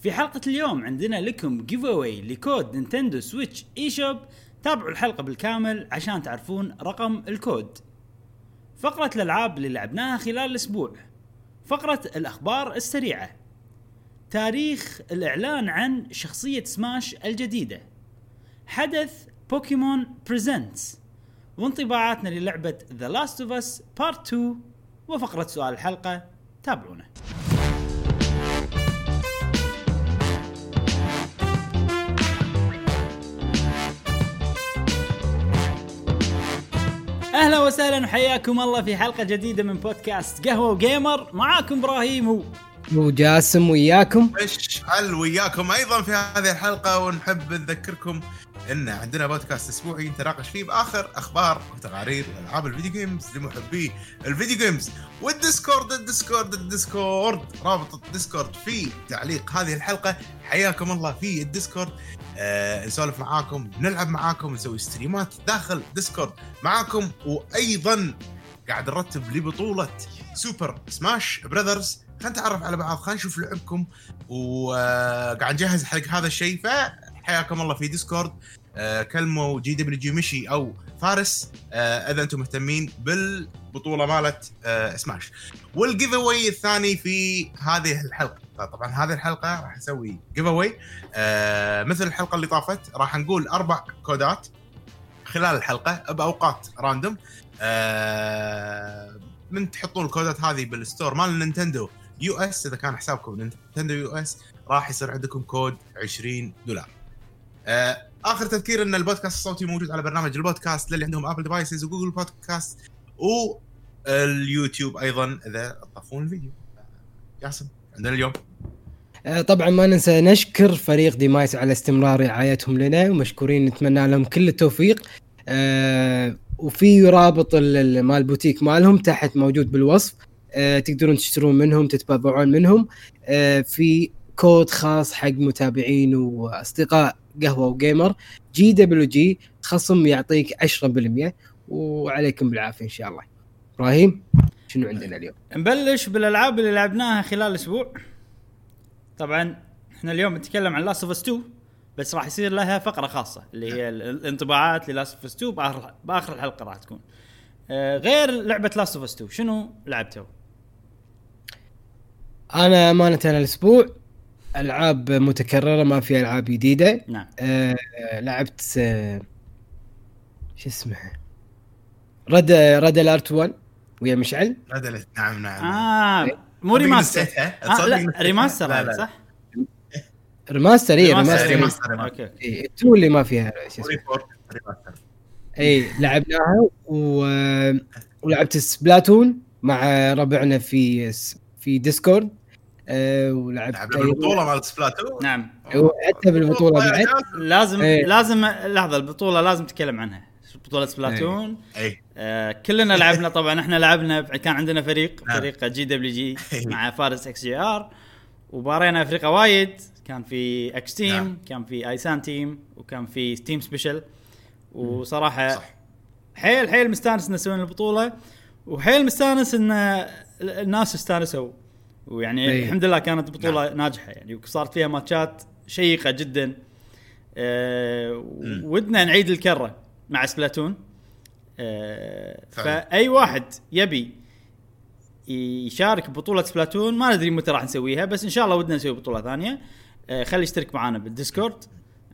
في حلقة اليوم عندنا لكم giveaway لكود Nintendo Switch eShop. تابعوا الحلقة بالكامل عشان تعرفون رقم الكود. فقرة الألعاب اللي لعبناها خلال الأسبوع. فقرة الأخبار السريعة. تاريخ الإعلان عن شخصية سماش الجديدة. حدث Pokémon Presents. وانطباعاتنا للعبة The Last of Us Part 2 وفقرة سؤال الحلقة تابعونا. أهلا وسهلا وحياكم الله في حلقة جديدة من بودكاست قهوة وجيمر معاكم إبراهيم. وجاسم وياكم. حل وياكم أيضا في هذه الحلقة ونحب نذكركم إن عندنا بودكاست أسبوعي نتناقش فيه بآخر أخبار وتقارير العاب الفيديو جيمز لمحبي ال video games وال Discord ال Discord ال Discord رابط ال Discord في تعليق هذه الحلقة. حياكم الله في ال Discord. آه نسولف معاكم نلعب معاكم نسوي stream ات داخل Discord معاكم. وأيضا قاعد نرتب لبطولة Super Smash Brothers خلينا نتعرف على بعض. خلينا نشوف لعبكم. وقاعد نجهز حق هذا الشيء. فحياكم الله في Discord. آه كلموا GWG مشي أو فارس. آه إذا أنتم مهتمين بالبطولة مالت آه سماش. وال giveaway الثاني في هذه الحلقة. طبعا هذه الحلقة راح نسوي giveaway مثل الحلقة اللي طافت راح نقول أربع كودات خلال الحلقة بأوقات random من تحطون الكودات هذه بال store مال Nintendo US إذا كان حسابكم Nintendo US راح يصير عندكم كود 20 دولار. آه آخر تذكير إن البودكاست الصوتي موجود على برنامج البودكاست للي عندهم Apple devices و Google Podcast واليوتيوب أيضا إذا تطفون الفيديو. ياسم عندنا اليوم آه، طبعا ما ننسى نشكر فريق ديمايس على استمرار رعايتهم لنا ومشكورين نتمنى لهم كل التوفيق آه، وفي رابط ال- ال- مال البوتيك مالهم تحت موجود بالوصف آه، تقدرون تشترون منهم تتبرعون منهم آه، في كود خاص حق متابعين وأصدقاء قهوة وجيمر جي دبليو جي خصم يعطيك 10% وعليكم بالعافية إن شاء الله إبراهيم شنو عندنا اليوم؟ نبلش بالألعاب اللي لعبناها خلال الأسبوع طبعا إحنا اليوم نتكلم عن Last of Us 2 بس راح يصير لها فقرة خاصة اللي هي ال- الانطباعات ل Last of Us 2 باخر بآخر الحلقة راح تكون آه، غير لعبة Last of Us 2 شنو لعبتوا؟ أنا أمانة الأسبوع ألعاب متكررة ما في ألعاب جديدة نعم آه لعبت آه شو اسمها رد رد الارت 1 ويا مشعل ندلت نعم نعم آه مو تصدق ريماستر؟ آه لا؟ ريماستر لا، هذا لا. صح؟ ريماستر اي ريماستر، ريماستر ريماستر. أوكي أوكي اي التو اللي ما فيها شو اسمه ريبورت ريماستر. اي لعبناها و... ولعبت سبلاتون مع ربعنا في في ديسكورد آه ولعبت بالبطولة مال سبلاتون نعم. حتى بالبطولة بعد. لازم إيه. لازم لحظة البطولة لازم تتكلم عنها. بطولة سبلاتون. اي آه كلنا لعبنا طبعا إحنا لعبنا كان عندنا فريق نعم. فريق جي دبليو جي إيه. مع فارس إكس جي آر. وبارينا افريقيا وايد. كان في إكس تيم نعم. كان في ايسان تيم وكان في تيم سبيشل وصراحة صح. حيل حيل مستانس نسوي البطولة. وحيل مستانس إن الناس استانسوا. ويعني إيه. الحمد لله كانت بطولة ناجحة يعني وصارت فيها ماتشات شيقة جدا. أه. ودنا نعيد الكرة مع سبلاتون. أه. فأي واحد يبي يشارك ببطوله سبلاتون ما ندري متى راح نسويها بس إن شاء الله ودنا نسوي بطولة ثانية. أه خلي يشترك معنا بال Discord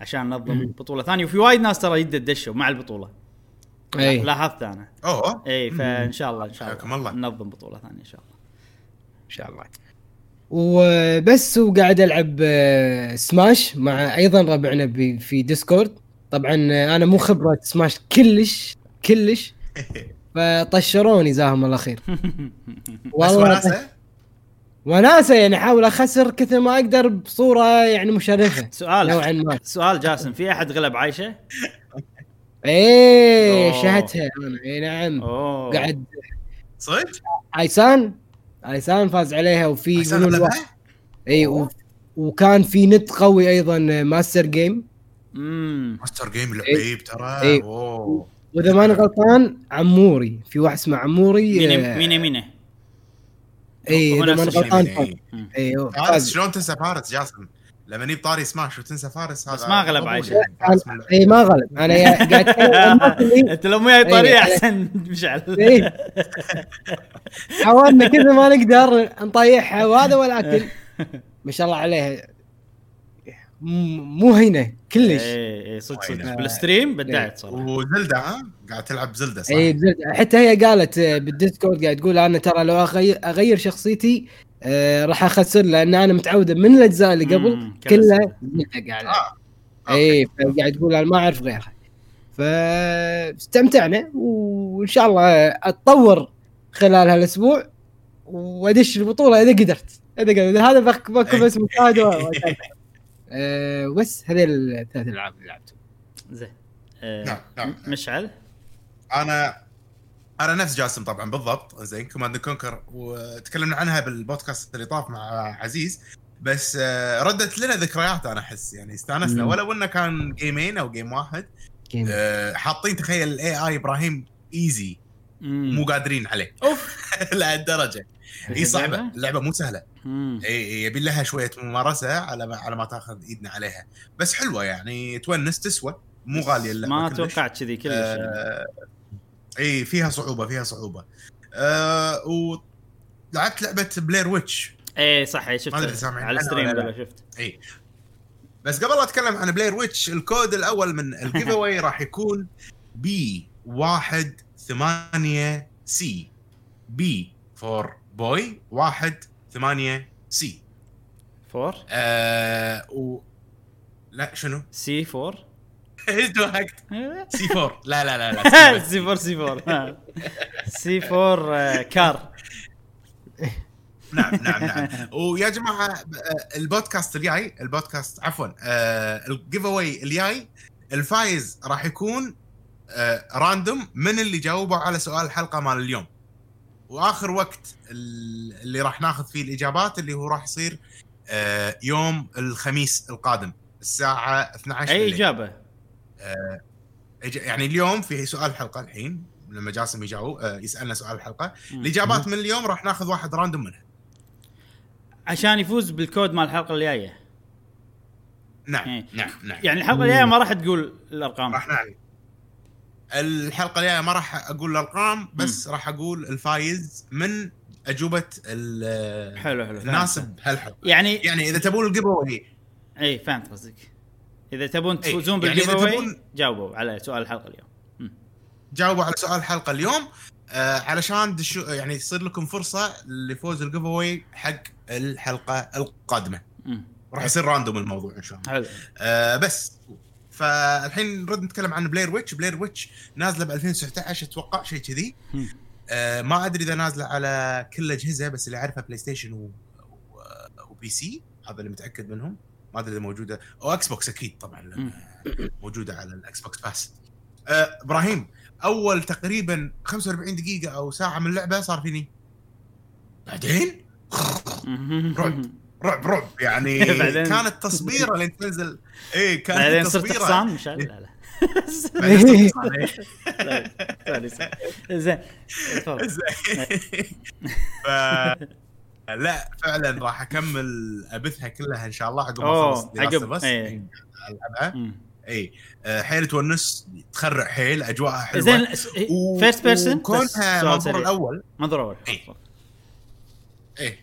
عشان ننظم بطولة ثانية. وفي وايد ناس ترى يد يدشوا مع البطولة. اي لاحظت أنا. أوه. اي فإن شاء الله إن شاء الله. ننظم بطولة ثانية إن شاء الله. إن شاء الله. وبس وقاعد العب آه، سماش مع أيضا ربعنا ب- في Discord طبعا آه، أنا مو خبرة سماش كلش كلش. فطشوني جزاهم الله خير. بس والله وناسة؟ وناسة يعني احاول أخسر كثر ما أقدر بصورة يعني مشرفة. سؤال نوعا ما. سؤال جاسم في أحد غلب عايشة؟ إيه أوه. شهدتها أنا. اي نعم. أوه. قاعد صدق؟ ايسان ايسان فاز عليها وفي يقولون إي و- وكان في نت قوي أيضا Master Gem. امم Master Gem لعيب ترى. إيه. أوه. وإذا ماني غلطان عموري. في واحد اسمه عموري مينه آه، مينه إي إذا ماني. غلطان مينة، فاز. إي هو فارس فاز. شلون تنسى فارس جاسم؟ لما نجيب طاري سماش وتنسى فارس هذا بس ما غلب عايشة. يعني، من- اي ما غلط أنا يا- قاعد اللي- أنت لو طريقه إيه. أحسن مشعل. إيه. حاولنا كذا ما نقدر نطيحها وهذا ولكن ما شاء الله عليها م- مو هينة كلش. اي اي صدق صدق؟ بال stream بدعت صراحة. و Zelda ها؟ قاعد تلعب Zelda صح؟ اي بزلدا حتى هي قالت آه، بال Discord قاعد تقول أنا ترى لو اغير, أغير شخصيتي آه راح أخسر لأن أنا متعودة من الأجزاء اللي قبل كلها Zelda قاعد آه. اي فقاعد تقول أنا ما أعرف غيرها. فاستمتعنا وإن شاء الله أتطور خلال هالأسبوع وأدش البطولة إذا قدرت. إذا قدرت. هذا بك بكون بس مشاهد بس هذه الثلاث ألعاب اللي لعبتهم. زين. آه، نعم، نعم. مشعل؟ أنا أنا نفس جاسم طبعا بالضبط زين Command Conquer وتكلمنا عنها بالبودكاست اللي طاف مع عزيز بس آه، ردت لنا ذكريات أنا أحس يعني استانسنا مم. ولو انه كان gameين أو game واحد game. آه، حاطين تخيل ال AI إبراهيم easy. مو قادرين عليه أوف لهالدرجة إي صعبة اللعبة؟ اللعبه مو سهلة. إي يبي لها شوية ممارسة على ما على ما تأخذ إيدنا عليها بس حلوة يعني تونس تسوى مو غالية اللعبة ما. توقعت كذي كلش. آه اي فيها صعوبة فيها صعوبة. آه ولعبت لعبة Blair Witch إيه صح إيه، شفت. على ال stream ولا لا. ولا شفت. اي بس قبل لا أتكلم عن Blair Witch الكود الأول من ال giveaway راح يكون بي واحد ثمانية C B four B واحد ثمانية سي فور آه و لا شنو؟ سي فور دوحكت؟ سي 4 لا لا لا لا سي فور. سي فور سي فور. آه، كار. نعم نعم نعم. ويا جماعة آه، البودكاست الجاي البودكاست عفوا آه، الجيف اواي الجاي الفايز راح يكون راندوم من اللي جاوبوا على سؤال الحلقة مال اليوم. وآخر وقت ال- اللي راح ناخذ فيه الإجابات اللي هو راح يصير يوم الخميس القادم الساعة 12 أي. إجابة؟ إج- يعني اليوم في سؤال الحلقة الحين لما جاسم يجاوب آه، يسألنا سؤال الحلقة. الاجابات من اليوم راح ناخذ واحد راندوم منها. عشان يفوز بالكود مال الحلقة الجاية. نعم إيه. نعم نعم. يعني الحلقة الجاية ما راح تقول الأرقام. راح نعلن الحلقة الجاية ما راح أقول الأرقام بس راح أقول الفايز من أجوبة ال- حلو حلو الناس فهمت. بهالحلقة. يعني يعني إذا تبون ال giveaway اي فهمت قصدك. إذا تبون إي، تفوزون يعني إذا away تبون- جاوبوا على سؤال الحلقة اليوم. جاوبوا على سؤال الحلقة اليوم. آه علشان دشو يعني يصير لكم فرصة لفوز ال giveaway حق الحلقة القادمة. راح يصير random الموضوع إن شاء الله. حلو. آه بس. فالحين نرد نتكلم عن Blair Witch Blair Witch نازلة ب 2019 أتوقع شيء كذي. آه ما أدري إذا نازلة على كل الاجهزه بس اللي أعرفها PlayStation و... و... و PC هذا اللي متأكد منهم. ما ادري اذا موجوده أو Xbox أكيد طبعا موجوده على ال Xbox Pass آه إبراهيم اول تقريبا 45 دقيقه أو ساعه من اللعبه صار فيني بعدين رعب. رعب رعب يعني كانت تصبيره اللي تنزل إيه كانت بعدين صرت حصان مش. لا لا إيه. زين تفضل زين. لا فعلا راح أكمل أبثها كلها إن شاء الله عقب ما أخلص دراسة عقب، بس. ألعبها مم. اي آه، حيل تونس تخرع حيل أجواءها حلوة زين و- فيرست بيرسون وكونها منظور الأول منظور اول إيه. إيه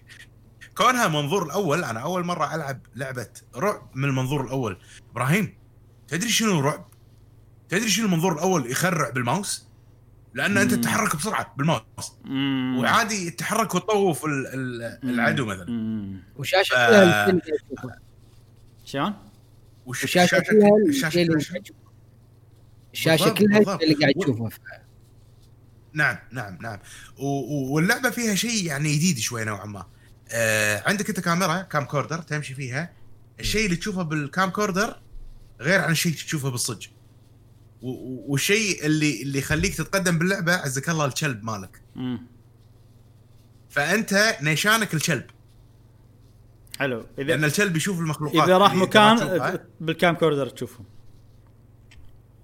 كونها منظور الأول أنا أول مرة ألعب لعبة رعب من المنظور الأول إبراهيم تدري شنو رعب؟ تدري شنو المنظور الأول يخرع بالماوس؟ لأن أنت. تتحرك بسرعة بالماوس. وعادي تتحرك وتطوف ال- ال- مم. العدو مثلا. وشاشة ف-. شلون؟ وش الشاشه كلها الشاشه الشيء اللي كلها قاعد تشوفه. الشاشه كلها اللي قاعد تشوفه نعم نعم نعم واللعبة فيها شيء يعني جديد شوي نوعا ما آه عندك أنت كاميرا camcorder تمشي فيها الشيء اللي تشوفه بال camcorder غير عن الشيء اللي تشوفه بالصج والشيء اللي اللي يخليك تتقدم باللعبة عزك الله الكلب مالك. مم. فأنت نيشانك الكلب. حلو. لأن اذا الكلب يشوف المخلوقات. إذا راح. مكان بال camcorder تشوفهم؟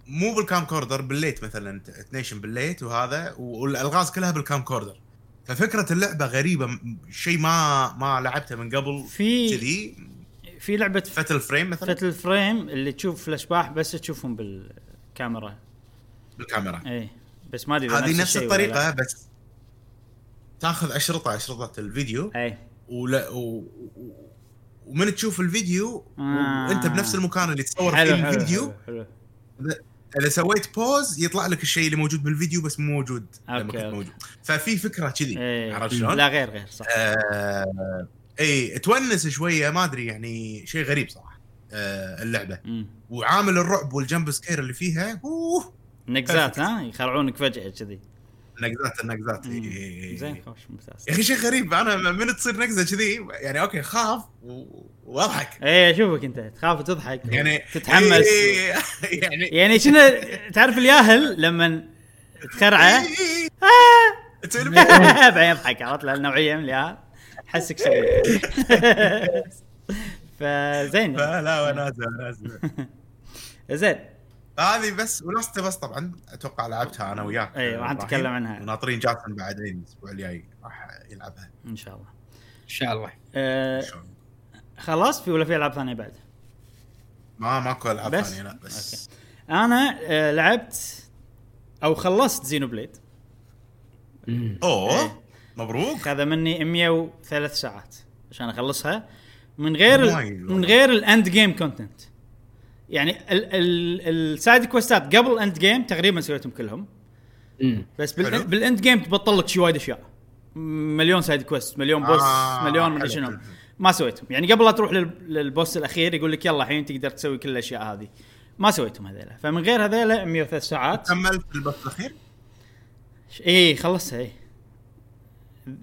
مو بال camcorder بال light مثلا تنيشن بال light وهذا والألغاز كلها بال camcorder. ففكرة اللعبة غريبة شيء ما ما لعبته من قبل في كذي. في لعبة Fatal Frame مثلا. Fatal Frame اللي تشوف الاشباح بس تشوفهم بالكاميرا بالكاميرا اي بس ما أدري هذه نفس. الطريقة بس تاخذ أشرطة أشرطة الفيديو اي ولا و... ومن تشوف الفيديو آه. وأنت بنفس المكان اللي تصور فيه الفيديو حلو, حلو. إذا سويت pause يطلع لك الشيء اللي موجود بالفيديو بس مو موجود لما okay، كنت okay. موجود ففي فكرة كذي إيه. عرفت شلون؟ لا غير غير صح آه اي تونس شوية ما أدري يعني شيء غريب صراحة اللعبة. مم. وعامل الرعب وال jump scare اللي فيها أوه. نقزات ها؟ يخرعونك فجأة كذي. نقزات النقزات مم. إي- إي- إي. زين خوش ممتاز. يا أخي شيء غريب أنا من تصير نقزة كذي؟ يعني okay خاف وأضحك. إيه أشوفك أنت. تخاف وتضحك يعني تتحمس إيه، يعني يعني شنو تعرف الياهل لما تخرعه؟ إيه، إيه. آه. بعدين يضحك عرفت؟ النوعيه من الياهل. حسك شوي. فزين لا وناسه وناسه زين هذه بس ولاست بس طبعا أتوقع لعبتها أنا وياك إيه، راح. نتكلم عنها. وناطرين جاسم بعدين الأسبوع الجاي راح يلعبها إن شاء الله إن شاء الله أه؟ خلاص في ولا في ألعاب ثانية بعد؟ ما ماكو ألعاب؟ ثانية لا بس أنا أه لعبت أو خلصت Xenoblade أوه. مبروك خذ مني 103 ساعات عشان أخلصها من غير من. غير ال end game content يعني ال- ال- ال side quest ات قبل ال end game تقريبا سويتهم كلهم. مم. بس بال end game تبطل لك شي وايد أشياء. مليون side quest مليون boss آه، مليون حلو، شنو. ما سويتهم. يعني قبل لا تروح لل- لل boss الأخير يقول لك يلا الحين تقدر تسوي كل الأشياء هذه. ما سويتهم هذيلا. فمن غير هذيلا 103 ساعات. كملت ال boss الأخير؟ اي إيه، خلصها اي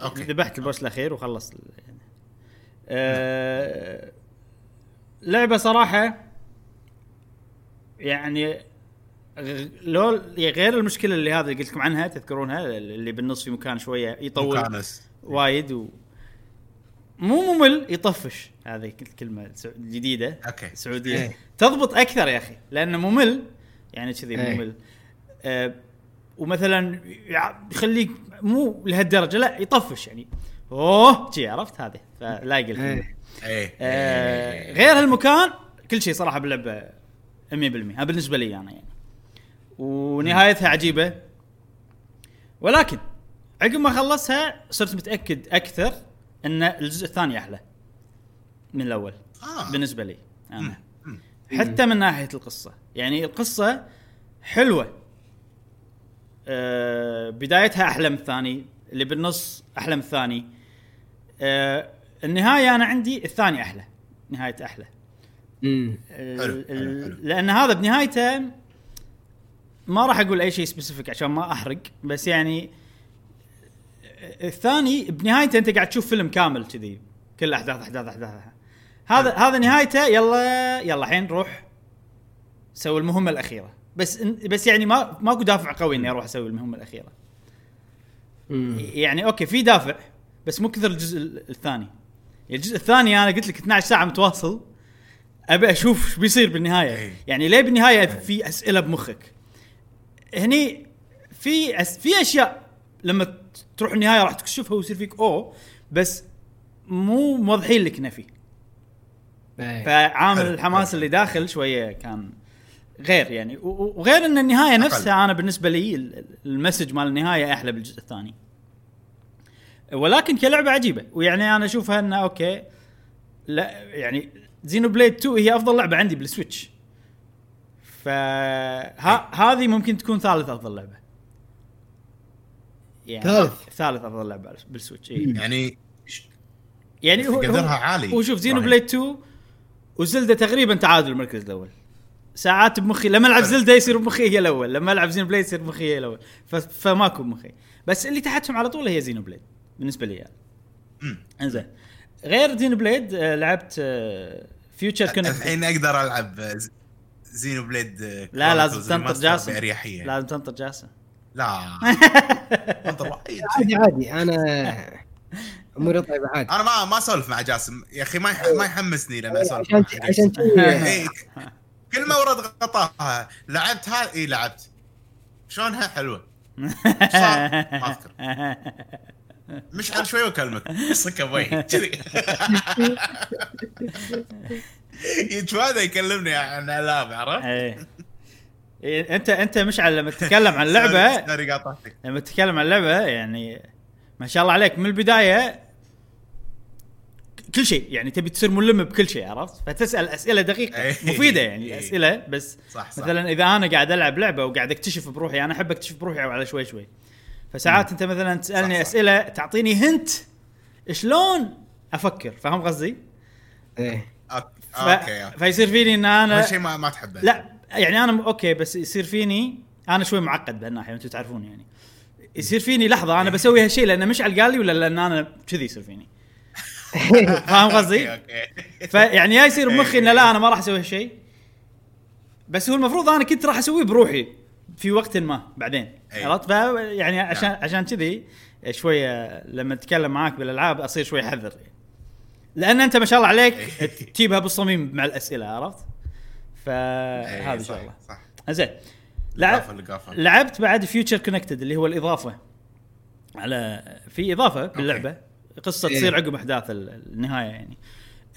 أوكي. ذبحت ال boss الأخير وخلصت. آه لعبة صراحة يعني لو غير المشكلة اللي هذا اللي قلت لكم عنها تذكرونها اللي بالنص في مكان شوية يطول مكانس وايد و مو ممل يطفش. هذه الكلمة الجديده أوكي. سعودية. إيه. تضبط أكثر يا أخي لأنه ممل. يعني كذي إيه. ممل. آه ومثلا يخليك مو لهالدرجة لا يطفش يعني. أوه. شي عرفت هذه؟ فلايق الكلمة إيه. إيه. آه غير هالمكان كل شيء صراحة باللعبه 100% هذا بالنسبة لي أنا يعني. ونهايتها عجيبة. ولكن عقب ما خلصها صرت متأكد أكثر إن الجزء الثاني أحلى من الأول. آه. بالنسبة لي أنا. حتى من ناحية القصة. يعني القصة حلوة. آه بدايتها أحلى من الثاني اللي بالنص أحلى من الثاني. آه النهاية أنا عندي الثاني أحلى نهايته أحلى. لأن هذا بنهايته ما راح أقول أي شيء specific عشان ما أحرق بس يعني الثاني بنهايته أنت قاعد تشوف فيلم كامل كذي كل احداث احداث احداث هذا هذا نهايته يلا يلا الحين روح سوي المهمة الأخيرة. بس بس يعني ما ماكو دافع قوي إني أروح أسوي المهمة الأخيرة. يعني أوكي في دافع. بس مو كثر الجزء ال- الثاني. الجزء الثاني أنا قلت لك 12 ساعة متواصل أبي أشوف إيش بيصير بالنهاية. إيه. يعني ليه بالنهاية في أسئلة بمخك؟ هني في أس في أشياء لما تروح النهاية راح تكشفها ويصير فيك اوه بس مو موضحين لك نفي إيه. فعامل الحماس. اللي داخل شوية كان غير يعني. وغير إن النهاية نفسها أنا بالنسبة لي ال- ال- ال message مال النهاية أحلى بالجزء الثاني. ولكن كلعبة عجيبة ويعني أنا اشوفها انه أوكي لا يعني Xenoblade 2 هي أفضل لعبة عندي بال Switch فهذه ممكن تكون ثالث أفضل لعبة يعني ثالث؟ ثالث أفضل لعبة بال Switch إيه. يعني ش- يعني هو قدرها عالي. هو شوف Xenoblade 2 و Zelda تقريبا تعادل المركز الأول ساعات بمخي لما ألعب. Zelda يصير بمخي هي الأول لما ألعب Xenoblade يصير بمخي هي الأول. فماكو بمخي بس اللي تحتهم على طول هي Xenoblade بالنسبة لي يعني. إنزين. غير Xenoblade آه، لعبت Future Connected الحين أقدر ألعب Xenoblade آه، لا لازم تنطر جاسم. بأريحية. لازم تنطر جاسم. لا. عادي عادي. أنا أموري طيبة عادي. أنا ما ما أسولف مع جاسم. يا أخي ما يح- ما يحمسني لما أسولف عشان مع عشان إيه، كل ما ورد غطاها. لعبت هذا؟ اي لعبت. شلونها حلوة؟ صار؟ ما أذكر. مشعل شوي وأكلمك. صك أبوي. كذي. يتفادى يكلمني عن ألعاب عرفت؟ إيه. إيه، انت أنت مشعل لما تتكلم عن قاطعتك. لما تتكلم عن اللعبه يعني ما شاء الله عليك. من البداية كل شيء. يعني تبي تصير ملم بكل شيء عرفت؟ فتسأل أسئلة دقيقة. إيه. مفيدة يعني إيه. الاسئله بس صح صح. مثلا إذا أنا قاعد ألعب لعبة وقاعد أكتشف بروحي أنا أحب أكتشف بروحي على شوي شوي. فساعات أنت مثلا تسألني صح، صح. أسئلة تعطيني hint شلون أفكر فاهم قصدي؟ إيه ف... أوكي. فيصير فيني إن أنا هذا شيء ما ما تحبه لا يعني أنا أوكي بس يصير فيني أنا شوي معقد بهالناحيه أنتم تعرفون يعني يصير فيني لحظة أنا بسوي هالشيء لأن مشعل قال لي ولا لأن أنا كذي يصير فيني فاهم قصدي؟ فيعني يا يصير بمخي انه لا أنا ما راح أسوي هالشيء بس هو المفروض أنا كنت راح أسويه بروحي في وقت ما بعدين. عرفت؟ يعني عشان عشان كذي شوية لما أتكلم معاك بالألعاب أصير شوي حذر. لأن أنت ما شاء الله عليك. تجيبها بالصميم مع الأسئلة عرفت؟ فهذا صح، شغله صح. زين لعب لعبت بعد Future Connected اللي هو الإضافة. على في إضافة باللعبة. قصة إيه. تصير عقب أحداث ال- النهاية يعني.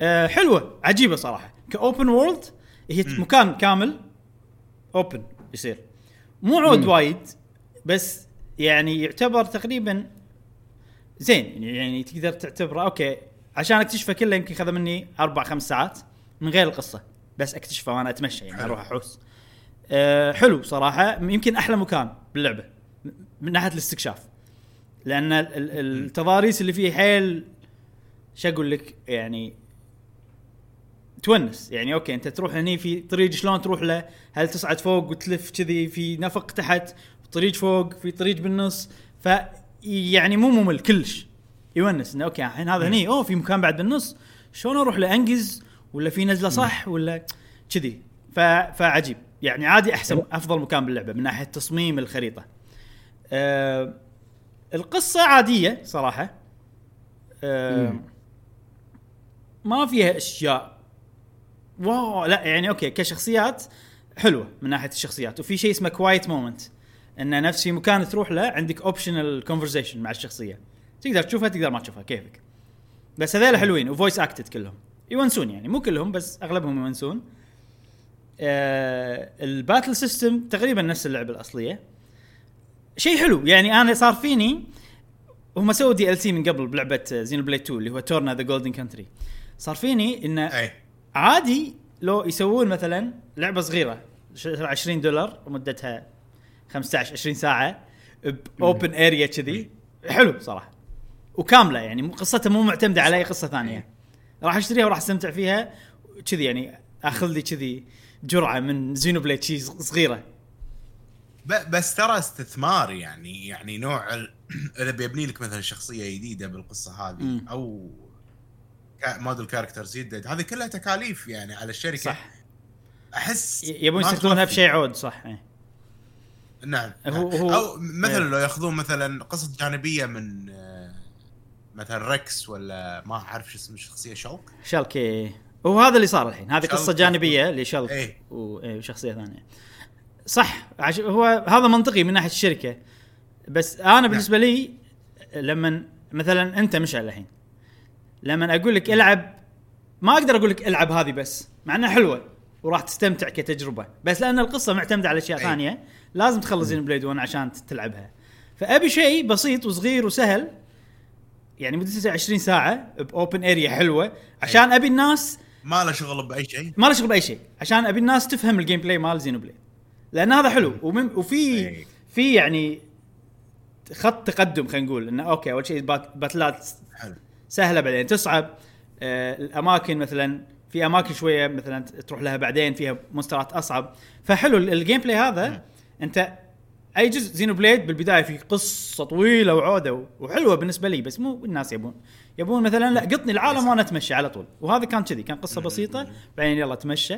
أه حلوة. عجيبة صراحة. ك open world هي. مكان كامل open يصير. مو عود. وايد بس يعني يعتبر تقريبا زين. يعني- تقدر تعتبره أوكي عشان أكتشفه كله يمكن خذ مني أربع خمس ساعات من غير القصة بس أكتشفه وأنا أتمشى يعني. أروح أحوس. أه حلو صراحة. يمكن أحلى مكان باللعبة من ناحية الاستكشاف. لأن ال- ال- التضاريس اللي فيه حيل شو أقول لك؟ يعني تونس. يعني أوكي أنت تروح هني في طريق شلون تروح له؟ هل تصعد فوق وتلف كذي في نفق تحت طريق فوق في طريق بالنص؟ ف يعني مو ممل كلش. يونس إنه أوكي الحين هذا هني أوه في مكان بعد بالنص شلون أروح لانجز ولا في نزلة صح ولا كذي؟ ف... فعجيب. يعني عادي أحسن أفضل مكان باللعبة من ناحية تصميم الخريطة. آه القصة عادية صراحة. مم. ما فيها أشياء واو لا يعني أوكي كشخصيات حلوة من ناحية الشخصيات. وفي شيء اسمه Quiet Moment انه نفس في مكان تروح له عندك optional conversation مع الشخصية. تقدر تشوفها تقدر ما تشوفها كيفك. بس هذول حلوين و voice acted كلهم. يونسون يعني مو كلهم بس أغلبهم يونسون. آه ال battle system تقريبا نفس اللعبة الأصلية. شيء حلو يعني أنا صار فيني هم سووا DLC من قبل بلعبة Xenoblade 2 اللي هو Torna The Golden Country صار فيني انه عادي لو يسوون مثلا لعبة صغيرة ش- 20 دولار ومدتها 15 20 ساعة ب open area كذي. حلو صراحة. وكاملة يعني قصتها مو معتمدة على أي قصة ثانية. راح أشتريها وراح أستمتع فيها كذي يعني أخذ لي كذي جرعة من Xenoblade شي صغيرة. بس ترى استثمار يعني يعني نوع اذا بيبني لك مثلا شخصية جديدة بالقصة هذه. أو model characters جديد هذه كلها تكاليف يعني على الشركة. صح. أحس يبون يستخدمونها. بشيء عود صح إيه. نعم, هو- نعم. هو- أو مثلا إيه. لو ياخذون مثلا قصص جانبية من آه، مثلا ريكس ولا ما أعرف شو اسم الشخصية شوك شالكي وهو هذا اللي صار الحين. هذه شالك قصة جانبية لشلك إيه. إيه، وشخصية ثانية. صح عش... هو هذا منطقي من ناحية الشركة. بس أنا بالنسبة لي لما مثلا أنت مشعل الحين. لما أقول لك ألعب ما أقدر أقول لك ألعب هذه بس مع إنها حلوة وراح تستمتع كتجربة بس لأن القصة معتمدة على أشياء. ثانية لازم تخلص Xenoblade 1 عشان تلعبها. فأبي شيء بسيط وصغير وسهل يعني مدته 20 ساعة ب open area حلوة عشان أبي الناس ما له شغل بأي شيء. ما له شغل بأي شيء عشان أبي الناس تفهم ال gameplay مال Xenoblade لأن هذا حلو ومن وفي. في يعني خط تقدم خلينا نقول إنه أوكي أول شيء bat- battle ات حلو. سهلة بعدين. تصعب آه الأماكن مثلا في أماكن شوية مثلا تروح لها بعدين فيها مستويات أصعب. فحلو ال- ال gameplay هذا. أنت أي جزء Xenoblade بالبداية في قصة طويلة وعودة وحلوة بالنسبة لي بس مو الناس يبون. يبون مثلا لا قطني العالم وأنا أتمشى على طول. وهذا كان كذي كان قصة بسيطة. بعدين يلا تمشى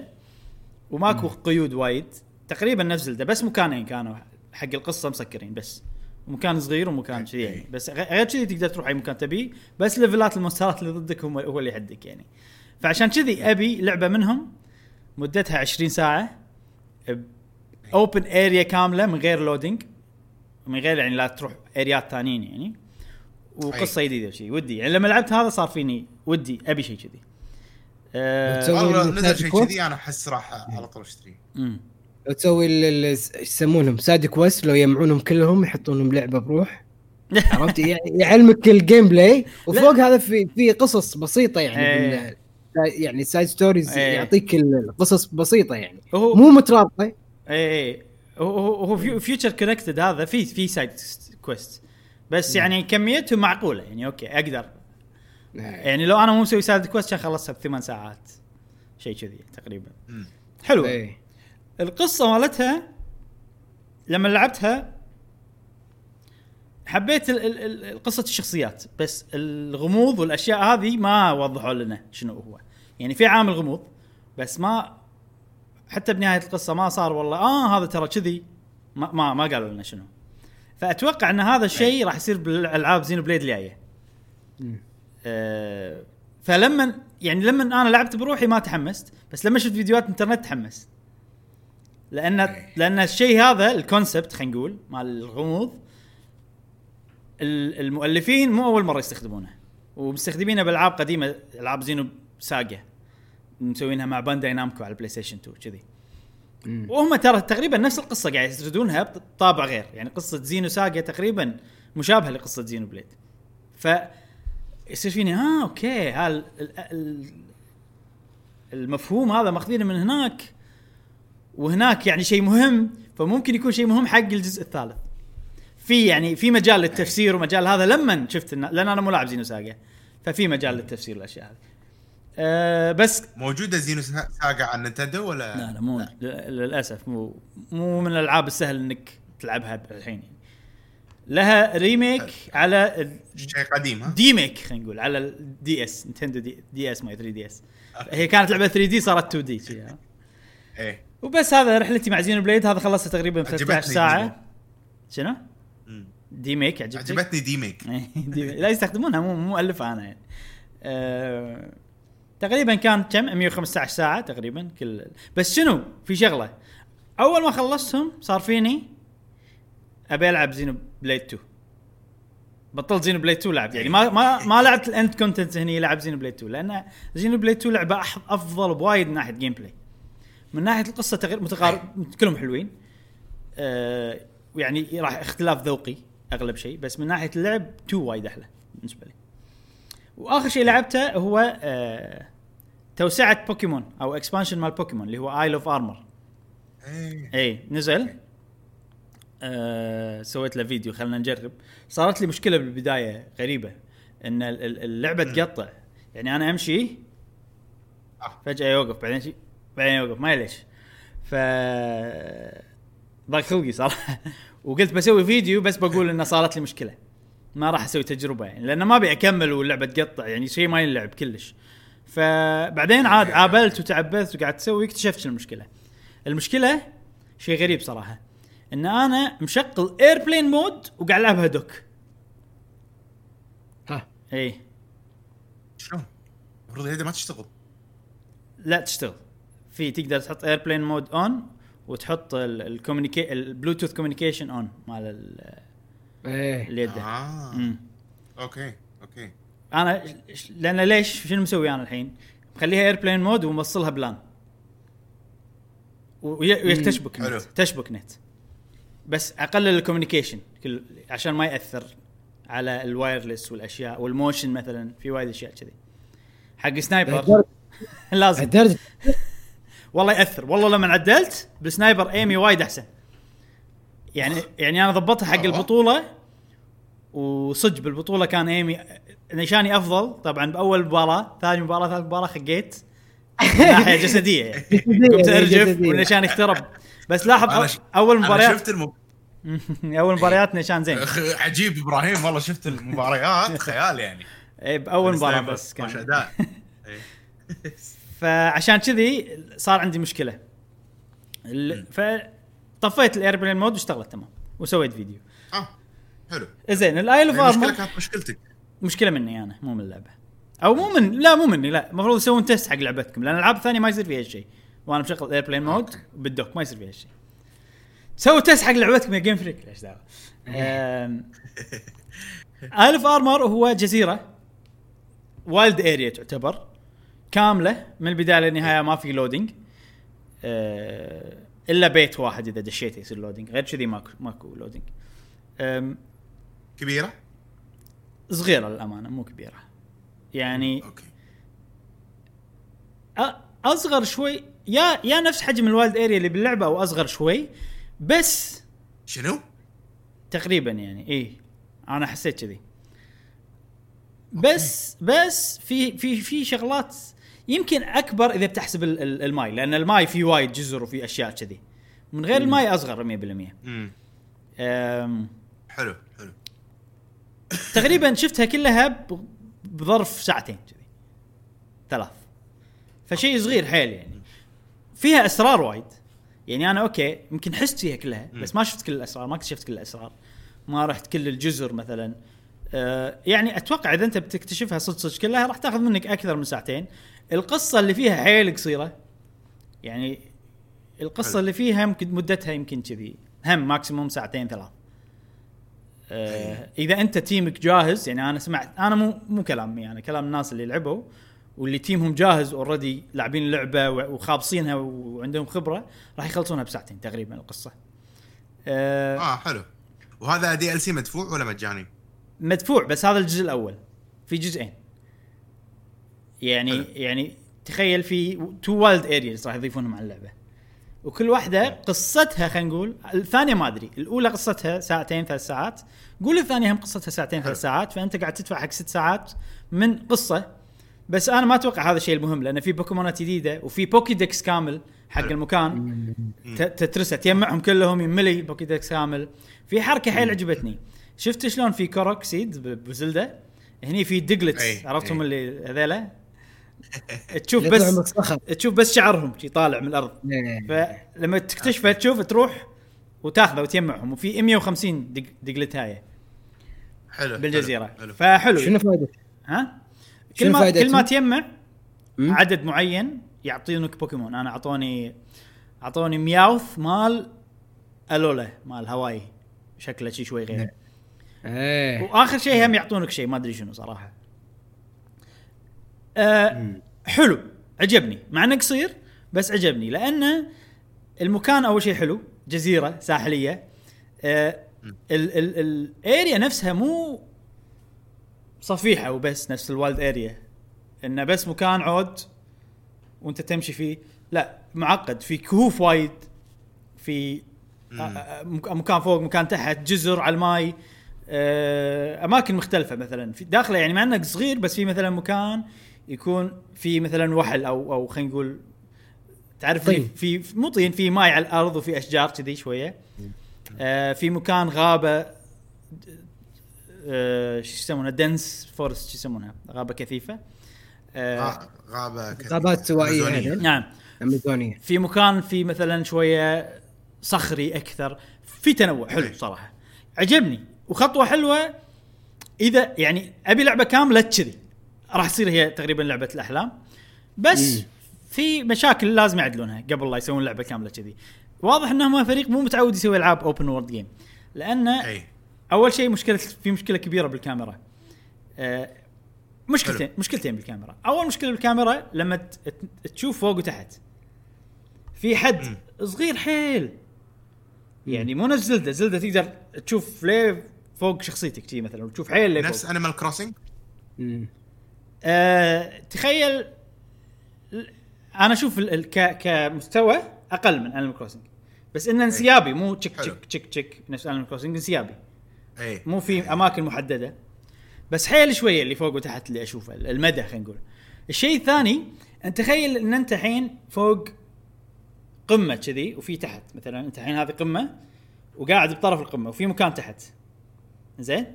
وماكو قيود وايد. تقريبا نفس Zelda بس مكانين كانوا حق القصة مسكرين بس. مكان صغير ومكان كذي. يعني بس غير كذي تقدر تروح أي مكان تبيه بس ليفلات المونسترات اللي ضدك هم هو اللي يحدك يعني. فعشان كذي أبي لعبة منهم مدتها 20 ساعة open area كاملة من غير loading من غير يعني لا تروح اريات ثانيين يعني. وقصة جديدة وشي ودي. يعني لما لعبت هذا صار فيني ودي أبي شيء كذي. تسوي والله ال- نزل شيء؟ كذي أنا أحس راح على طول أشتريه. مم. لو تسوي ال- ال- إيش يسمونهم side quest لو يجمعونهم كلهم يحطونهم لعبة بروح. عرفت؟ يع- يعلمك ال gameplay وفوق هذا في في قصص بسيطة يعني إيه. يعني side stories إيه. يعطيك القصص بسيطة يعني. هو مو مترابطة. اي اي هو هو هو Fu- Future Connected هذا في في side quest بس يعني كميتهم معقولة يعني okay أقدر. يعني لو أنا مو مسوي سايد كويست كان خلصها بثمان ساعات. شيء كذي تقريبا. حلو. إيه. القصة مالتها لما لعبتها حبيت ال- ال- ال- قصة الشخصيات بس الغموض والأشياء هذه ما وضحوا لنا شنو هو. يعني في عامل غموض بس ما حتى بنهاية القصة ما صار والله آه هذا ترى كذي ما ما, ما قالوا لنا شنو. فأتوقع إن هذا الشيء راح يصير بالألعاب Xenoblade الجاية. آه فلما يعني لما أنا لعبت بروحي ما تحمست بس لما شفت فيديوهات إنترنت تحمست. لأن لأن الشيء هذا ال concept خلينا نقول مال الغموض ال- المؤلفين مو أول مرة يستخدمونه. ومستخدمينه بألعاب قديمة ألعاب Xenosaga مسوينها مع Bandai Namco على ال PlayStation 2 كذي. وهم ترى تقريبا نفس القصة قاعد يسردونها بطابع غير. يعني قصة Xenosaga تقريبا مشابهة لقصة Xenoblade. ف يصير فيني ها okay ها ال- ال- ال- المفهوم هذا ماخذينه من هناك. وهناك يعني شيء مهم فممكن يكون شيء مهم حق الجزء الثالث. في يعني في مجال للتفسير ومجال هذا لما شفت لأن أنا مو لاعب Xenosaga ففي مجال للتفسير الأشياء هذه. أه بس موجودة Xenosa- saga على Nintendo ولا؟ لا لا مو ل- للأسف مو مو من الألعاب السهل إنك تلعبها الحين. لها remake على شيء قديم ها؟ demake خلينا نقول على ال DS Nintendo D, DS ما 3 DS هي كانت لعبة 3 D صارت 2 D إيه. وبس هذا رحلتي مع Xenoblade هذا خلصته تقريبا في عجبتني 13 ساعة. شنو؟ demake عجبتك؟ عجبتني دي لا يستخدمونها مو مو مؤلفها أنا يعني. أه تقريبا كان كم؟ 115 ساعة تقريبا كل بس شنو؟ في شغلة. أول ما خلصتهم صار فيني أبي ألعب Xenoblade 2 بطلت Xenoblade 2 لعب. يعني ما ما ما لعبت ال end content هني لعب Xenoblade 2 لأن Xenoblade 2 لعبة أفضل بوايد من ناحية gameplay من ناحية القصة تغير متقارب كلهم حلوين. آه يعني راح اختلاف ذوقي أغلب شيء بس من ناحية اللعب 2 وايد أحلى بالنسبة لي. وآخر شيء لعبته هو آه توسعة بوكيمون أو expansion مال بوكيمون اللي هو Isle of Armor اي نزل. آه سويت له فيديو خلينا نجرب. صارت لي مشكلة بالبداية غريبة إن ال- ال- اللعبة تقطع. يعني أنا أمشي آه. فجأة يوقف بعدين شي بعدين يوقف. ما ليش ف ضاق خلقي صراحة. وقلت بسوي فيديو بس بقول إنه صارت لي مشكلة. ما راح أسوي تجربة يعني لأن ما أبي أكمل واللعبة تقطع يعني شيء ما ينلعب كلش. فبعدين عاد عابلت وتعبثت وقعدت أسوي اكتشفت المشكلة. المشكلة شيء غريب صراحة. إن أنا مشغل airplane mode وقاعد العبها dock ها. اي شلون؟ المفروض ما تشتغل. لا تشتغل. في تقدر تحط airplane mode on وتحط ال communi- ال Bluetooth communication on مال ال- إيه. اليد. آه. مم. okay okay. أنا لأن ليش؟ شنو مسوي أنا الحين؟ مخليها airplane mode وموصلها ب LAN. وي- وي- مم. تشبك حلو. نت تشبك نت بس اقلل ال communication كل عشان ما يأثر على ال wireless والأشياء وال motion مثلا في وايد أشياء كذي. حق sniper لازم. لهالدرجة والله يأثر. والله لما عدلت بال sniper aim ي وايد أحسن. يعني يعني أنا ضبطها حق والله؟ البطولة وصدق بالبطولة كان aim ي نشاني أفضل. طبعا بأول مباراة ثاني مباراة ثالث مباراة خقيت. ناحية جسدية. يعني قمت أرجف. والنشان اخترب بس لاحظ. أول مباريات شفت الم... أول مباريات نشان زين. عجيب إبراهيم والله شفت المباريات خيال يعني. إيه، بأول مباراة بس ما شاء كان اداء. فعشان كذي صار عندي مشكلة. ال- فطفيت ال airplane mode واشتغلت تمام. وسويت فيديو. آه حلو. زين ال Isle of المشكلة Armor كانت مشكلتك. مشكلة مني أنا مو من اللعبة. أو مو من لا مو مني لا. المفروض يسوون test حق لعبتكم لأن الألعاب الثانية ما يصير فيها شيء. وأنا مشغل airplane mode okay. بال dock ما يصير فيها شيء. سووا test حق لعبتكم يا Game Freak ليش دعوة؟ Isle of Armor هو جزيرة wild area تعتبر. كاملة من البداية للنهايه ما في loading آه إلا بيت واحد إذا دشيته يصير loading غير كذي ماكو ماكو loading كبيرة؟ صغيرة للأمانة مو كبيرة. يعني okay. أصغر شوي يا يا نفس حجم ال wild area اللي باللعبة أو أصغر شوي بس شنو؟ تقريبا يعني إيه. أنا حسيت كذي. بس بس في في في شغلات يمكن أكبر إذا بتحسب ال- ال- الماي لأن الماي فيه وايد جزر وفي أشياء كذي. من غير الماي أصغر 100% امم حلو حلو. تقريبا شفتها كلها بظرف ساعتين كذي. ثلاث. فشيء صغير حيل يعني. فيها أسرار وايد. يعني أنا okay يمكن حست فيها كلها بس ما شفت كل الأسرار ما اكتشفت كل الأسرار. ما رحت كل الجزر مثلا. آه يعني أتوقع إذا أنت بتكتشفها صدق صدق كلها راح تأخذ منك أكثر من ساعتين. القصة اللي فيها حيل قصيرة يعني القصة حلو. اللي فيها يمكن مدتها يمكن كذي هم maximum ساعتين ثلاث آه إذا أنت team ك جاهز يعني أنا سمعت أنا مو مو كلامي يعني كلام الناس اللي لعبوا واللي team هم جاهز already لاعبين اللعبة وخابصينها وعندهم خبرة راح يخلصونها بساعتين تقريبا القصة. آه آه حلو وهذا DLC مدفوع ولا مجاني؟ مدفوع بس هذا الجزء الأول في جزئين يعني حلو. يعني تخيل في two wild areas راح يضيفونهم على اللعبة. وكل واحدة قصتها خلينا نقول الثانية ما أدري الأولى قصتها ساعتين ثلاث ساعات قول الثانية هم قصتها ساعتين ثلاث ساعات فأنت قاعد تدفع حق ست ساعات من قصة. بس أنا ما أتوقع هذا الشيء المهم لأن في بوكيمونات جديدة وفي Pokédex كامل حق. المكان ت- تترسه تجمعهم كلهم يملي ال Pokédex كامل. في حركة حيل عجبتني. شفت شلون في Korok seed بزلدة؟ هني في Digletts أي، عرفتهم أي. اللي هذيلا؟ تشوف بس تشوف بس شعرهم شي طالع من الأرض. إيه. فلما تكتشفه تشوف تروح وتاخذه وتجمعهم وفي 150 دق- Diglett ايه حلو بالجزيرة. حلو, حلو. فحلو. شنو فائدة؟ ها؟ كل ما؟ كل ما تجمع؟ عدد معين يعطينك بوكيمون. أنا اعطوني أعطوني Meowth مال Alola مال هاواي. شكله شي شوي غير. إيه. وآخر شيء هم يعطونك شيء ما أدري شنو صراحة. آه حلو عجبني. مع إنه قصير بس عجبني. لأنه المكان أول شيء حلو جزيرة ساحلية. آه ال ال ال area نفسها مو صفيحة وبس نفس ال wild area إنه بس مكان عود وأنت تمشي فيه. لا معقد. في كهوف وايد في آه، آه، مك- مكان فوق مكان تحت جزر على الماي. آه، أماكن مختلفة مثلا. في داخله يعني مع إنه صغير بس في مثلا مكان يكون في مثلا وحل أو أو خلينا نقول تعرف طين. في في مو طين في ماي على الأرض وفي أشجار كذي شوية. آه، في مكان غابة آه، شو يسمونها dense forest شو يسمونها؟ غابة كثيفة. آه، غا- غابة كثيرة. غابات أمازونية. هذه. نعم. أمازونية. في مكان في مثلا شوية صخري أكثر. في تنوع حلو أي. صراحة. عجبني. وخطوة حلوة. إذا يعني أبي لعبة كاملة كذي. راح تصير هي تقريبا لعبة الأحلام. بس مم. في مشاكل لازم يعدلونها قبل لا يسوون لعبة كاملة كذي. واضح انهم فريق مو متعود يسوي ألعاب open world game لأن اي أول شيء مشكلة في مشكلة كبيرة بالكاميرا. آه مشكلتين حلو. مشكلتين بالكاميرا. أول مشكلة بالكاميرا لما تشوف فوق وتحت. في حد مم. صغير حيل. يعني مو نفس زلدة. زلدة تقدر تشوف ليه فوق شخصيتك تي مثلا وتشوف حيل ليه نفس Animal Crossing آه تخيل أنا أشوف ك كمستوى أقل من Animal Crossing بس انه انسيابي مو تشك. تشك تشك تشك نفس Animal Crossing انسيابي. أي. مو في أماكن محددة. بس حيل شوية اللي فوق وتحت اللي أشوفه المدى خلينا نقول. الشيء الثاني أنت تخيل إن أنت الحين فوق قمة كذي وفي تحت مثلا أنت الحين هذه قمة وقاعد بطرف القمة وفي مكان تحت. زين؟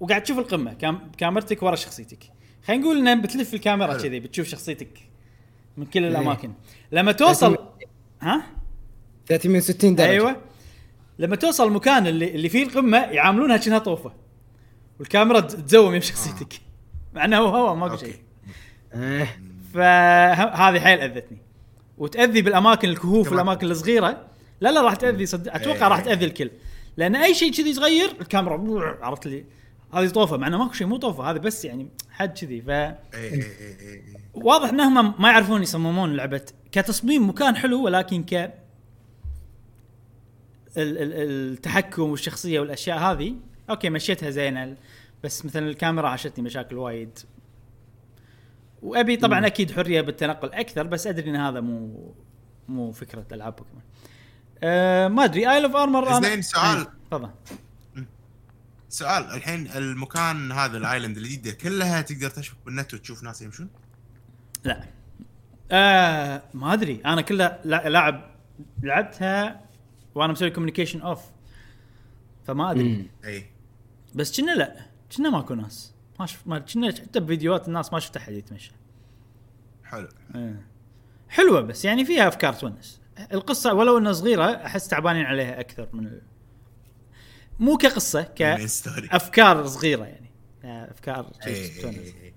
وقاعد تشوف القمة كام كاميرتك ورا شخصيتك. خلينا نقول ان بتلف الكاميرا. كذي بتشوف شخصيتك من كل الأماكن. لما توصل ها؟ 360 درجة. أيوه. لما توصل المكان اللي اللي فيه القمة يعاملونها كأنها طوفة. والكاميرا تزوم يم شخصيتك. مع انه هو هو ماكو شيء. إيه. فهذه حيل أذتني. وتأذي بالأماكن الكهوف. والاماكن الصغيرة. لا لا راح تأذي صد... أتوقع إيه. راح تأذي الكل. لأن أي شيء كذي صغير الكاميرا عرفت لي؟ هذه طوفة مع إنه ماكو شيء مو طوفة هذه بس يعني حد كذي. ف اي اي اي واضح انهم ما يعرفون يصممون لعبة كتصميم مكان حلو ولكن ك ال- ال- التحكم والشخصية والأشياء هذه okay مشيتها زينة بس مثلا الكاميرا عاشتني مشاكل وايد. وأبي طبعا أكيد حرية بالتنقل أكثر بس أدري إن هذا مو مو فكرة ألعاب بوكيمون. أه ما أدري Isle of Armor زين، سؤال. تفضل. سؤال الحين المكان هذا ال island الجديده كلها تقدر تشوف بالنت وتشوف ناس يمشون؟ لا. آه ما أدري. أنا كلها لا- لاعب لعبتها وأنا مسوي communication off فما أدري. مم. إي. بس كنا لا كنا ماكو ناس. ما شف ما كنا حتى بفيديوهات الناس ما شفت احد يتمشى حلو. آه. حلوة بس يعني فيها أفكار تونس. القصة ولو إنها صغيرة أحس تعبانين عليها أكثر من ال... مو كقصة كافكار صغيرة يعني. أفكار إي، شيء إي، تونس إي، إي.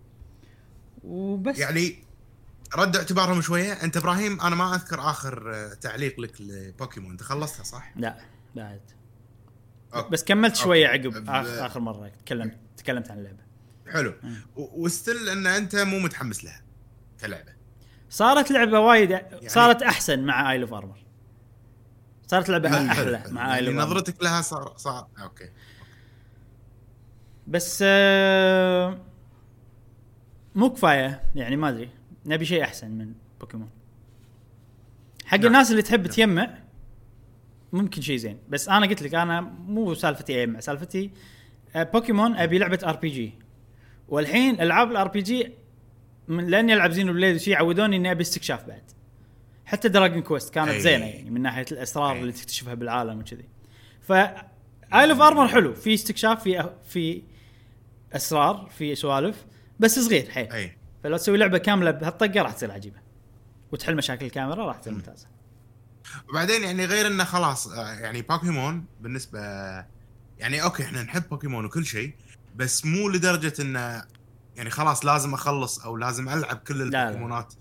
وبس. يعني رد اعتبارهم شوية. أنت إبراهيم أنا ما أذكر آخر آه، تعليق لك لبوكيمون. أنت خلصتها صح؟ لا بعد. بس كملت شوية. عقب ب- آخ- آخر مرة تكلمت تكلمت عن اللعبة. حلو. و still إن أنت مو متحمس لها كلعبة. صارت لعبة وايد صارت أحسن مع Isle of Armor صارت لعبة أحلى. مع يعني نظرتك لها صار صار okay. بس آه، مو كفاية. يعني ما أدري. نبي شيء أحسن من بوكيمون. حق نعم. الناس اللي تحب تجمع ممكن شيء زين. بس أنا قلت لك أنا مو سالفتي اجمع سالفتي آه، بوكيمون أبي لعبة RPG والحين ألعاب ال RPG من لأني ألعب Xenoblade وشي عودوني إني أبي استكشاف بعد. حتى Dragon Quest كانت أي. زينة يعني من ناحية الأسرار أي. اللي تكتشفها بالعالم وكذي. ف Isle of Armor حلو في استكشاف في في أسرار في سوالف بس صغير حيل. أي. فلو تسوي لعبة كاملة بهالطقة راح تصير عجيبة. وتحل مشاكل الكاميرا راح تصير ممتازة. وبعدين يعني غير إنه خلاص آه، يعني بوكيمون بالنسبة يعني okay إحنا نحب بوكيمون وكل شيء بس مو لدرجة إنه يعني خلاص لازم أخلص أو لازم ألعب كل لا. البوكيمونات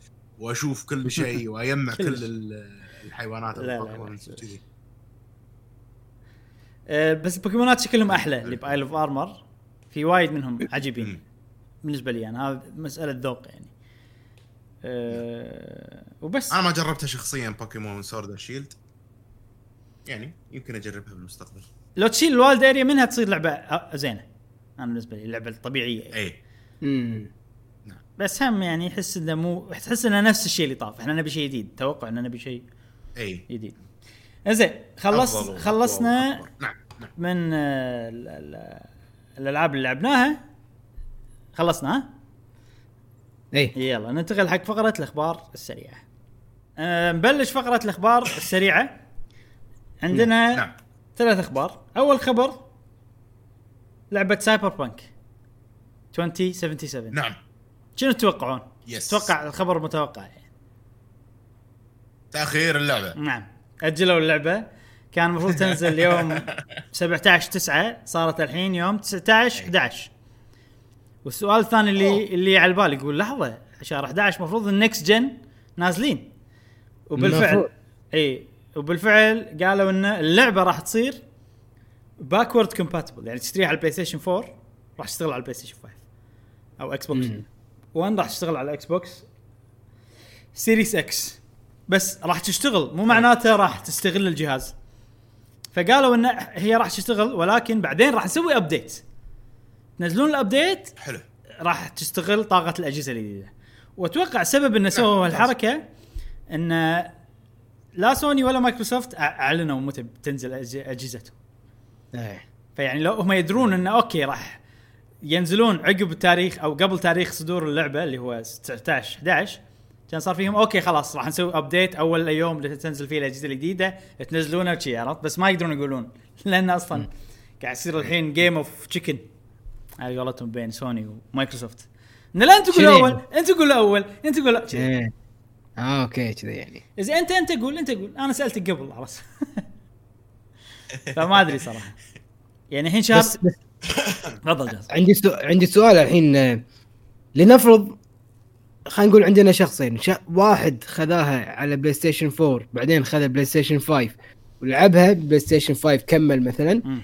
واشوف كل شيء واجمع. كل ال- الحيوانات لا، لا،. أه بس البوكيمونات شكلهم أحلى اللي ب Isle of Armor في وايد منهم عجيبين. بالنسبة لي أنا هذا مسألة ذوق يعني أه وبس أنا ما جربتها شخصيا بوكيمون Sword Shield يعني يمكن أجربها بالمستقبل لو تشيل الوالد اريا منها تصير لعبة زينة أنا بالنسبة لي اللعبه الطبيعيه يعني. اي مم. بس هم يعني يحس إنه مو تحس إنه نفس الشيء اللي طاف. إحنا نبي شيء جديد. توقع ان نبي شيء أي. جديد. زين خلص خلصنا. نعم نعم. من آه، ال- ال- الألعاب اللي لعبناها. خلصنا ها؟ أي. يلا ننتقل حق فقرة الأخبار السريعة. أه نبلش فقرة الأخبار السريعة. عندنا نعم. ثلاث أخبار. أول خبر لعبة Cyberpunk 2077 نعم. شنو تتوقعون؟ yes أتوقع الخبر متوقع يعني. تأخير اللعبة. نعم. أجلوا اللعبة. كان المفروض تنزل يوم 17 9 صارت الحين يوم 19 11 والسؤال الثاني اللي أوه. اللي على البال يقول لحظة شهر 11 المفروض ال next gen نازلين. وبالفعل. اي وبالفعل قالوا إن اللعبة راح تصير backward compatible يعني تشتريها على ال PlayStation 4 راح تشتغل على ال PlayStation 5 أو Xbox. 1 راح تشتغل على ال Xbox Series X بس راح تشتغل مو معناته راح تستغل الجهاز. فقالوا إن هي راح تشتغل ولكن بعدين راح نسوي update تنزلون ال update حلو. راح تستغل طاقة الأجهزة الجديدة. وأتوقع سبب انه سووا. هالحركة إن لا سوني ولا مايكروسوفت أعلنوا متى بتنزل أجهزتهم. إي. فيعني لو هم يدرون انه okay راح ينزلون عقب التاريخ أو قبل تاريخ صدور اللعبة اللي هو 19 11 كان صار فيهم okay خلاص راح نسوي update أول يوم اللي تنزل فيه الأجهزة الجديدة تنزلونه وشي عرفت؟ بس ما يقدرون يقولون لأن أصلا قاعد يصير الحين game of chicken على قولتهم بين سوني ومايكروسوفت. إن لا أنت تقول؟ أول أنت تقول أول أنت تقول. إيه. آه okay كذا يعني. إذا أنت أنت قول أنت قول. أنا سألتك قبل عرفت فما أدري صراحة. يعني الحين شهر بس, بس تفضل عندي سو... عندي سؤال الحين آه، لنفرض خلينا نقول عندنا شخصين ش... واحد خذاها على PlayStation 4 بعدين خذ PlayStation 5 ولعبها PlayStation 5 كمل مثلا مم.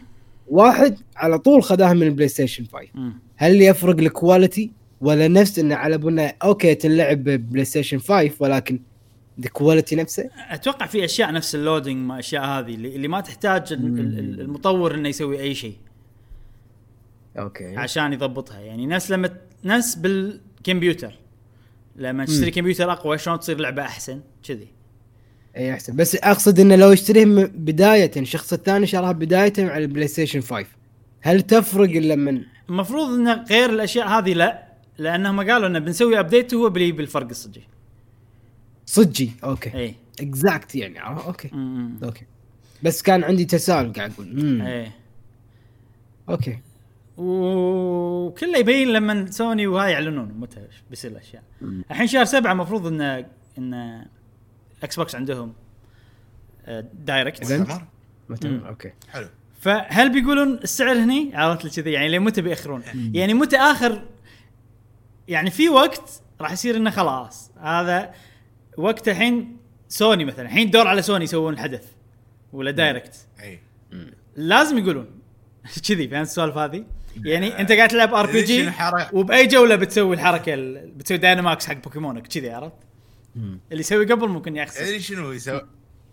واحد على طول خذاها من ال PlayStation 5 مم. هل يفرق ال quality ولا نفس انه على بالنا okay تنلعب ب PlayStation 5 ولكن ال quality نفسه؟ أتوقع في أشياء نفس ال loading ما أشياء هذه اللي, ما تحتاج ال- ال- ال- المطور إنه يسوي أي شيء. okay. عشان يضبطها. يعني نفس لما نفس بالكمبيوتر. لما تشتري كمبيوتر أقوى شلون تصير لعبة أحسن؟ كذي. اي أحسن. بس أقصد إنه لو يشتريه م- بداية الشخص الثاني شراها بداية على ال PlayStation 5 هل تفرق لما المفروض انه غير الأشياء هذه؟ لا. لأنهم قالوا إنه بنسوي update هو بلي بالفرق الصجي. صجي. okay. اي exact يعني. آه، okay. okay. بس كان عندي تساؤل قاعد أقول. مم. اي okay. وكله يبين لما سوني وهاي يعلنون متى بيصير الأشياء. الحين شهر سبعة المفروض إن إن Xbox عندهم آه، Direct؟ مثلا مم. okay. حلو. فهل بيقولون السعر هني؟ عرفت لي كذي يعني لمتى بيأخرون؟ يعني متى آخر يعني في وقت راح يصير إنه خلاص. هذا وقت الحين سوني مثلا الحين دور على سوني يسوون الحدث ولا Direct اي لازم يقولون. كذي فهمت السوالف هذه؟ يعني انت قاعد تلعب RPG؟ وبأي جولة بتسوي الحركة ال- بتسوي Dynamax حق بوكيمونك كذي عرفت؟ اللي يسوي قبل ممكن يخسر تدري شنو يسوي؟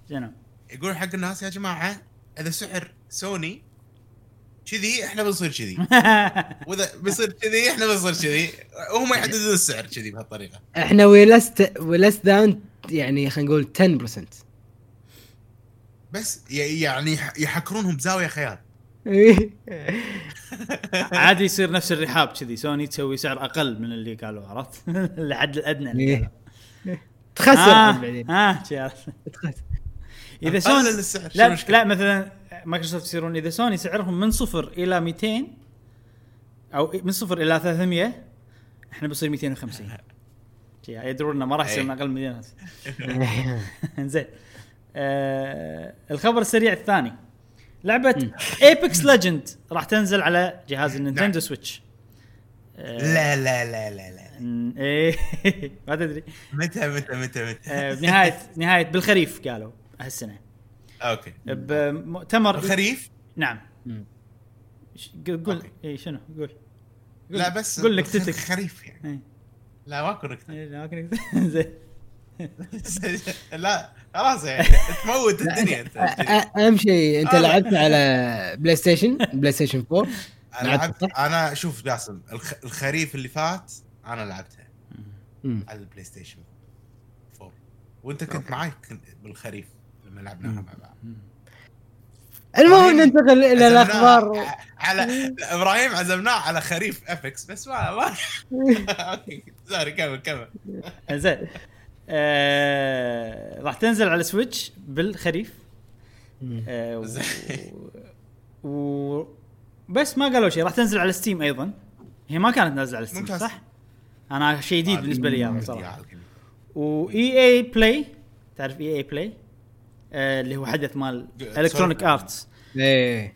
شنو؟ يقول حق الناس يا جماعة إذا سعر سوني كذي إحنا بنصير كذي وإذا بيصير كذي إحنا بنصير كذي وهم يحددون السعر كذي بهالطريقة إحنا ولست ولست ذان يعني خلينا نقول 10% بس ي- يعني يح- يحكرونهم بزاويه خيال عادي يصير نفس الرحاب كذي سوني تسوي سعر أقل من اللي قالوا عرفت؟ الحد الأدنى اللي إيه. قالوا. تخسر آه بعدين آه عرفت. تخسر إذا سوني السعر، لا؟ لا مثلا مايكروسوفت يصيرون إذا سوني سعرهم من صفر إلى 200 أو من صفر إلى 300 إحنا بنصير 250 شي يدرون إنه ما راح يصير من إيه. أقل من 200 زين آه الخبر السريع الثاني لعبة Apex Legends راح تنزل على جهاز النينتندو نعم. Switch. آه لا لا لا لا لا. إيه. ما تدري. متى متى متى متى؟ آه بنهايه نهاية بالخريف قالوا هالسنة. أوكي. بمؤتمر الخريف نعم. قول. اي شنو؟ قول. لا بس قول نكتتك خريف يعني. إيه. لا ماكو نكته إيه، لا، أوكي، زين. لا. خلاص يعني تموت الدنيا أنت اهم شيء انت. لعبت على بلاي ستيشن بلاي ستيشن 4 أنا لعبت؟ أنا شوف جاسم الخ- الخريف اللي فات أنا لعبتها. على البلاي ستيشن 4 وانت كنت معي بالخريف لما لعبناها مع بعض المهم ننتقل إلى الاخبار على إبراهيم عزمناه على خريف Apex بس ما ما أوكي sorry كمل كمل زين آه، راح تنزل على Switch بالخريف. آه، و... و... بس ما قالوا شيء. راح تنزل على Steam أيضا. هي ما كانت نازلة على Steam. صح؟ أنا شيء جديد بالنسبة لي هذا يا صراحة. و EA Play تعرف EA Play؟ اللي هو حدث مال. Electronic Arts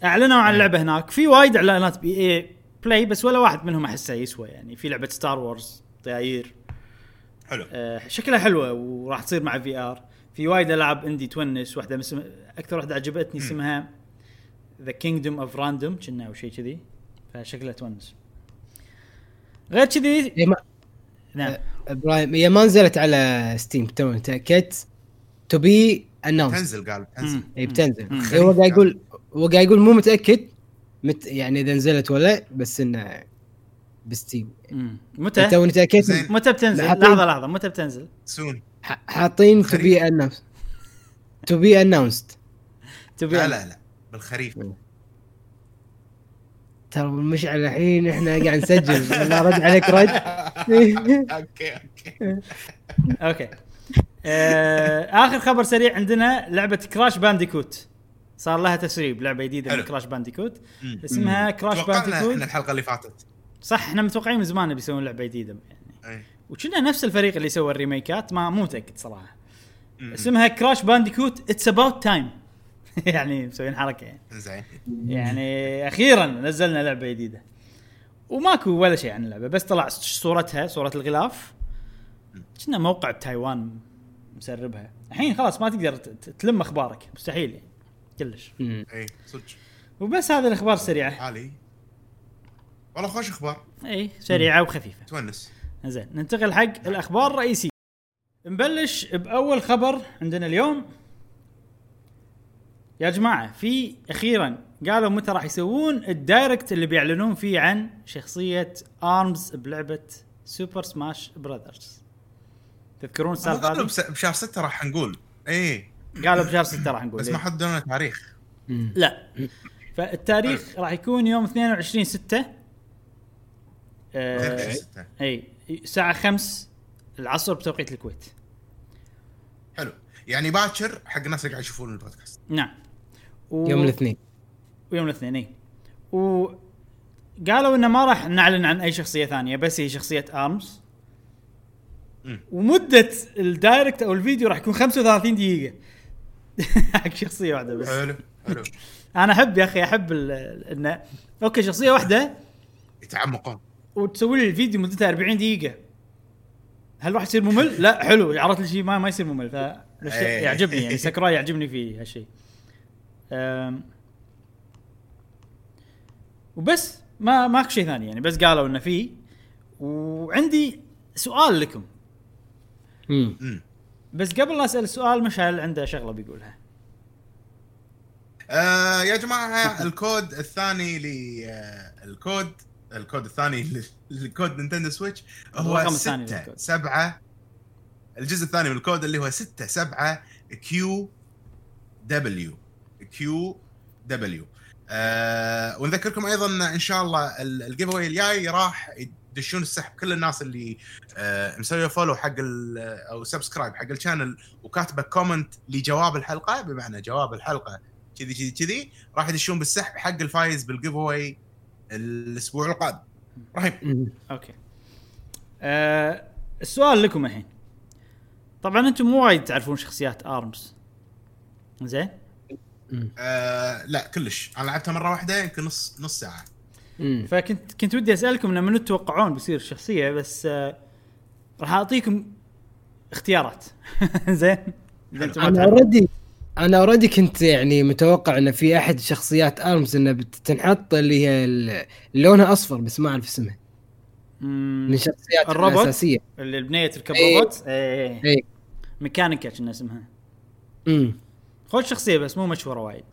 أعلنوا عن اللعبه هناك. في وايد إعلانات ب EA Play بس ولا واحد منهم احسه يسوى يعني. في لعبة Star Wars طياير حلو. آه، شكلها حلوة وراح تصير مع VR في وايد ألعاب عندي تونس واحدة مسم... أكثر واحدة عجبتني اسمها ذا كينجدوم اوف راندوم كنا أو شيء كذي فشكلها تونس. غير كذي هي ما- نعم. إبراهيم هي ما نزلت على ستيم تو تاكدت تو بي اناونس تنزل قال تنزل. اي بتنزل. هو قاعد يقول هو قاعد يقول مو متأكد مت يعني إذا نزلت ولا بس إنه بستيم. متى؟ توني تأكدت. متى بتنزل؟ لحظة لحظة. متى بتنزل؟ سون ح- حاطين to. be announced to be announced تبي لا لا لا. بالخريف. ترى مشعل الحين إحنا قاعد نسجل. والله رد عليك رد. أوكي أوكي. أوكي. آه آخر خبر سريع عندنا لعبة Crash Bandicoot صار لها تسريب لعبة جديدة من. Crash Bandicoot. اسمها Crash Bandicoot الحلقة اللي فاتت. صح إحنا متوقعين من زمان بيسوون لعبة جديدة يعني. أي. وكنا نفس الفريق اللي سوى ال remake ات ما مو متأكد صراحة. مم. اسمها Crash Bandicoot It's About Time يعني مسوين حركة يعني. زين. يعني أخيرا نزلنا لعبة جديدة. وماكو ولا شيء عن اللعبة بس طلع صورتها صورة الغلاف. كنا موقع بتايوان مسربها. الحين خلاص ما تقدر تلم أخبارك مستحيل يعني كلش. إي صدق. وبس هذه الأخبار السريعة. عالي والله خوش أخبار. اي سريعة وخفيفة. تونس. زين ننتقل حق الأخبار الرئيسية. نبلش بأول خبر عندنا اليوم. يا جماعة في أخيرا قالوا متى راح يسوون ال Direct اللي بيعلنون فيه عن شخصية ARMS بلعبة Super Smash Brothers تذكرون السالفة قالوا هذه؟ بس- بشهر 6 راح نقول. إيه. قالوا بشهر 6 راح نقول بس إيه. ما حددوا لنا تاريخ. لا. فالتاريخ راح يكون يوم 22 6 آه 22 ستة. إي الساعة 5 العصر بتوقيت الكويت. حلو. يعني باكر حق الناس اللي قاعد يشوفون البودكاست. نعم. و... يوم الاثنين. ويوم الاثنين إي. وقالوا إنه ما راح نعلن عن أي شخصية ثانية بس هي شخصية آرمز. ومدة ال Direct أو الفيديو راح يكون 35 دقيقة. حق شخصية واحدة بس. حلو حلو. أنا أحب يا أخي أحب ال- انه أوكي شخصية واحدة. يتعمقون. وتسوي لي الفيديو مدته 40 دقيقة هل راح يصير ممل؟ لا حلو عرفت لي شيء ما ما يصير ممل ف إيه. يعجبني يعني ساكوراي يعجبني فيه هالشيء وبس ما ماكو شيء ثاني يعني بس قالوا إنه فيه وعندي سؤال لكم. امم بس قبل لا أسأل السؤال مشعل عنده شغلة بيقولها آه يا جماعة الكود الثاني ل آه، الكود الثاني ل- لكود Nintendo Switch هو الرقم الثاني 6 للكود. 7 الجزء الثاني من الكود اللي هو 6 7 QW QW آه ونذكركم أيضا إن شاء الله ال giveaway الجاي راح يدشون السحب كل الناس اللي آه مسوية follow حق أو subscribe حق ال channel وكاتبة comment لجواب الحلقة بمعنى جواب الحلقة كذي كذي كذي راح يدشون بالسحب حق الفايز بال giveaway الأسبوع القادم. رهيب. أوكي. أه السؤال لكم الحين. طبعا أنتم مو وايد تعرفون شخصيات ARMS زين؟ آه لا كلش. أنا لعبتها مرة واحدة يمكن نص نص ساعة. مم. فكنت كنت ودي أسألكم انه منو تتوقعون بيصير الشخصيه بس آه راح أعطيكم اختيارات. زين؟ أنا. already أنا already كنت يعني متوقع انه في أحد شخصيات ARMS انه بتنحط اللي هي لونها أصفر بس ما أعرف اسمها. من الشخصيات الروبوت؟ الأساسية. اللي بنية تركب إيه. روبوت إيه. اي ميكانيكا كنا اسمها امم خوش شخصية بس مو مشهورة وايد.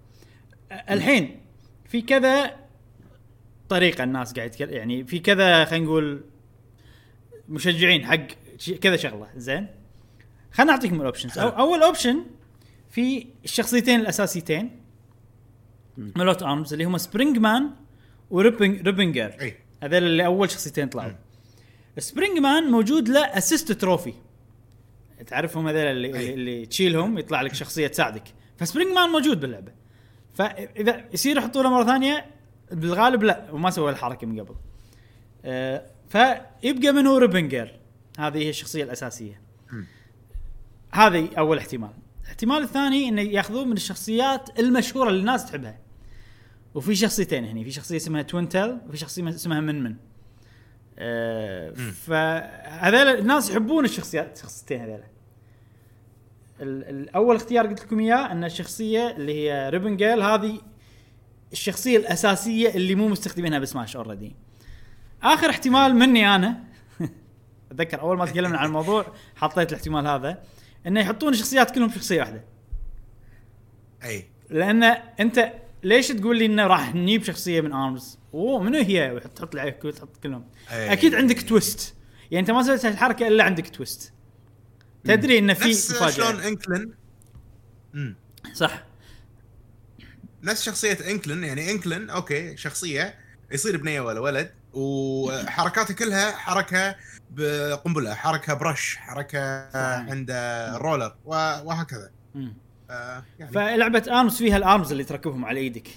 الحين في كذا طريقة الناس قاعد يعني في كذا خلينا نقول مشجعين حق كذا شغلة. زين؟ خلينا نعطيكم ال options أو أول option في الشخصيتين الأساسيتين. مالوت ARMS اللي هم Spring Man و Ribbon Ribbon Girl. إي. هذول اللي أول شخصيتين طلعوا. Spring Man موجود له assist trophy. تعرفهم هذول اللي, أي. اللي, تشيلهم يطلع لك شخصية تساعدك. ف Spring Man موجود باللعبة. فإذا يصير يحطوا له مرة ثانية بالغالب لا وما سوى الحركة من قبل. آه فيبقى منه Ribbon Girl. هذه هي الشخصية الأساسية. هذه أول احتمال. الاحتمال الثاني إنه ياخذوه من الشخصيات المشهورة اللي الناس تحبها. وفي شخصيتين هنا في شخصية اسمها Twintelle وفي شخصية اسمها Min Min. فهذول الناس يحبون الشخصيات الشخصيتين هذول ال- الأول اختيار قلت لكم إياه إن الشخصية اللي هي Ribbon Girl هذه الشخصية الأساسية اللي مو مستخدمينها ب Smash already آخر احتمال مني أنا. أتذكر أول ما تكلمنا عن الموضوع حطيت الاحتمال هذا. إنه يحطون الشخصيات كلهم شخصية واحدة. أي. لأن أنت ليش تقول لي إنه راح نجيب شخصية من ARMS أوه منو هي؟ تحط لي تحط كلهم. أي. أكيد عندك twist يعني أنت ما سويت الحركة إلا عندك twist تدري إنه في نفس شلون مفاجاه Inkling. صح. نفس شخصية Inkling يعني Inkling okay شخصية يصير بنية ولا ولد. وحركاته كلها حركة بقنبلة حركة ب brush حركة عنده roller وهكذا. مم. آه يعني فلعبة ARMS فيها ال arms اللي تركبهم على إيدك.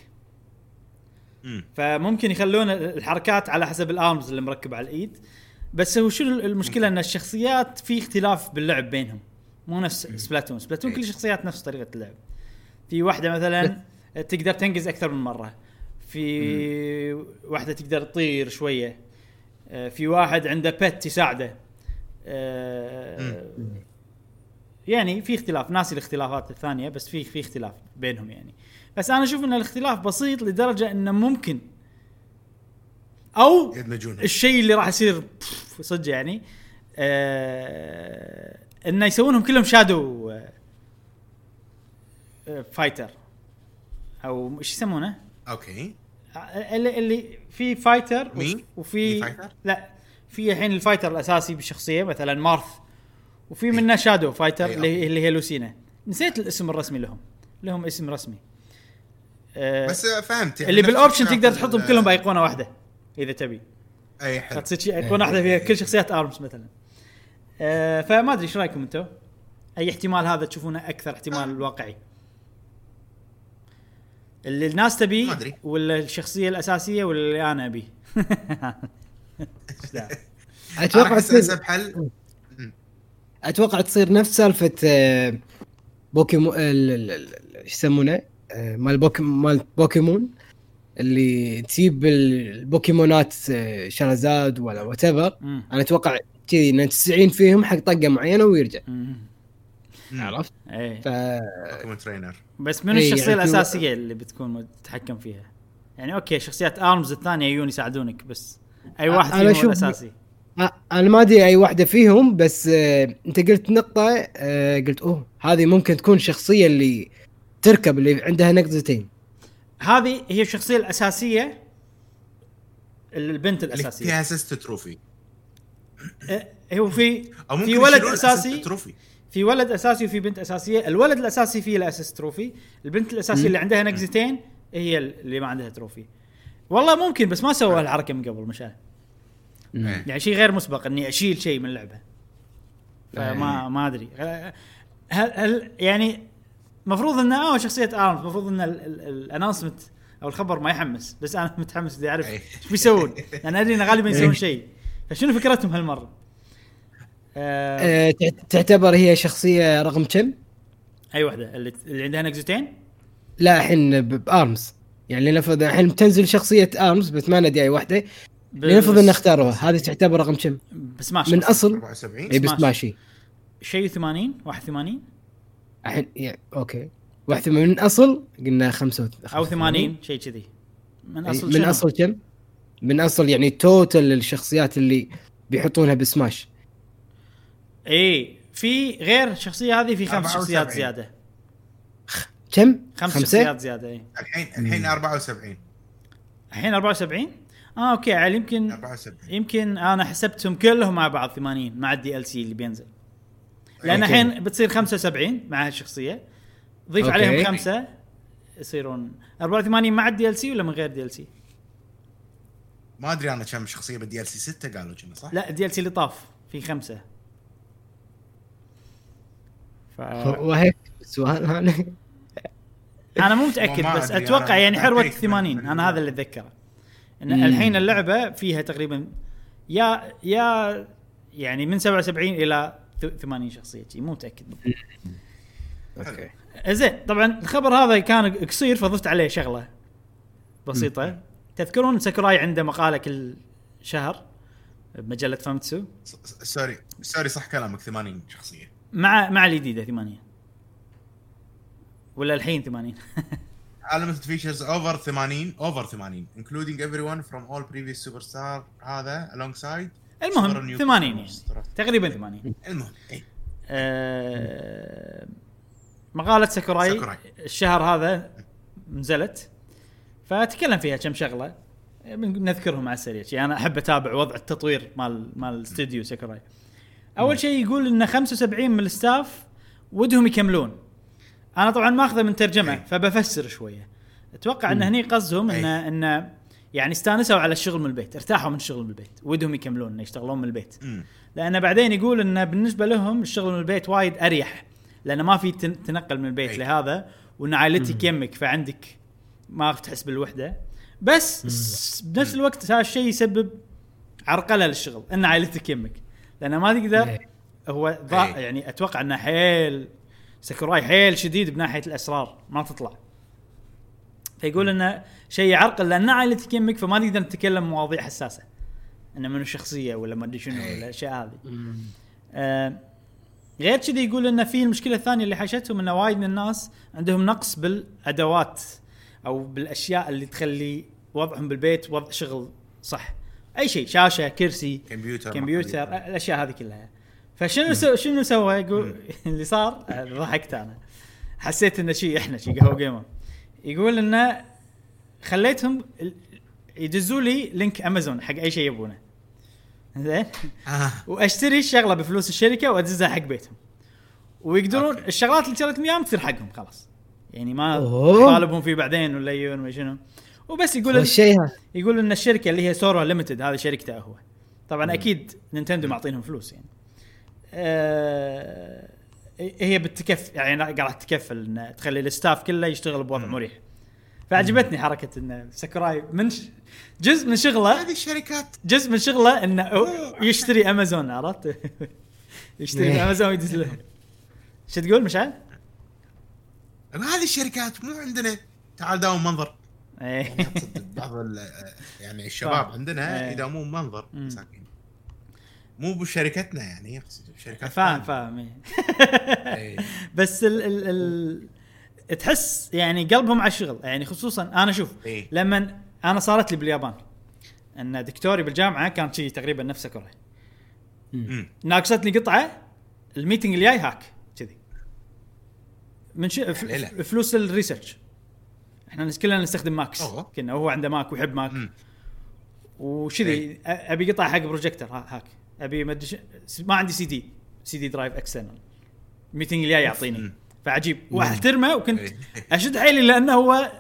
مم. فممكن يخلون الحركات على حسب الآرمز اللي مركب على الإيد. بس هو شنو المشكلة؟ إن الشخصيات في اختلاف باللعب بينهم. مو نفس سبلاتون. سبلاتون كل الشخصيات نفس طريقة اللعب. في واحدة مثلا تقدر تنقز أكثر من مرة. في واحدة تقدر تطير شوية. آه، في واحد عنده بت يساعده. آه، يعني في اختلاف. ناسي الاختلافات الثانية بس في في اختلاف بينهم يعني. بس أنا أشوف إن الاختلاف بسيط لدرجة إنه ممكن. أو يدمجونها الشيء اللي راح يصير صدق يعني. آه إنه يسوونهم كلهم shadow آه آه fighter أو إيش يسمونه؟ okay. آه، اللي اللي في fighter Mii؟ وفي fighter؟ لا في الحين ال fighter الأساسي بالشخصيه مثلا Marth. وفي منه shadow fighter اللي. اللي هي Lucina. نسيت الاسم الرسمي لهم. لهم اسم رسمي. آه بس فهمت. يعني اللي بال option تقدر تحطهم كلهم بأيقونة واحدة إذا تبي. أي حلو. تصير أيقونة واحدة فيها كل شخصيات ARMS مثلا. آه فما أدري إيش رأيكم أنتم؟ أي احتمال هذا تشوفونه أكثر احتمال واقعي؟ اللي الناس ما تبيه أدري. ولا الشخصية الأساسية ولا اللي أنا ابيه؟ أتوقع تصير حل أتوقع تصير نفس سالفة آه، بوكيمون ال- ال- ال- إيش يسمونه آه، مال مال بوكيمون اللي تجيب البوكيمونات آه، شرزاد ولا وات. أنا أتوقع كذي إن 90 فيهم حق طقة معينة ويرجع مم. عرفت؟ إيه. ف بوكيمون ترينر بس من إيه، الشخصية يعني الأساسية اللي بتكون تتحكم فيها؟ يعني أوكي شخصيات ارمز الثانية يجون يساعدونك بس أي واحد أنا فيهم هو أشوف- الأساسي. أنا ما أدري أي واحدة فيهم بس آه، أنت قلت نقطة آه، قلت أوه هذه ممكن تكون الشخصيه اللي تركب اللي عندها نقزتين هذه هي الشخصية الأساسية البنت اللي الأساسية. فيها assist trophy هو في في ولد أساسي. trophy في ولد أساسي وفي بنت أساسية. الولد الأساسي فيه ال assist trophy. البنت الأساسية اللي عندها نقزتين هي اللي ما عندها trophy. والله ممكن بس ما سووا هالحركه من قبل مشان. يعني شيء غير مسبق إني أشيل شيء من اللعبه فما ما أدري. هل, هل يعني المفروض انه آه شخصية ARMS. المفروض إن ال announcement أو الخبر ما يحمس. بس أنا متحمس بدي أعرف. إيش بيسوون. لأن أدري انه غالبا يسوون شيء. فشنو فكرتهم هالمرة؟ آه آه، تعت- تعتبر هي شخصية رقم كم؟ أي وحده اللي, اللي عندها نقزتين لا الحين ب- ب ARMS. يعني لنفرض الحين بتنزل شخصية ARMS بس ما ندري أي واحدة. لنفرض إن اختاروها هذه تعتبر رقم كم؟ بسماش من أصل؟ 74 اي بس سماش. ماشي شيء. 80 81 الحين يعني okay. واحدة من أصل؟ قلنا خمسة أو 80 شيء كذي. من أصل من شنو؟ أصل كم؟ من أصل يعني total الشخصيات اللي بيحطونها بسماش. اي في غير الشخصيه هذه في خمس 74. شخصيات زيادة كم؟ خمس خمسة؟ شخصيات زيادة اي الحين الحين 74 الحين 74 آه okay عيل يمكن 74 يمكن أنا حسبتهم كلهم مع بعض 80 مع ال DLC اللي بينزل لأن. الحين بتصير 75 مع هالشخصيه ضيف okay. عليهم خمسة يصيرون 84 مع ال DLC ولا من غير DLC؟ ما أدري أنا كم شخصية بال DLC 6 قالوا كنا صح؟ لا ال DLC اللي طاف في خمسة ف... وهيك السؤال هذا؟ أنا مو متأكد بس أتوقع يعني حروه أتأكد من- 80 من أنا هذا اللي أتذكره. إن. الحين اللعبة فيها تقريبا يا يا يعني من 77 إلى ث- 80 شخصية مو متأكد. okay. زين طبعا الخبر هذا كان قصير فضفت عليه شغلة بسيطة. تذكرون ساكوراي عنده مقالة كل شهر بمجلة Famitsu؟ سوري sorry صح كلامك 80 شخصية. مع مع الجديدة 80 ولا الحين 80 Unlimited features over 80 over 80 including everyone from all previous superstar هذا alongside. المهم 80 يعني. تقريبا 80 المهم اي آه، مقالة ساكوراي, ساكوراي. الشهر هذا نزلت. فتكلم فيها كم شغلة. نذكرهم على السريع. شي أنا أحب أتابع وضع التطوير مال مال الاستوديو ساكوراي. أول شيء يقول إن 75 من ال staff ودهم يكملون أنا طبعا ماخذه من ترجمة أي. فبفسر شوية أتوقع إن هني قصدهم ان أي. إن يعني استانسوا على الشغل من البيت ارتاحوا من الشغل من البيت ودهم يكملون إنه يشتغلون من البيت. لأن بعدين يقول انه بالنسبة لهم الشغل من البيت وايد أريح لأنه ما في تن- تنقل من البيت أي. لهذا وإن عائلتك يمك فعندك ما تحس بالوحدة بس بنفس الوقت هذا الشيء يسبب عرقلة للشغل إن عائلتك يمك لأن ما تقدر إيه. هو أي. يعني أتوقع إنه حيل ساكوراي حيل شديد بناحية الأسرار ما تطلع. فيقول إنه شيء يعرقل لأن عائلتك يمك فما نقدر نتكلم مواضيع حساسة. إنه منو الشخصيه ولا ما أدري شنو ولا الاشياء هذه. آه غير كذي يقول ان في المشكلة الثانية اللي حاشتهم ان وايد من الناس عندهم نقص بالأدوات أو بالأشياء اللي تخلي وضعهم بالبيت وضع شغل صح. أي شيء شاشة كرسي كمبيوتر كمبيوتر الأشياء هذه كلها. فشنو سو شنو سوى يقول اللي صار ضحكت أنا. حسيت إنه شيء إحنا شيء قهوة gamer يقول إنه خليتهم يدزوا لي link أمازون حق أي شيء يبونه. زين؟ آه. وأشتري الشغلة بفلوس الشركة وأدزها حق بيتهم. ويقدرون أوكي. الشغلات اللي شريتهم اياهم تصير حقهم خلاص. يعني ما. طالبهم فيه بعدين ولا يجون ما شنو. وبس يقول يقول إن الشركة اللي هي Sora Limited هذه شركته هو. طبعا أكيد نينتندو معطينهم فلوس يعني. آه هي بتكف يعني قاعدة تكفل ان تخلي ال staff كله يشتغل بوضع مريح. فعجبتني حركة إن ساكوراي من ش... جزء من شغله هذه الشركات. جزء من شغله انه يشتري امازون عرفت؟ يشتري من إيه. امازون ويدز له. شو تقول مشعل؟ هذه الشركات مو عندنا تعال داوم منظر. بعض ال- يعني الشباب. عندنا إيه. يداومون منظر مم. مساكين مو بشركتنا يعني اقصد شركات فاهم. فاهم إيه. إيه. بس ال ال ال تحس يعني قلبهم على الشغل يعني خصوصا أنا شوف إيه. لما أنا صارت لي باليابان إن دكتوري بالجامعة كان شيء تقريبا نفس مم. ناقصتني قطعة ال meeting الجاي هاك كذي من ش... ف- حليلة. ف- فلوس ال research إحنا كلنا نستخدم Macs. أوه. كنا هو عنده Mac ويحب Mac. وشذي إيه. أبي قطعه حق بروجيكتور ها- هاك. أبي ش- ما عندي CD CD drive external ال meeting الجاي يعطيني. فعجيب. واحترمه وكنت إيه. أشد حيلي لأنه هو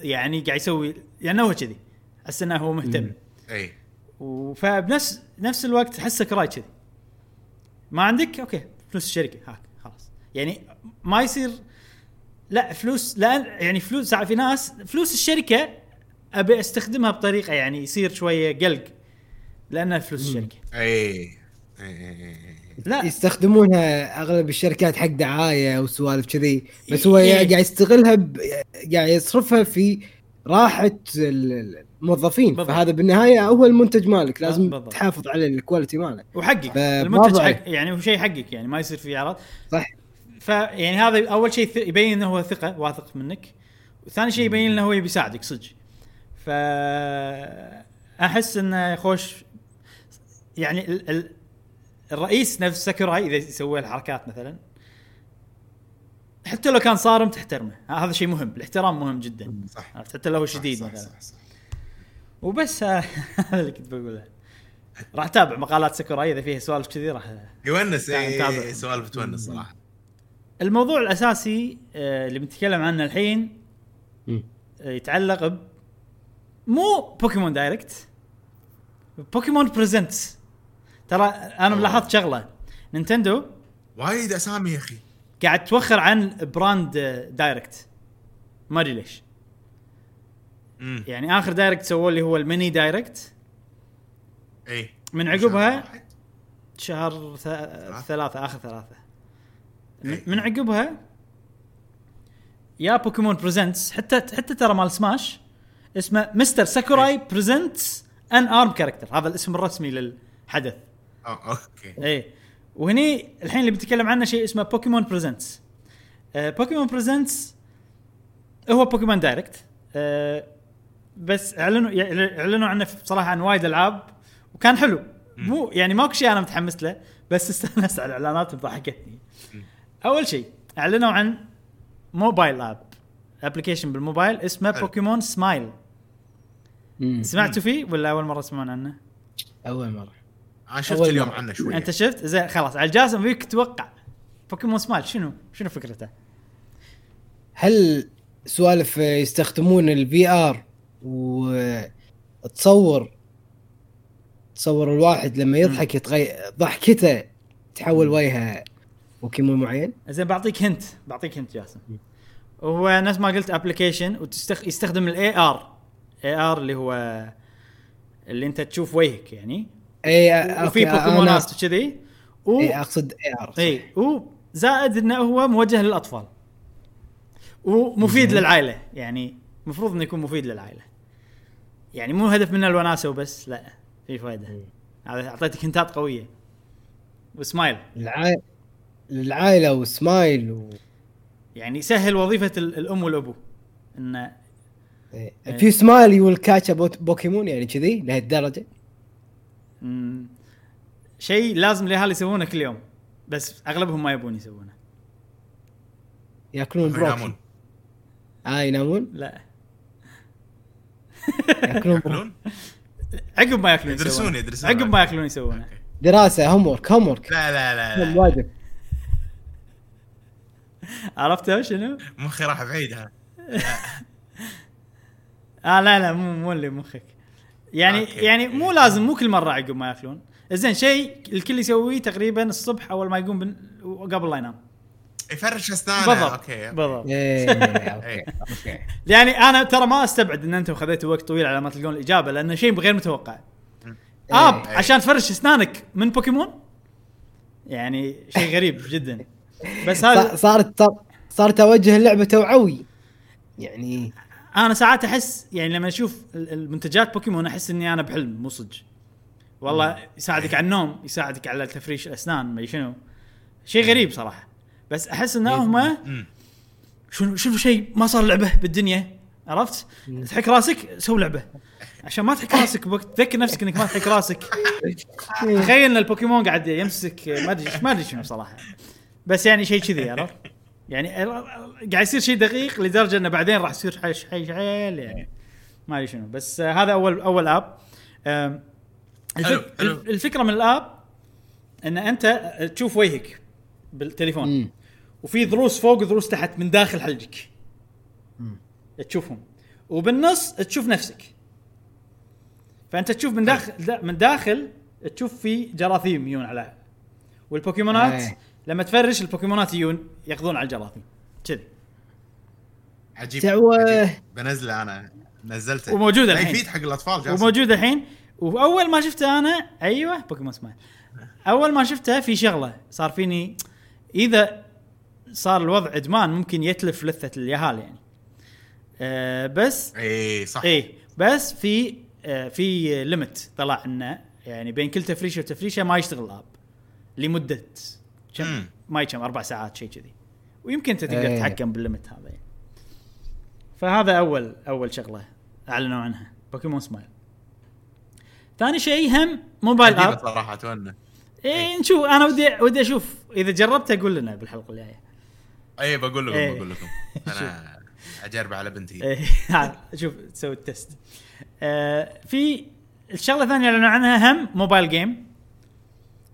يعني قاعد يسوي لأنه هو كذي. أحس إنه هو مهتم. اي فبنفس نفس الوقت احسك راي كذي. ما عندك؟ أوكي. فلوس الشركة. هاك. خلاص. يعني ما يصير لا فلوس لا يعني فلوس في ناس فلوس الشركة أبي أستخدمها بطريقة يعني يصير شوية قلق لأنها فلوس الشركة. اي اي لا. يستخدمونها أغلب الشركات حق دعاية وسوالف كذي بس هو إيه. قاعد يستغلها ب... قاعد يصرفها في راحة ال- الموظفين. بالضبط. فهذا بالنهاية هو المنتج مالك لازم بالضبط. تحافظ على الكواليتي ماله وحقك. ف- المنتج حق يعني هو شيء حقك يعني ما يصير فيه عرض صح. فيعني هذا أول شيء يبين إنه هو ثقة واثق منك. وثاني شيء يبين إنه هو يبي يساعدك صدق. ف أحس إنه خوش يعني ال... ال... الرئيس نفس ساكوراي إذا يسوي الحركات مثلا. حتى لو كان صارم تحترمه. هذا شيء مهم الاحترام مهم جدا. صح؟ حتى لو هو شديد صح مثلا. صح صح. وبس ه- هذا اللي كنت بقوله. راح أتابع مقالات ساكوراي إذا فيها سوالف كذي راح يونس اي سوالف تونس صراحة. الموضوع الأساسي آه، اللي بنتكلم عنه الحين. آه، يتعلق ب مو Pokémon Direct Pokémon Presents ترى أنا ملاحظت شغلة. نينتندو وايد أسامي يا أخي. قاعد توخر عن brand آه، Direct ما أدري ليش. يعني آخر Direct سووا اللي هو ال Mini Direct اي من عقبها. شهر. ثلاثة آخر ثلاثة. من- إيه. عقبها يا Pokémon Presents حتى حتى ترى مال سماش اسمه Mr. Sakurai Presents an ARMS character هذا الاسم الرسمي للحدث. آه أوكي. إيه. وهني الحين اللي بنتكلم عنه شيء اسمه Pokémon Presents. آه Pokémon Presents هو Pokémon Direct. آه بس اعلنوا يع- اعلنوا عنه بصراحه عن وايد ألعاب وكان حلو. مو يعني ماكو شيء أنا متحمس له بس استانست على الإعلانات وضحكتني. أول شيء إعلنوا عن mobile app application بالموبايل اسمه. Pokémon Smile. سمعتوا فيه ولا أول مرة تسمعون عنه؟ أول مرة أنا شفت أول اليوم. عنه شوي أنت شفت زين خلاص على الجهاز ابيك تتوقع Pokémon Smile شنو شنو فكرته؟ هل سوالف يستخدمون ال VR وتصور تصور الواحد لما يضحك يتغير ضحكته تحول وجهه بوكيمون معين؟ زين بعطيك hint بعطيك hint جاسم هو نفس ما قلت application ويستخدم ال AR AR اللي هو اللي أنت تشوف وجهك يعني. اي وفي بوكيمونات وكذي. و اي أقصد AR اي وزائد إنه هو موجه للأطفال. ومفيد للعائلة. يعني المفروض إنه يكون مفيد للعائلة. يعني مو هدف منه الوناسة وبس لا في فائده هذا أعطيتك hint ات قوية. وسمايل. العائله للعائلة وسمايل و... يعني سهل وظيفة ال- الأم والأبو. انه إيه. في سمايل يقول catch a Po- Pokémon يعني كذي لهالدرجة. مم، شيء لازم الاهالي يسوونه كل يوم. بس أغلبهم ما يبون يسوونه. يأكلون ينامون. بروكلي. آه ينامون؟ لا. يأكلون عقب ما يأكلون يدرسون-. يدرسون. عقب ما يأكلون يسوونه. دراسة homework homework لا لا لا, لا. واجب. عرفت شنو؟ مخي راح بعيد ها آه لا لا مو مو اللي مخك. يعني okay. يعني مو لازم مو كل مرة عقب ما ياكلون. زين شيء الكل يسويه تقريبا الصبح أول ما يقوم بن... قبل لا ينام. يفرش أسنانه. بالضبط okay بالضبط. إيه، okay إيه. okay. يعني أنا ترى ما أستبعد إن أنتم خذيتوا وقت طويل على ما تلقون الإجابة لأنه شيء غير متوقع. app إيه. عشان تفرش أسنانك من بوكيمون؟ يعني شيء غريب جدا. بس هذا صارت صارت اوجه اللعبة توعوي. يعني أنا ساعات أحس يعني لما أشوف ال- المنتجات بوكيمون أحس إني أنا بحلم مو صدق. والله يساعدك على النوم يساعدك على تفريش الأسنان ما شنو. شيء غريب صراحة. بس أحس إن هم. شنو شنو شيء ما صار لعبة بالدنيا عرفت؟ تحك راسك سوي لعبة. عشان ما تحك راسك بوقت تذكر نفسك إنك ما تحك راسك. تخيل إن البوكيمون قاعد يمسك ما ادري ما أدري شنو صراحة. بس يعني شيء كذي عرفت؟ يعني قاعد يصير شيء دقيق لدرجة إنه بعدين راح يصير حيش حيش حيل يعني. ما أدري شنو. بس هذا اول أول اب الفك. الفكرة من ال app إن أنت تشوف وجهك بالتليفون. مم. وفي ضروس فوق وضروس تحت من داخل حلقك. تشوفهم. وبالنص تشوف نفسك. فأنت تشوف من داخل دا من داخل تشوف في جراثيم يجون على. والبوكيمونات إيه. لما تفرش البوكيمونات يجون ياخذون على الجراثيم كذي. عجيب. عجيب. بنزله أنا. نزلته. وموجود الحين. يفيد حق الأطفال جاسم. وموجود الحين. وأول ما شفته أنا أيوه بوكيمون سمايل. أول ما شفته في شغلة. صار فيني إذا صار الوضع إدمان ممكن يتلف لثة اليهال يعني. أه بس اي إيه، صح. إيه بس في آه في limit طلع إنه يعني بين كل تفريشة وتفريشة ما يشتغل ال app لمدة كم. ما كم؟ أربع ساعات شيء كذي. ويمكن أنت تقدر إيه. تتحكم بال limit هذا. يعني. فهذا أول أول شغلة أعلنوا عنها. بوكيمون سمايل. ثاني شيء هم mobile app. صراحة أتمنى. إيه نشوف أنا ودي ودي أشوف. إذا جربته قول لنا بالحلقة الجاية. اي بقول لكم إيه. بقول لكم. أنا أجرب على بنتي. إيه، ها، شوف تسوي ال test. آه في الشغله الثانية اللي أعلنوا عنها هم mobile game.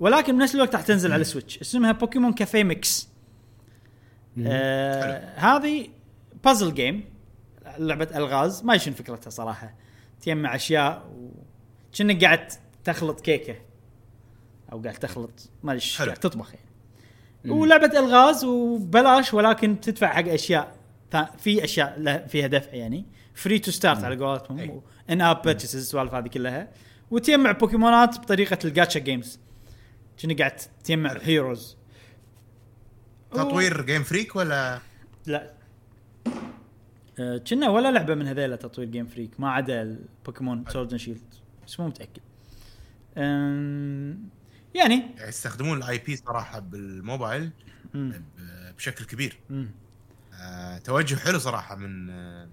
ولكن بنفس الوقت راح تنزل على ال Switch. اسمها بوكيمون Café Mix. آه هذه puzzle game لعبة ألغاز. ما شنو فكرتها صراحة. تجمع أشياء وكأنك قاعد تخلط كيكة. أو قاعد تخلط. ما أدري. قاعد تطبخ يعني. ولعبة ألغاز وبلاش ولكن تدفع حق أشياء في أشياء فيها دفع يعني. free to start على. قولتهم. in-app purchase السوالف هذه كلها. وتجمع بوكيمونات بطريقة ال gacha games كأنك قاعد تجمع heroes تطوير Game Freak ولا؟ لا. آه، كنا ولا لعبة من هذيلا تطوير جيم فريك ما عدا البوكيمون Sword and Shield بس مو متأكد. يعني. يعني يستخدمون ال IP صراحة بالموبايل بشكل كبير. آه، توجه حلو صراحة من آه،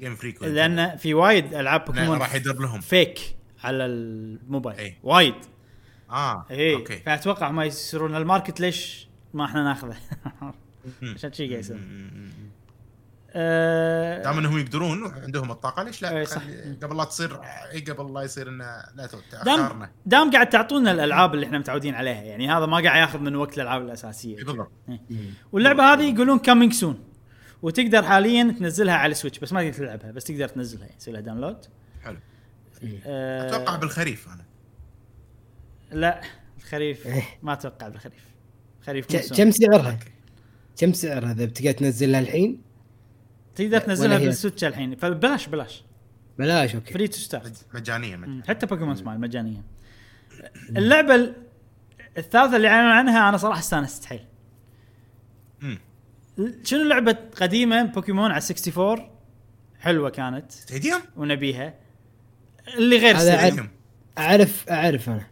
Game Freak لأن في وايد ألعاب بوكيمون راح يدر لهم. فيك على الموبايل. إي. وايد. آه اي okay. فأتوقع ما يصيرون. ال market ليش ما إحنا ناخذه. عشان شي قاعد مم. أه، دام إنهم يقدرون وعندهم الطاقة ليش لا؟ إي، صح. خلي- قبل لا تصير قبل لا يصير إنه لا دام دام قاعد تعطونا الألعاب اللي إحنا متعودين عليها يعني هذا ما قاعد ياخذ من وقت الألعاب الأساسية. بالضبط. واللعبة هذه يقولون coming soon وتقدر حاليا تنزلها على ال Switch بس ما تقدر تلعبها بس تقدر تنزلها يعني تسوي لها download حلو. أه أتوقع بالخريف أنا. لا الخريف إيه. ما أتوقع بالخريف خريف. كم سعرها؟ كم سعرها اذا بتقدر تنزلها الحين؟ تقدر تنزلها؟ بال Switch الحين فبلاش بلاش بلاش okay free to start مجانية مجانية. حتى بوكيمون سمايل مجانية اللعبة ال- الثالثة اللي أعلنوا عنها أنا صراحة استانست حيل. شنو لعبة قديمة بوكيمون على 64 حلوة كانت Stadium ونبيها اللي غير Stadium. أعرف أعرف أنا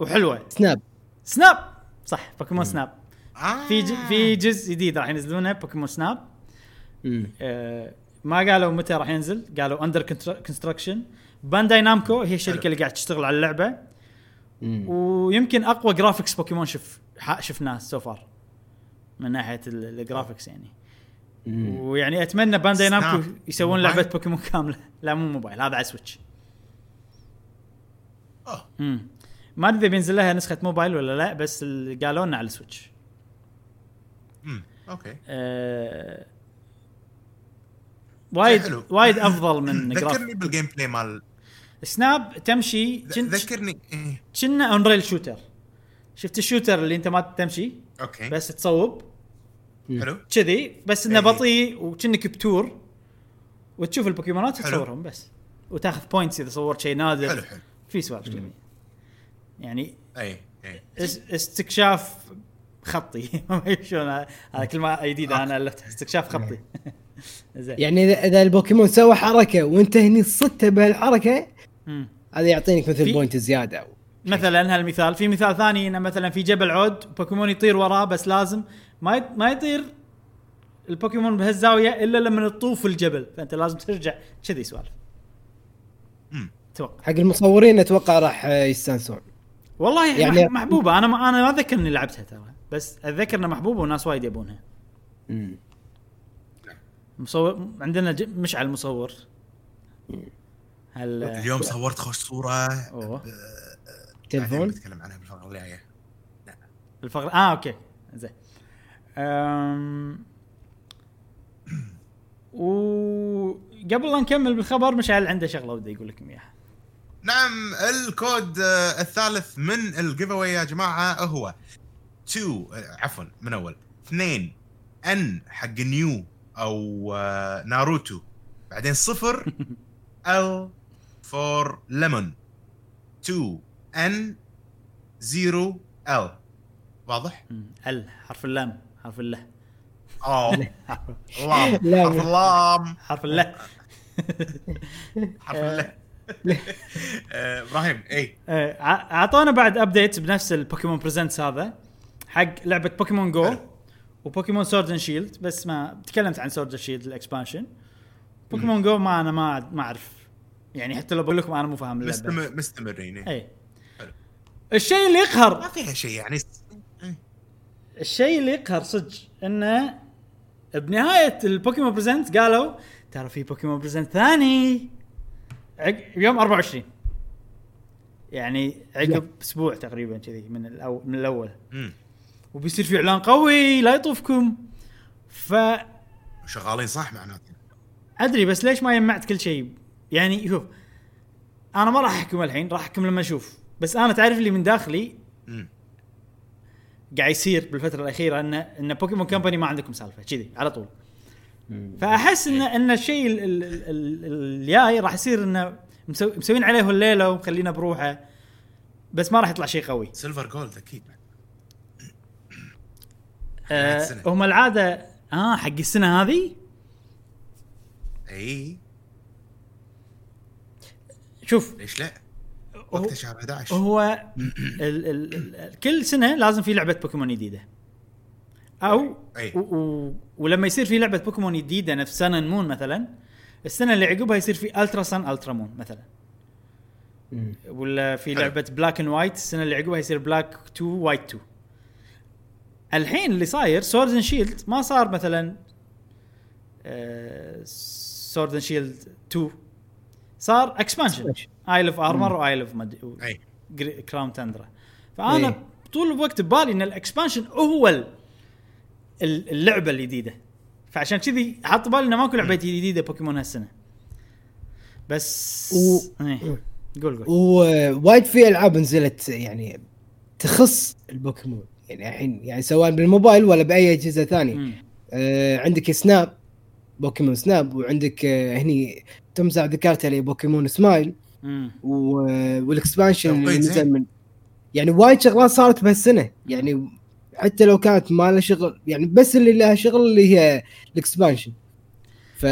وحلوة سناب سناب صح بوكيمون سناب آه. في ج... في جزء جديد راح ينزلونه بوكيمون Snap مم. آه ما قالوا متى راح ينزل قالوا under construction Bandai Namco هي الشركة حلو. اللي قاعد تشتغل على اللعبة مم. ويمكن أقوى graphics بوكيمون شف ح- شفناه so far من ناحية ال- الgraphics يعني مم. ويعني أتمنى Bandai Snap. Namco يسوون؟ لعبة بوكيمون كاملة لا مو موبايل هذا على Switch. امم ما أدري إذا بينزل لها نسخة موبايل ولا لا بس قالوا لنا على ال Switch. امم okay. آه وايد حلو. وايد أفضل من ذكرني بال gameplay مال Snap تمشي ذكرني إيه. كنا on-rail shooter شفت ال shooter اللي أنت ما تمشي؟ okay. بس تصوب. حلو. كذي بس إنه إيه. بطيء وكأنك ب tour. وتشوف البوكيمونات. وتصورهم بس. وتاخذ points إذا صورت شيء نادر. حلو حلو. في سوالف كذي. يعني اي اي اس- استكشاف خطي. شلون هذا كلمة جديدة أنا الفتها استكشاف خطي. زين. يعني اذا البوكيمون سوى حركة وأنت هني صدته بهالحركة. هذا يعطينك مثل point زيادة. مثلا هالمثال في مثال ثاني إنه مثلا في جبل عود بوكيمون يطير وراه بس لازم ما ما يطير البوكيمون بهالزاوية إلا لما تطوف الجبل. فأنت لازم ترجع. كذي سوالف. أتوقع حق المصورين أتوقع راح يستانسون. والله يعني يعني- محبوبة. أنا ما أنا ما أتذكر إني لعبتها ترى. بس أتذكر إنها محبوبة وناس وايد يبونها. مصور عندنا ج... مشعل مصور. هل اليوم صورت خوش صورة. أوه. بعدين تلفون؟ بتكلم عنها بالفقرة الجاية. الفقره آه أوكي. زين. أم... وقبل لا نكمل بالخبر مشعل عنده شغلة ودي يقول لكم إياها. نعم الكود آه، الثالث من الجيف اواي يا جماعة هو 2 عفوا من أول. اثنين ان حق نيو أو آه، ناروتو. بعدين صفر ال فور ليمون 2 ان 0 ال واضح؟ ال حرف اللام حرف الله اوه اللام حرف اللام. حرف الله حرف الله آه، إبراهيم اي آه، أعطونا بعد ابديت بنفس ال Pokemon Presents هذا حق لعبة Pokemon Go. و Pokemon Sword and Shield بس ما تكلمت عن Sword and Shield ال expansion Pokemon Go ما أنا ما ما أعرف يعني حتى لو بقول لكم أنا مو فاهم اللعبة مستمر مستمرين إيه. اي حلو. الشيء اللي يقهر ما فيها شيء يعني الشيء اللي يقهر صدق إنه بنهاية ال Pokemon Present قالوا ترى في Pokemon Present ثاني. يوم 24 يعني عقب أسبوع تقريبا كذي من الأو... من الأول. وبيصير في إعلان قوي لا يطوفكم. فادري شغالين صح معناته. بس ليش ما جمعت كل شيء؟ يعني شوف أنا ما راح أحكم الحين راح أحكم لما أشوف. بس أنا تعرف لي من داخلي. قاعد يصير بالفترة الأخيرة ان إن Pokemon Company ما عندكم سالفة كذي على طول. فأحس ان إن الشيء ال- ال- ال- ال- الجاي راح يصير إنه مسو- مسوين عليه الليلة ومخلينا بروحه بس ما راح يطلع شيء قوي. Silver Gold أكيد. آه. هم العادة آه حق السنة هذه؟ إي. شوف. ليش لا؟ وقت شهر 11 هو ال ال ال كل سنة لازم في لعبة بوكيمون جديدة. أو أي. و و ولما يصير في لعبة بوكيمون جديدة نفس Sun Moon مثلا السنة اللي عقبها يصير في Ultra Sun Ultra Moon مثلا مم. ولا في. لعبة Black and White السنة اللي عقبها يصير Black 2 White 2 الحين اللي صاير Sword and Shield ما صار مثلا Sword and Shield 2 صار expansion Isle of Armor و Isle of Crown Tundra فأنا إيه. طول الوقت ببالي إن ال expansion هو اللعبة الجديدة. فعشان كذي حاط بالي إنه ماكو لعبة جديدة بوكيمون هالسنة. بس و- إيه. قول قول. ووايد في ألعاب نزلت يعني تخص البوكيمون. يعني الحين يعني سواء بالموبايل ولا بأي أجهزة ثانية. آه عندك Snap Pokemon Snap وعندك آه هني تمزع ذكرتها اللي Pokemon Smile. وال expansion اللي توقيت نزل. من يعني وايد شغلات صارت بهالسنة. يعني حتى لو كانت ما لها شغل يعني بس اللي لها شغل اللي هي ال expansion. ف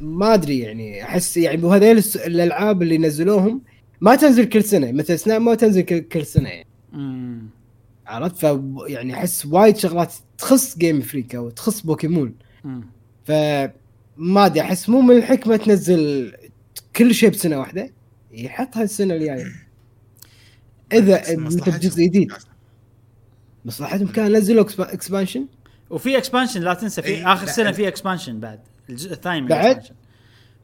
ما أدري يعني أحس يعني وهذيل الألعاب اللي نزلوهم ما تنزل كل سنة مثل Snap ما تنزل كل, سنة يعني. مم. عرفت؟ ف يعني أحس وايد شغلات تخص Game Freak أو تخص بوكيمون. ف ما أدري أحس مو من الحكمة تنزل كل شيء بسنة واحدة يحطها السنة الجاية. إذا انت مصلحتهم. بجزء جديد. مصلحتهم كان نزلوا expansion وفي expansion لا تنسى في إي، آخر سنة في expansion بعد. الجزء الثاني من بعد؟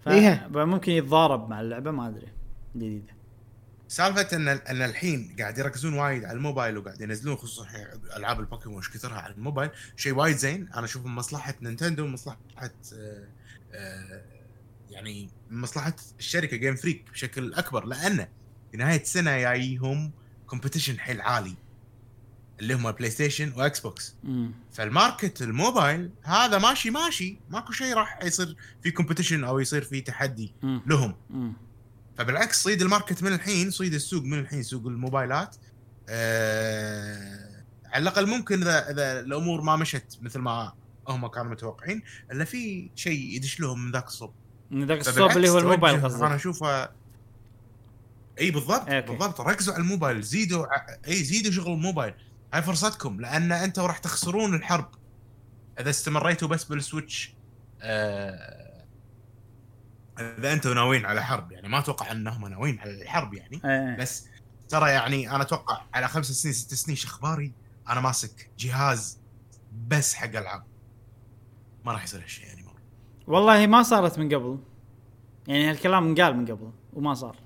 إيها. فممكن يتضارب مع اللعبة ما أدري. جديدة. سالفة إن إن الحين قاعد يركزون وايد على الموبايل وقاعد ينزلون خصوصا ألعاب البوكيمون إيش كثرها على الموبايل شيء وايد زين. أنا أشوف من مصلحة نينتندو ومصلحه آه، آه، يعني من مصلحة الشركة Game Freak بشكل أكبر لأنه في نهاية السنة جايهم competition حيل عالي. اللي هم PlayStation و Xbox مم. فال market الموبايل هذا ماشي ماشي ماكو شيء راح يصير في competition أو يصير في تحدي مم. لهم مم. فبالعكس صيد ال market من الحين صيد السوق من الحين سوق الموبايلات آه على الأقل ممكن إذا إذا الأمور ما مشت مثل ما هم كانوا متوقعين إلا في شيء يدش لهم من ذاك الصوب من ذاك الصوب اللي هو الموبايل قصدي أنا اشوفه إي بالضبط okay. بالضبط ركزوا على الموبايل زيدوا إي زيدوا شغل الموبايل هاي فرصتكم لأن أنتم راح تخسرون الحرب. إذا استمريتوا بس بال Switch آه إذا أنتم ناويين على حرب يعني ما أتوقع أنهم ناويين على الحرب يعني. إيه. بس ترى يعني أنا أتوقع على خمس سنين ست سنين شو اخباري أنا ماسك جهاز بس حق ألعاب. ما راح يصير هالشيء يعني مرة. والله ما صارت من قبل. يعني هالكلام انقال من قبل وما صار.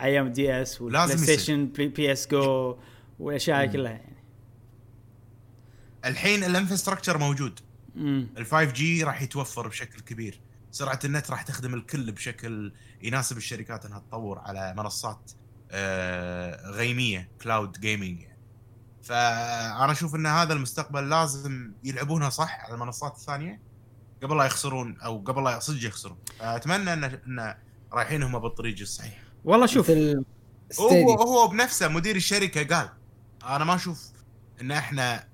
أيام DS وال Play. Station P, PS Go والأشياء هاي كلها يعني. الحين ال infrastructure موجود. امم ال 5G راح يتوفر بشكل كبير. سرعة النت راح تخدم الكل بشكل يناسب الشركات إنها تطور على منصات آه، غيمية cloud gaming يعني. فأنا أشوف إن هذا المستقبل لازم يلعبونها صح على المنصات الثانية قبل لا يخسرون أو قبل لا صدق يخسرون. اتمنى إن إن رايحين هم بالطريق الصحيح. والله شوف. هو هو بنفسه مدير الشركة قال أنا ما أشوف إن إحنا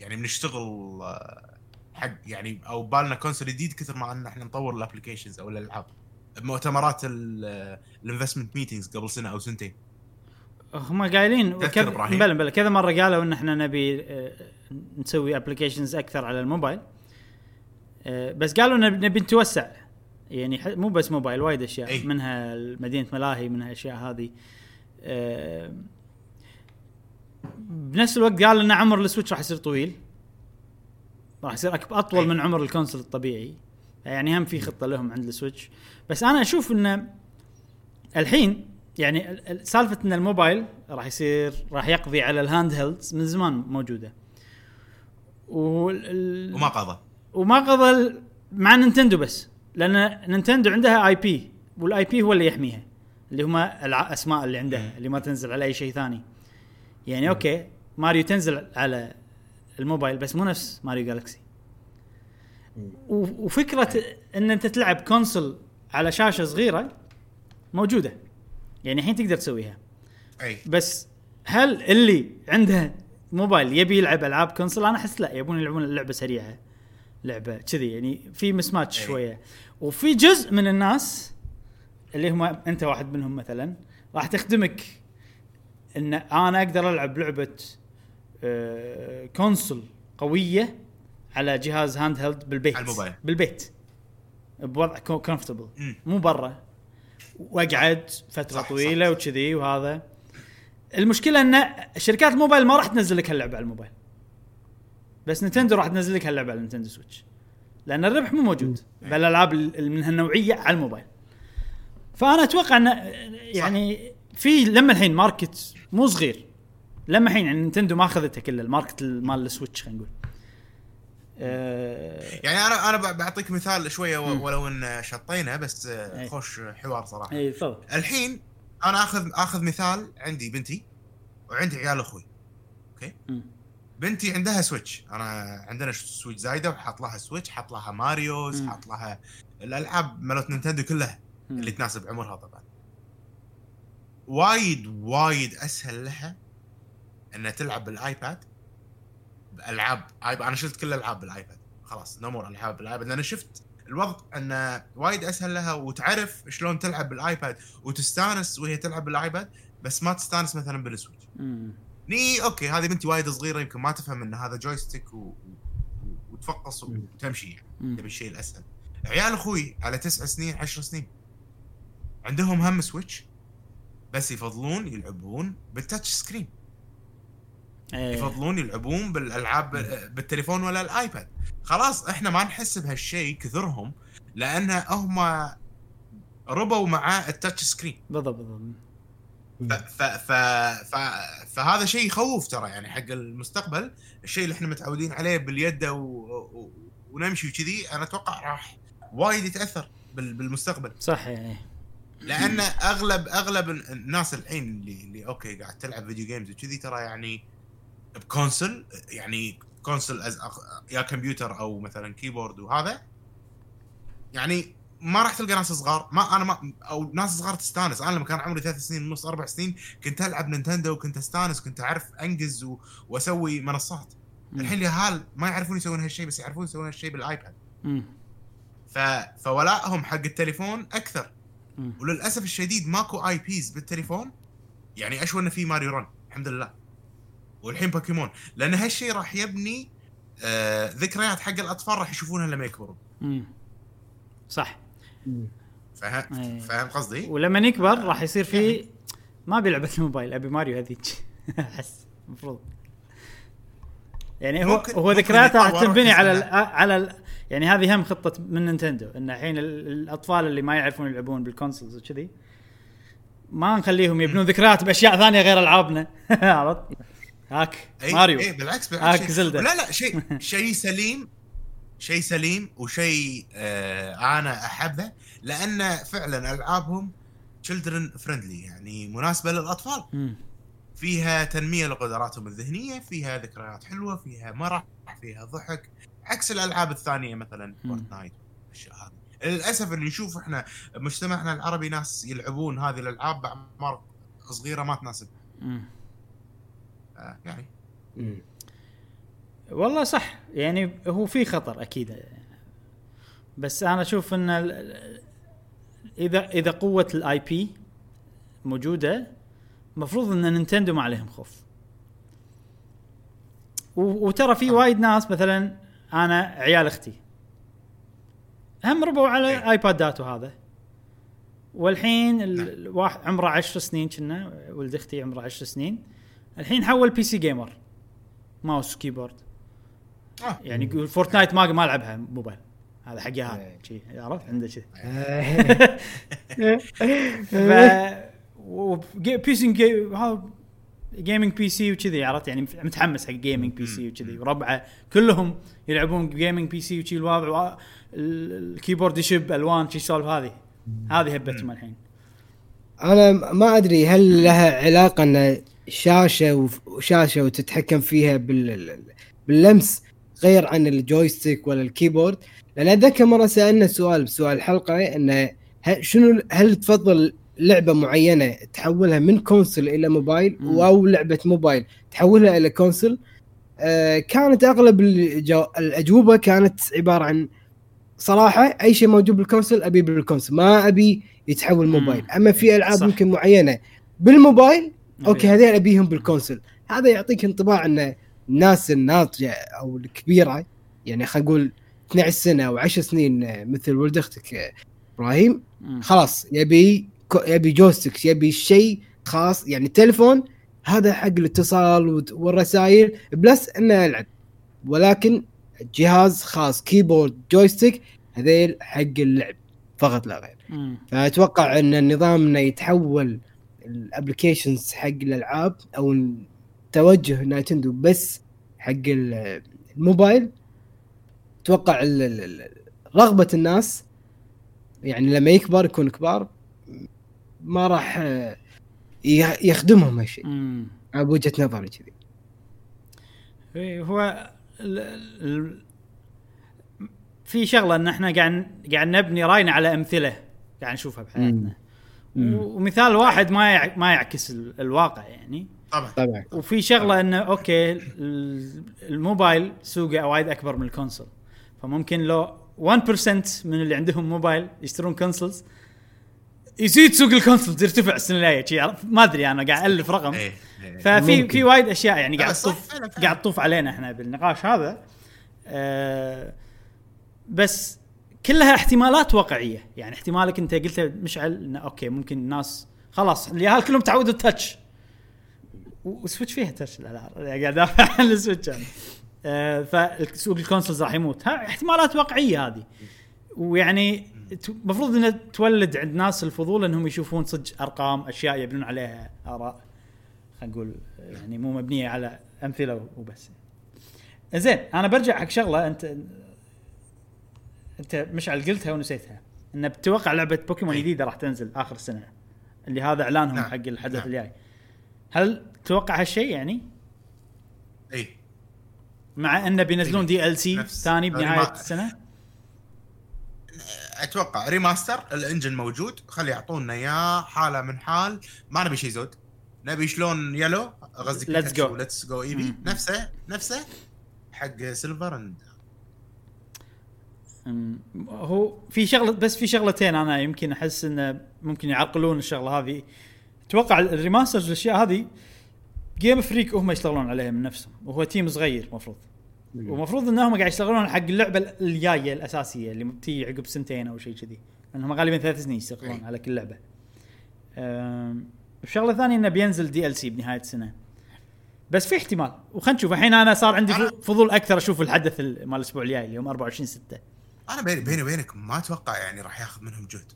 يعني بنشتغل آه، حق يعني أو بالنا console جديد كثر ما إن إحنا نطور ال applications أو الألعاب. بمؤتمرات ال investment meetings قبل سنة أو سنتين. هم قايلين كذا؟ بلا بلا كذا مرة قالوا إن إحنا نبي آه، نسوي applications أكثر على الموبايل. آه، بس قالوا نب- نبي نتوسع. يعني مو بس موبايل وايد أشياء أي. منها مدينة ملاهي منها أشياء هذه. آه، بنفس الوقت قال إن عمر السويتش راح يصير طويل. راح يصير أطول أي. من عمر ال console الطبيعي. يعني هم في خطة لهم عند السويتش. بس أنا أشوف إن الحين يعني ال- ال- سالفة إن الموبايل راح يصير راح يقضي على ال handhelds من زمان موجودة. وال... وما قضى. وما قضى مع نينتندو بس. لأن نينتندو عندها IP وال IP هو اللي يحميها اللي هم الأسماء اللي عندها اللي ما تنزل على أي شيء ثاني. يعني أوكي ماريو تنزل على الموبايل بس مو نفس ماريو جالكسي. وفكرة إن أنت تلعب console على شاشة صغيرة موجودة. يعني الحين تقدر تسويها. أي. بس هل اللي عنده موبايل يبي يلعب ألعاب console؟ أنا أحس لا يبون يلعبون اللعبه سريعة لعبة كذي يعني في مسماتش أي. شوية. وفي جزء من الناس اللي هم أنت واحد منهم مثلا راح تخدمك إن أنا أقدر ألعب لعبة آه، console قوية على جهاز handheld بالبيت. على الموبايل. بالبيت. بوضع comfortable مم. مو برا. وأقعد فترة صح، صح، طويلة صح. وكذي وهذا. المشكلة إن شركات الموبايل ما راح تنزل لك هاللعبة على الموبايل. بس نينتندو راح تنزل لك هاللعبة على نينتندو سويتش. لأن الربح مو موجود. بالالعاب ال- من هالنوعية على الموبايل. فأنا أتوقع إن يعني في لما الحين market مو صغير. لما الحين يعني نينتندو ما أخذته كله ال market مال السويتش خلينا نقول. آه، يعني أنا أنا بعطيك مثال شوية ولو إن شطينا بس آه، أي. خوش حوار صراحة. اي تفضل. الحين أنا اخذ آخذ مثال عندي بنتي وعندي عيال أخوي. مم. بنتي عندها سويتش أنا عندنا سويتش زايدة وحاط لها سويتش حاط لها ماريوز. حاط لها الألعاب مالت نينتندو كلها. اللي تناسب عمرها طبعا وايد وايد أسهل لها إنها تلعب بالآيباد بألعاب آيب... أنا شلت كل الالعاب بالآيباد خلاص no more ألعاب بالآيباد لأن شفت الوضع إنه وايد أسهل لها وتعرف شلون تلعب بالآيباد وتستانس وهي تلعب بالآيباد بس ما تستانس مثلا بالسويتش. ني أوكي هذه بنتي وايد صغيرة يمكن ما تفهم إن هذا joystick و... وتفقص وتمشي يعني. تبي الشيء الاسهل عيال أخوي على تسع سنين عشر سنين. عندهم هم سويتش بس يفضلون يلعبون بال touch screen إيه. يفضلون يلعبون بالألعاب بالتليفون ولا الآيباد. خلاص إحنا ما نحس بهالشيء كثرهم لأن هم ربوا مع ال touch screen بالضبط بالضبط. ف ف ف ف فهذا شيء يخوف ترى يعني حق المستقبل الشيء اللي إحنا متعودين عليه باليد و... و... ونمشي وكذي أنا أتوقع راح وايد يتأثر بال... بالمستقبل. صح يعني لأن اغلب أغلب الناس الحين اللي, اللي أوكي قاعد تلعب video games وكذي ترى يعني ب console يعني console as... يا كمبيوتر أو مثلا keyboard وهذا يعني ما راح تلقى ناس صغار. ما أنا ما أو ناس صغار تستانس. أنا لما كان عمري ثلاث سنين ونص أربع سنين كنت ألعب نينتندو وكنت أستانس كنت أعرف أنجز و... وأسوي منصات. مم. الحين اليهال ما يعرفون يسوون هالشيء بس يعرفون يسوون هالشيء بالآيباد. ف... فولائهم حق التليفون أكثر. مم. وللأسف الشديد ماكو IPs بالتليفون. يعني اشوى إنه في ماريو رن؟ الحمد لله. والحين بوكيمون. لأن هالشيء راح يبني آه ذكريات حق الأطفال راح يشوفونها لما يكبرون. صح. فاهم؟ أي. فاهم قصدي؟ ولما يكبر راح يصير في ما أبي لعبة الموبايل أبي ماريو هذيك. أحس المفروض. يعني هو ممكن- هو ذكرياته راح تنبني على ال ويصير- على ال يعني هذه هم خطة من نينتندو إن الحين ال- الأطفال اللي ما يعرفون يلعبون بال consoles وكذي ما نخليهم يبنون ذكريات بأشياء ثانية غير ألعابنا. عرفت؟ هاك اي ماريو. اي بالعكس بالعكس. هاك زلدة. لا لا شيء شيء سليم شيء سليم وشيء آه أنا أحبه لأن فعلا ألعابهم children friendly يعني مناسبة للأطفال مم. فيها تنمية لقدراتهم الذهنية فيها ذكريات حلوة فيها مرح فيها ضحك عكس الألعاب الثانية مثلا. فورتنايت الاشياء هذه للأسف اللي نشوف إحنا مجتمعنا العربي ناس يلعبون هذه الألعاب بأعمار صغيرة ما تناسب. آه يعني مم. والله صح. يعني هو في خطر أكيد. بس أنا أشوف إن إذا إذا قوة ال IP موجودة المفروض إن نينتندو ما عليهم خوف. وترى في وايد ناس مثلا أنا عيال أختي هم ربوا على إيه. ايبادات وهذا والحين ال- نعم. الواحد عمره عشر سنين كنا ولد أختي عمره عشر سنين. الحين حول PC gamer mouse keyboard. آه. يعني يقول فورتنايت ما ما العبها موبايل. هذا حق هذا إيه. شي عرفت؟ عنده كذي. ف PC g- هذا gaming PC وكذي عرفت؟ يعني متحمس حق gaming PC وكذي. وربعه كلهم يلعبون gaming PC وشي الوضع ال keyboard يشب الوان شي السوالف هذه. هذه هبتهم الحين. أنا ما أدري هل لها علاقة إن شاشة وشاشه وتتحكم فيها بال باللمس. غير عن ال joystick ولا ال keyboard لأن أتذكر مرة سألنا سؤال بسؤال الحلقة إنه شنو هل تفضل لعبة معينة تحولها من console إلى موبايل. أو لعبة موبايل تحولها إلى console آه كانت أغلب الجو... الأجوبة كانت عبارة عن صراحة أي شيء موجود بال console أبي بال console ما أبي يتحول. موبايل أما في ألعاب. يمكن معينة بال mobile okay هذول أبيهم بال console هذا يعطيك انطباع ان الناس الناضجه أو الكبيرة يعني خلينا نقول 12 سنة أو 10 سنين آه، مثل ولد أختك آه، إبراهيم. خلاص يبي يبي joysticks يبي شيء خاص يعني التليفون هذا حق الاتصال والرسائل plus إنه يلعب ولكن جهاز خاص keyboard joystick هذيل حق اللعب فقط لا غير مم. فأتوقع إن النظام انه يتحول ال applications حق الألعاب أو توجه نايتندو بس حق ال- الموبايل أتوقع رغبة الناس يعني لما يكبر يكون كبار ما راح آه، يخدمهم هالشيء. بوجهه نظري كذي. إيه، هو ال ال في شغلة إن إحنا قاعد قاعد نبني راينا على أمثلة قاعد نشوفها بحياتنا. ومثال واحد ما ما يعكس ال- الواقع يعني. طبعا. طبعا. وفي شغلة إنه okay ال- الموبايل سوقه وايد أكبر من ال console. فممكن لو 1% من اللي عندهم موبايل يشترون consoles يزيد سوق ال consoles يرتفع السنة الجاية. ما أدري أنا قاعد الف رقم. إيه، إيه. ففي ممكن. في وايد أشياء يعني قاعد تطوف. قاعد تطوف علينا إحنا بالنقاش هذا. آه بس كلها احتمالات واقعية. يعني احتمالك أنت قلت مشعل إنه okay ممكن الناس خلاص الياهال كلهم تعودوا ال touch و Switch فيها touch الالعاب قاعد أدافع عن ال Switch أنا. آه فسوق ال consoles راح يموت. ها احتمالات واقعية هذه. ويعني المفروض إنها تولد عند ناس الفضول إنهم يشوفون صدق أرقام أشياء يبنون عليها آراء. خلينا نقول يعني مو مبنية على أمثلة وبس. زين أنا برجع حق شغلة. أنت أنت مشعل قلتها ونسيتها. إن بتوقع لعبة بوكيمون. جديده راح تنزل آخر السنة اللي هذا إعلانهم نعم. حق الحدث نعم. الجاي. هل تتوقع هالشيء يعني؟ اي مع انه بينزلون. DLC ثاني بنهاية السنة؟ أتوقع remaster ال engine موجود. خلي يعطونا إياه. حالة من حال. ما نبي شيء زود. نبي شلون Yellow؟ قصدي Let's go. Let's Go Eevee. نفسه نفسه حق Silver and هو في شغله بس في شغلتين أنا يمكن أحس إنه ممكن يعقلون الشغلة هذه. أتوقع ال remasters الاشياء هذه Game Freak هم يشتغلون عليها من نفسهم. وهو team صغير المفروض ومفروض انهم قاعد يشتغلون حق اللعبة الجاية الأساسية اللي تجي عقب سنتين أو شيء كذي. لانهم غالبا ثلاث سنين يشتغلون. على كل لعبة. الشغله الثانية إنه بينزل DLC بنهاية السنة. بس في احتمال. وخلنا نشوف. الحين أنا صار عندي فضول أكثر أشوف الحدث ال- مال الأسبوع الجاي اللي يوم 24 6 أنا بيني بيني وبينك ما أتوقع يعني راح ياخذ منهم جهد.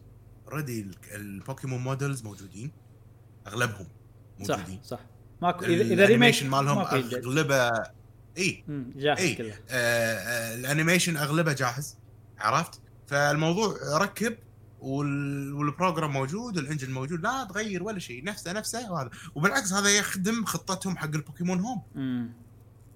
already ال Pokémon models موجودين. أغلبهم صح موجودين. صح. ماكو اذا إذا remake ال animation مالهم. اغلبه إي جاهز إي كله آه آه ال animation أغلبه جاهز عرفت فالموضوع ركب وال... وال program موجود وال engine موجود لا تغير ولا شيء نفسه نفسه وهذا وبالعكس هذا يخدم خطتهم حق ال Pokémon Home أمم.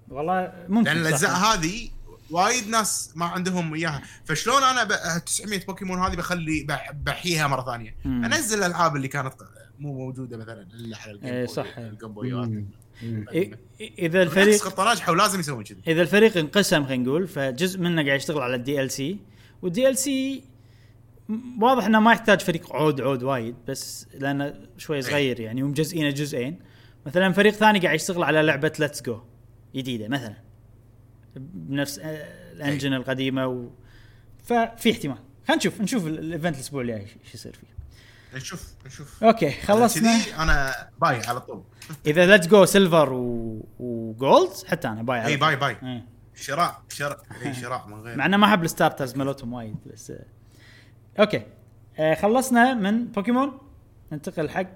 والله ممكن لأن. الأجزاء هذه وايد ناس ما عندهم إياها فشلون أنا ب... 900 بوكيمون هذه بخلي بح... بحيها مرة ثانية أمم. أنزل الألعاب اللي كانت مو موجودة مثلا إلا على ال Game إيه، Boy- صح. ال Game Boyات مم. مم. إي- إذا الفريق خطه ناجحه ولازم يسوون كذي. إذا الفريق انقسم خلينا نقول فجزء منه قاعد يشتغل على ال DLC وال DLC واضح إنه ما يحتاج فريق عود عود وايد بس لأنه شوي صغير يعني ومجزئينه جزئين مثلا فريق ثاني قاعد يشتغل على لعبة Let's Go جديدة مثلا. بنفس آه، ال engine القديمة و... ففي احتمال. خلينا نشوف نشوف ال- event الأسبوع الجاي إيش يصير فيه. نشوف نشوف okay خلصنا كذي أنا bye على طول إذا Let's Go Silver و... و Gold حتى أنا bye إي. bye bye إيه. شراء شراء إي شراء من غير مع إنه ما أحب starters مالتهم وايد بس آه. أوكي آه خلصنا من بوكيمون ننتقل حق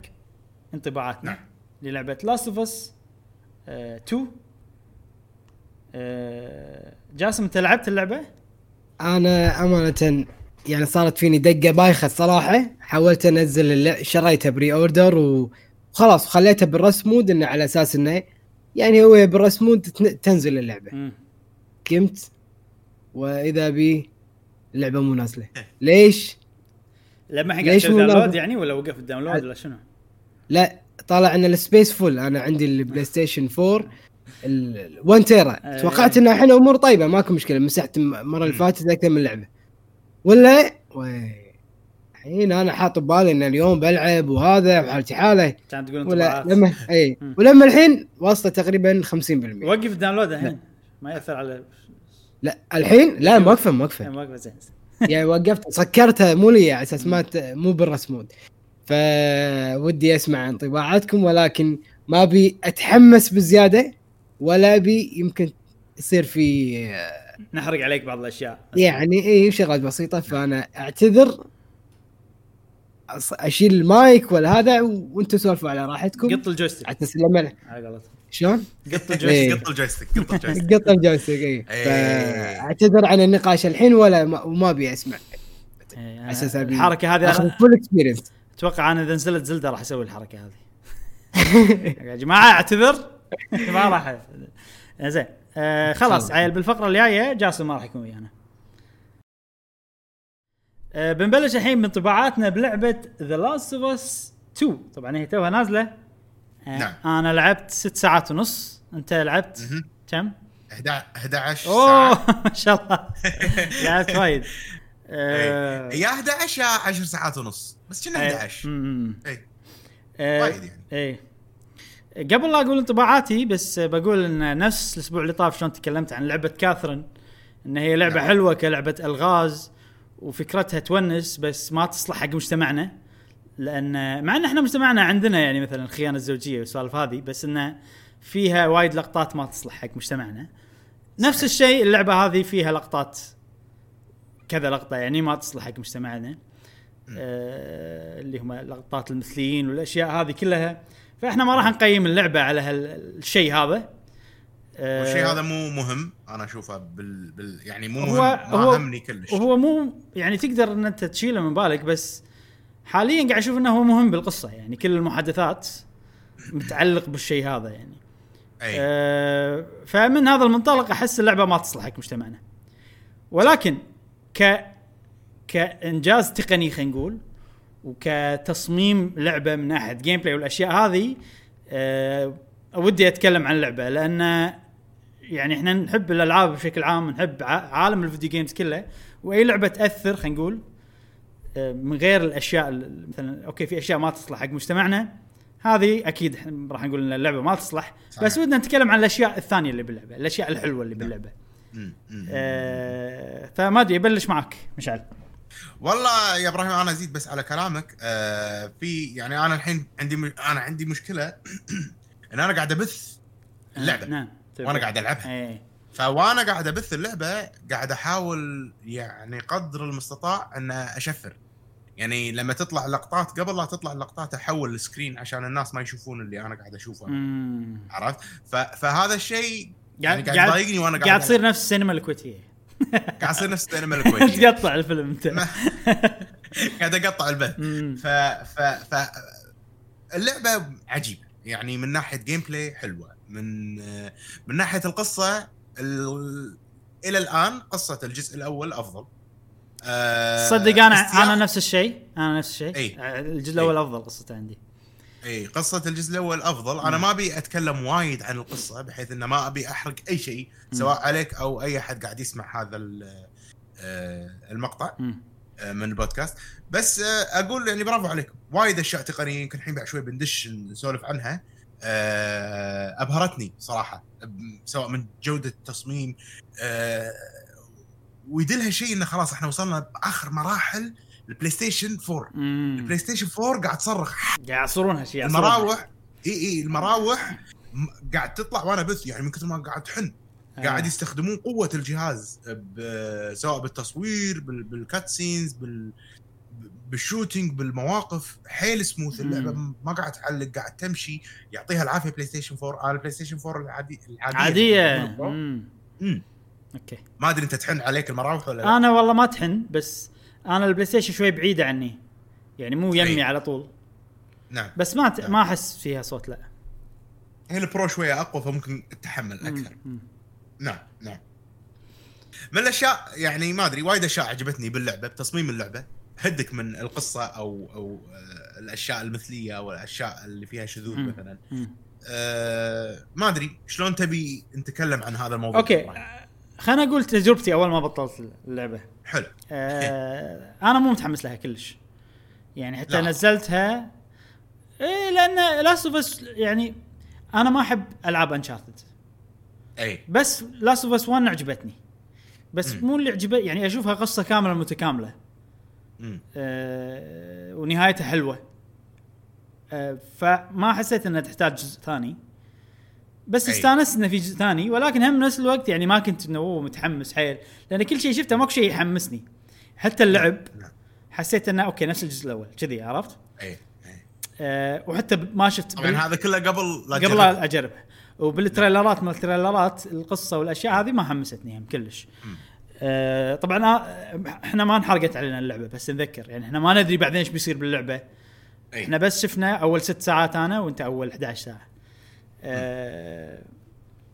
انطباعاتنا نعم. للعبة Last of Us 2 آه جاسم أنت لعبت اللعبة؟ أنا أمانة يعني صارت فيني دقة بايخة الصراحة حاولت أنزل اللع... شريتها pre-order وخلاص خليتها بال rest mode إنه على أساس إنه يعني هو بال rest mode تن- تنزل اللعبة. قمت وإذا بي اللعبة مو نازلة ليش؟ لما قاعد ليش download؟ يعني ولا وقف ال download ولا شنو؟ لا طالع إن ال space full أنا عندي البلاي ستيشن 4 ال 1 tera أي. توقعت انه الحين أمور طيبة ماكو مشكلة مسحت المرة اللي فاتت أكثر من لعبه ولا. الحين أنا حاط ببالي إن اليوم بلعب وهذا وحالتي حاله كانت تقول ولا انطباعات لما اي. ولما الحين واصله تقريبا 50% وقف ال download الحين. ما يأثر على لا الحين؟ لا موقفه موقفه ما وقف زين. يعني وقفت سكرتها مو لي على أساس ما. مو بال rest mode. فودي أسمع انطباعاتكم ولكن ما أبي أتحمس بزيادة ولا أبي يمكن يصير في نحرق عليك بعض الأشياء. يعني اي شغلات بسيطة فأنا أعتذر أشيل المايك ولا هذا وأنتم سولفوا على راحتكم. قط ال joystick. نسلم عليه على قولتهم. شلون؟ قط إيه. الجويستيك قط الجويستيك قط الجويستيك. قط الجويستيك اي إيه. فأعتذر عن النقاش الحين ولا ما, وما أبي أسمع. إيه، على أساس الحركة هذه أخذ full experience أتوقع أنا إذا نزلت Zelda راح أسوي الحركة هذه. يا جماعة أعتذر. ما راح. زين. آه خلاص. عيل بالفقرة الجاية جاسم ما راح يكون ويانا. آه بنبلش الحين بانطباعاتنا بلعبة The Last of Us 2 طبعا هي توها نازلة. آه نعم. أنا لعبت ست ساعات ونص. أنت لعبت. كم؟ 11 11 أوه ساعة. ما شاء الله. لعبت وايد. آه، يا 11 يا 10 ساعات ونص. بس كنا إيه. 11 أمم. اي آه، وايد يعني. إيه. قبل لا أقول انطباعاتي بس بقول إن نفس الأسبوع اللي طاف شلون تكلمت عن لعبة كاثرين إن هي لعبة نعم. حلوة كلعبة ألغاز وفكرتها تونس بس ما تصلح حق مجتمعنا لأن مع إن إحنا مجتمعنا عندنا يعني مثلا الخيانة الزوجية والسوالف هذه بس انه فيها وايد لقطات ما تصلح حق مجتمعنا. نفس الشيء اللعبة هذه فيها لقطات كذا لقطة يعني ما تصلح حق مجتمعنا. آه اللي هم لقطات المثليين والأشياء هذه كلها فاحنا ما راح نقيم اللعبة على هالشيء هذا. آه، والشيء هذا مو مهم أنا أشوفه بال, بال يعني مو هو- مهم ما هو- همني كلش. وهو مو يعني تقدر إن أنت تشيله من بالك بس حاليا قاعد أشوف إنه هو مهم بالقصة يعني كل المحادثات متعلق بالشيء هذا يعني. أي. آه فمن هذا المنطلق أحس اللعبة ما تصلح حق مجتمعنا. ولكن ك كإنجاز تقني خلينا نقول وكتصميم لعبة من ناحيه gameplay والأشياء هذه آه ودي أتكلم عن اللعبة لأن يعني إحنا نحب الألعاب بشكل عام نحب عالم ال video games كله وأي لعبة تأثر خلينا نقول آه، من غير الأشياء ال- مثلا أوكي في أشياء ما تصلح حق مجتمعنا هذه أكيد راح نقول إن اللعبة ما تصلح صحيح. بس ودنا نتكلم عن الأشياء الثانية اللي باللعبة الأشياء الحلوة اللي باللعبة. مم، مم. آه فما أدري أبلش معك مشعل. والله يا إبراهيم أنا أزيد بس على كلامك. آه في يعني أنا الحين عندي م... أنا عندي مشكلة إن أنا قاعد أبث اللعبه نعم وأنا قاعد ألعبها. إيه. فوأنا قاعد أبث اللعبة قاعد أحاول يعني قدر المستطاع أن أشفر. يعني لما تطلع لقطات قبل لا تطلع اللقطات أحول السكرين عشان الناس ما يشوفون اللي أنا قاعد أشوفه. عرفت. فهذا الشيء يعني قاعد يضايقني وأنا قاعد قاعد تصير. نفس السينما الكويتية. قاعد يصير نفس السينما الكويتية. تقطع الفيلم انت. قاعد أقطع البث. ف ف ف اللعبة عجيبة. يعني من ناحية gameplay حلوة. من من ناحية القصة ال... إلى الآن قصة الجزء الأول أفضل. أه صدق أنا أنا نفس الشيء. أنا نفس الشيء. آه، الجزء الأول أفضل قصته عندي. إي قصة الجزء الأول أفضل. أنا ما أبي أتكلم وايد عن القصة بحيث إنه ما أبي أحرق أي شيء سواء عليك أو أي أحد قاعد يسمع هذا آه، المقطع. آه، من البودكاست. بس آه، أقول يعني برافو عليكم. وايد أشياء تقنية يمكن الحين بعد شوي بندش نسولف عنها. أبهرتني صراحة سواء من جودة التصميم ويدل هالشيء إنه خلاص إحنا وصلنا بآخر مراحل البلاي ستيشن 4 مم. البلاي ستيشن 4 قاعد تصرخ قاعد يعصرونها. المراوح إي إي المراوح قاعد تطلع وأنا بث يعني من كثر ما قاعد تحن قاعد آه. يستخدمون قوة الجهاز ب- سواء بالتصوير بال- بال cut scenes بال بال shooting بالمواقف حيل سموث اللعبة. ما قاعد تعلق قاعد تمشي يعطيها العافية بلاي ستيشن 4 أنا البلاي ستيشن 4 العادي العادية عادية مم. مم. مم. أوكي ما أدري أنت تحن عليك المراوح ولا لا أنا والله ما تحن بس أنا البلاي ستيشن شوي بعيدة عني يعني مو يمي أي. على طول نعم بس ما ت... نعم. ما أحس فيها صوت لا هي ال Pro شوية أقوى فممكن تتحمل أكثر مم. نعم نعم من الأشياء يعني ما أدري وايد أشياء عجبتني باللعبة بتصميم اللعبة هدك من القصة أو أو آه، الأشياء المثلية أو الأشياء اللي فيها شذوذ. مثلا. أه ما أدري شلون تبي نتكلم عن هذا الموضوع أوكي خليني أقول تجربتي أول ما بطلت اللعبة. حلو. آه أنا مو متحمس لها كلش. يعني حتى لا. نزلتها إيه لأن Last of يعني أنا ما أحب ألعاب Uncharted أي. بس Last of Us 1 عجبتني. بس مم. مو اللي عجبت يعني أشوفها قصة كاملة متكاملة. مم. آه ونهايتها حلوة. آه فما حسيت إنها تحتاج جزء ثاني. بس أي. استانست إنه في جزء ثاني ولكن هم نفس الوقت يعني ما كنت إنه أوه متحمس حيل لأن كل شيء شفته ماكو شيء يحمسني حتى اللعب نعم حسيت إنه أوكي نفس الجزء الأول كذي عرفت؟ أي أي آه وحتى ما شفت طبعا هذا كله قبل لا قبل. لا اجربها وبال trailerات مال ال trailerات القصة والأشياء هذه ما حمستني هم كلش. آه طبعا آه إحنا ما انحرقت علينا اللعبة بس نذكر يعني إحنا ما ندري بعدين إيش بيصير باللعبة أي. إحنا بس شفنا أول ست ساعات أنا وأنت أول 11 ساعة آه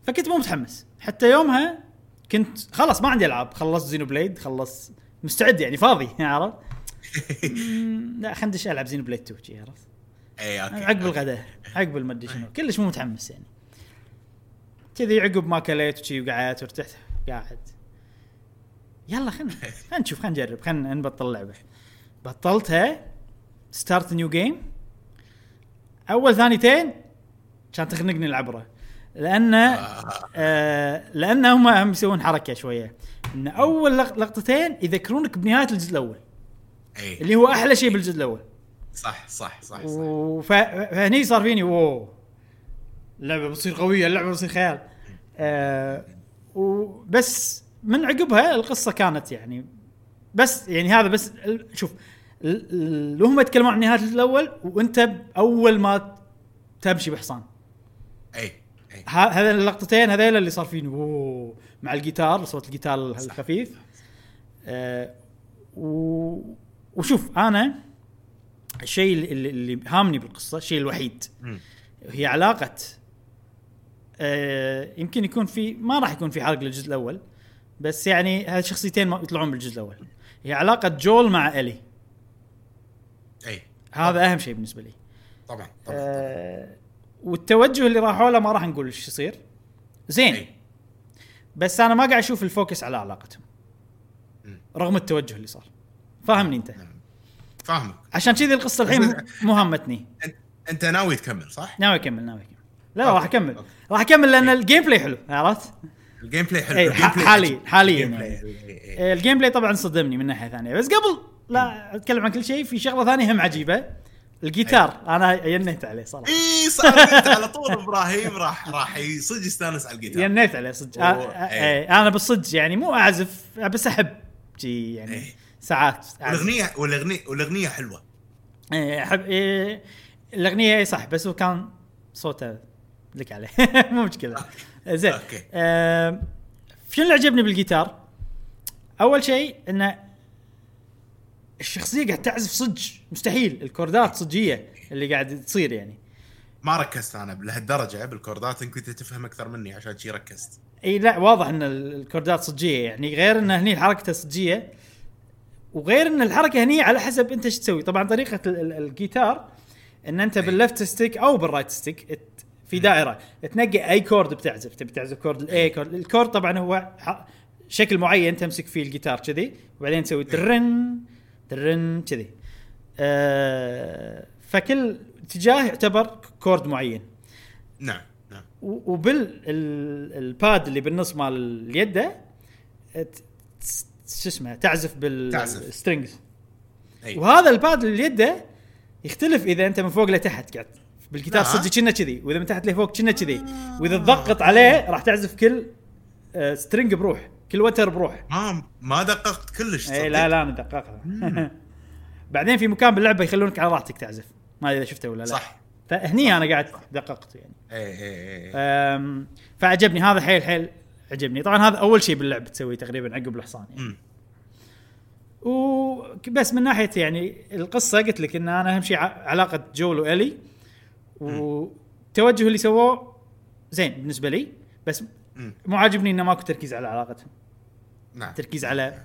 فكنت مو متحمس. حتى يومها كنت خلاص ما عندي ألعاب. خلصت Xenoblade خلص مستعد يعني فاضي عرفت؟ لا خلينا ندش ألعب Xenoblade 2 شي، عرفت؟ إي أوكي عقب الغداء عقب المدري شنو. كلش مو متحمس يعني. كذي عقب ما كليت وشي وقعدت ورتحت قاعد. يلا خلنا خلنا نشوف خلنا نجرب خلنا نبطل اللعبه بطلتها start new game أول ثانيتين كان تخنقني العبرة. لأن آه لأن هم هم يسوون حركة شوية. إن أول لق- لقطتين يذكرونك بنهاية الجزء الأول. اي اللي هو أحلى شيء بالجزء الأول. صح صح صح, صح. فهني صار فيني واو. اللعبة بتصير قوية اللعبة بتصير خيال. آه وبس من عقبها القصة كانت يعني بس يعني هذا بس شوف هم يتكلمون عن نهاية الأول وأنت اول ما تمشي بحصان اي اي ه- هذا اللقطتين هذيل اللي صار فيني. اوه مع الجيتار صوت الجيتار الخفيف. آه و... وشوف أنا الشيء اللي, اللي هامني بالقصة الشيء الوحيد. مم. هي علاقة آه يمكن يكون في ما راح يكون في حرق للجزء الأول بس يعني هالشخصيتين ما يطلعون بالجزء الأول. هي علاقة جول مع إلي. اي هذا أهم شيء بالنسبة لي. طبعا طبعا. آه والتوجه اللي راحوا له ما راح نقول إيش يصير زين. بس أنا ما قاعد أشوف الفوكس على علاقتهم. رغم التوجه اللي صار فاهمني أنت فاهمك عشان كذي القصة الحين مو همتني انت ناوي تكمل صح؟ ناوي أكمل ناوي أكمل لا. راح أكمل. راح أكمل لأن ال gameplay حلو عرفت؟ ال gameplay حلو إيه، حاليا-. حاليا ال game يعني. ال gameplay طبعا صدمني من ناحية ثانية بس قبل لا أتكلم عن كل شيء في شغلة ثانية هم عجيبة الجيتار أنا ينيت عليه صراحة إي صار على طول إبراهيم راح راح صدق يستانس على الجيتار ينيت عليه صدق إيه. آه، أنا بالصدق يعني مو أعزف بس أحب جي يعني إيه. ساعات. والاغنيه والاغنيه والأغنية حلوة إيه، احب إيه، الأغنية إيه صح بس هو كان صوته لك عليه مو مشكلة زين أوكي. آه، شنو اللي عجبني بالجيتار؟ أول شيء إنه الشخصية قاعد تعزف صدق مستحيل. ال chord ات صجية اللي قاعد تصير يعني. ما ركزت أنا لهالدرجة بال chord ات انك كنت تفهم أكثر مني عشان شي ركزت. إي لا واضح إن ال- ال chord ات صجية يعني. غير إن هني حركته صجية وغير إن الحركة هني على حسب أنت إيش تسوي. طبعا طريقة ال- ال- الجيتار إن أنت بال left stick أو بال right stick في دائرة تنقي أي chord بتعزف. تبي تعزف chord ال A chord ال chord طبعا هو شكل معين تمسك فيه الجيتار كذي وبعدين تسوي درن درن كذي. آه فكل اتجاه يعتبر chord معين. نعم نعم. وبال pad اللي بالنص مال اليدة شو اسمه تعزف. بال strings أي. وهذا ال pad اللي اليده يختلف إذا أنت من فوق لتحت قاعد. بالجيتار. صدق كنا كذي. وإذا من تحت لفوق كنا كذي. وإذا تضغط عليه راح تعزف كل آه، string بروح. كل وتر بروح ما ما دققت كلش اي. لا لا أنا دققها. بعدين في مكان باللعبة يخلونك على راحتك تعزف. ما أدري إذا شفته ولا لا. صح. فهني أنا قاعد دققت يعني. اي اي اي أم، فعجبني. هذا حيل حيل عجبني. طبعا هذا أول شيء باللعبه تسويه تقريبا عقب الحصان يعني. وبس من ناحية يعني القصة قلت لك إن أنا أهم شيء علاقة جول وإلي. والتوجه اللي سووه زين بالنسبة لي. بس. مو عاجبني إنه ماكو تركيز على علاقتهم. نعم. تركيز على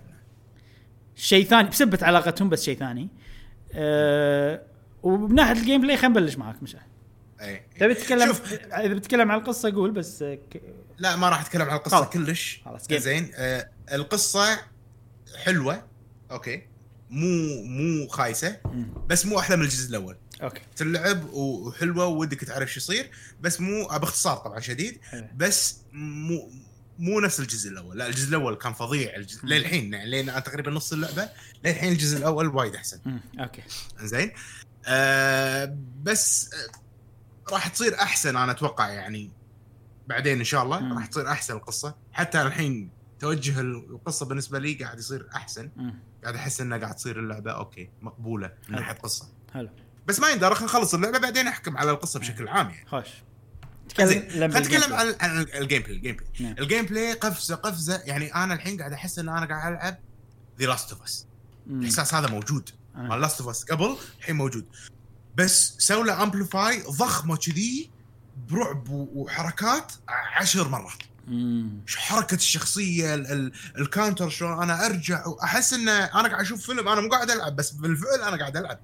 شيء ثاني بسبة علاقتهم بس شيء ثاني. أه وبناحيه ال gameplay خلينا نبلش معاك مشعل. اي تبي تتكلم؟ شوف إذا بتتكلم عن القصة قول بس آه، ك- لا ما راح أتكلم عن القصة خلاص. كلش. game. زين آه القصة حلوة أوكي. مو مو خايسة. بس مو أحلى من الجزء الأول. أوكي. تلعب وحلوة ودك تعرف شو يصير. بس مو باختصار طبعا شديد. بس مو مو نفس الجزء الأول. لا الجزء الأول كان فظيع. الجزء... للحين يعني لين تقريبا نص اللعبة. للحين الجزء الأول وايد أحسن. أوكي. زين آه بس آه راح تصير أحسن أنا أتوقع يعني. بعدين إن شاء الله. راح تصير أحسن القصة. حتى الحين توجه القصة بالنسبة لي قاعد يصير أحسن. قاعد أحس انه قاعد تصير اللعبة أوكي مقبولة من. ناحية قصة. حلو. بس ما يندر خلينا نخلص اللعبة بعدين احكم على القصة بشكل عام يعني خوش خلينا نتكلم. عن عن ال gameplay ال gameplay نعم. ال gameplay قفزه قفزة يعني أنا الحين قاعد أحس ان أنا قاعد ألعب The Last of Us. الإحساس هذا موجود. مال Last of Us قبل الحين موجود بس سووا له amplify ضخمة كذي برعب وحركات عشر مرات حركة الشخصية ال- ال- ال counter شلون أنا أرجع وأحس ان أنا قاعد أشوف فيلم أنا مو قاعد ألعب بس بالفعل أنا قاعد ألعب.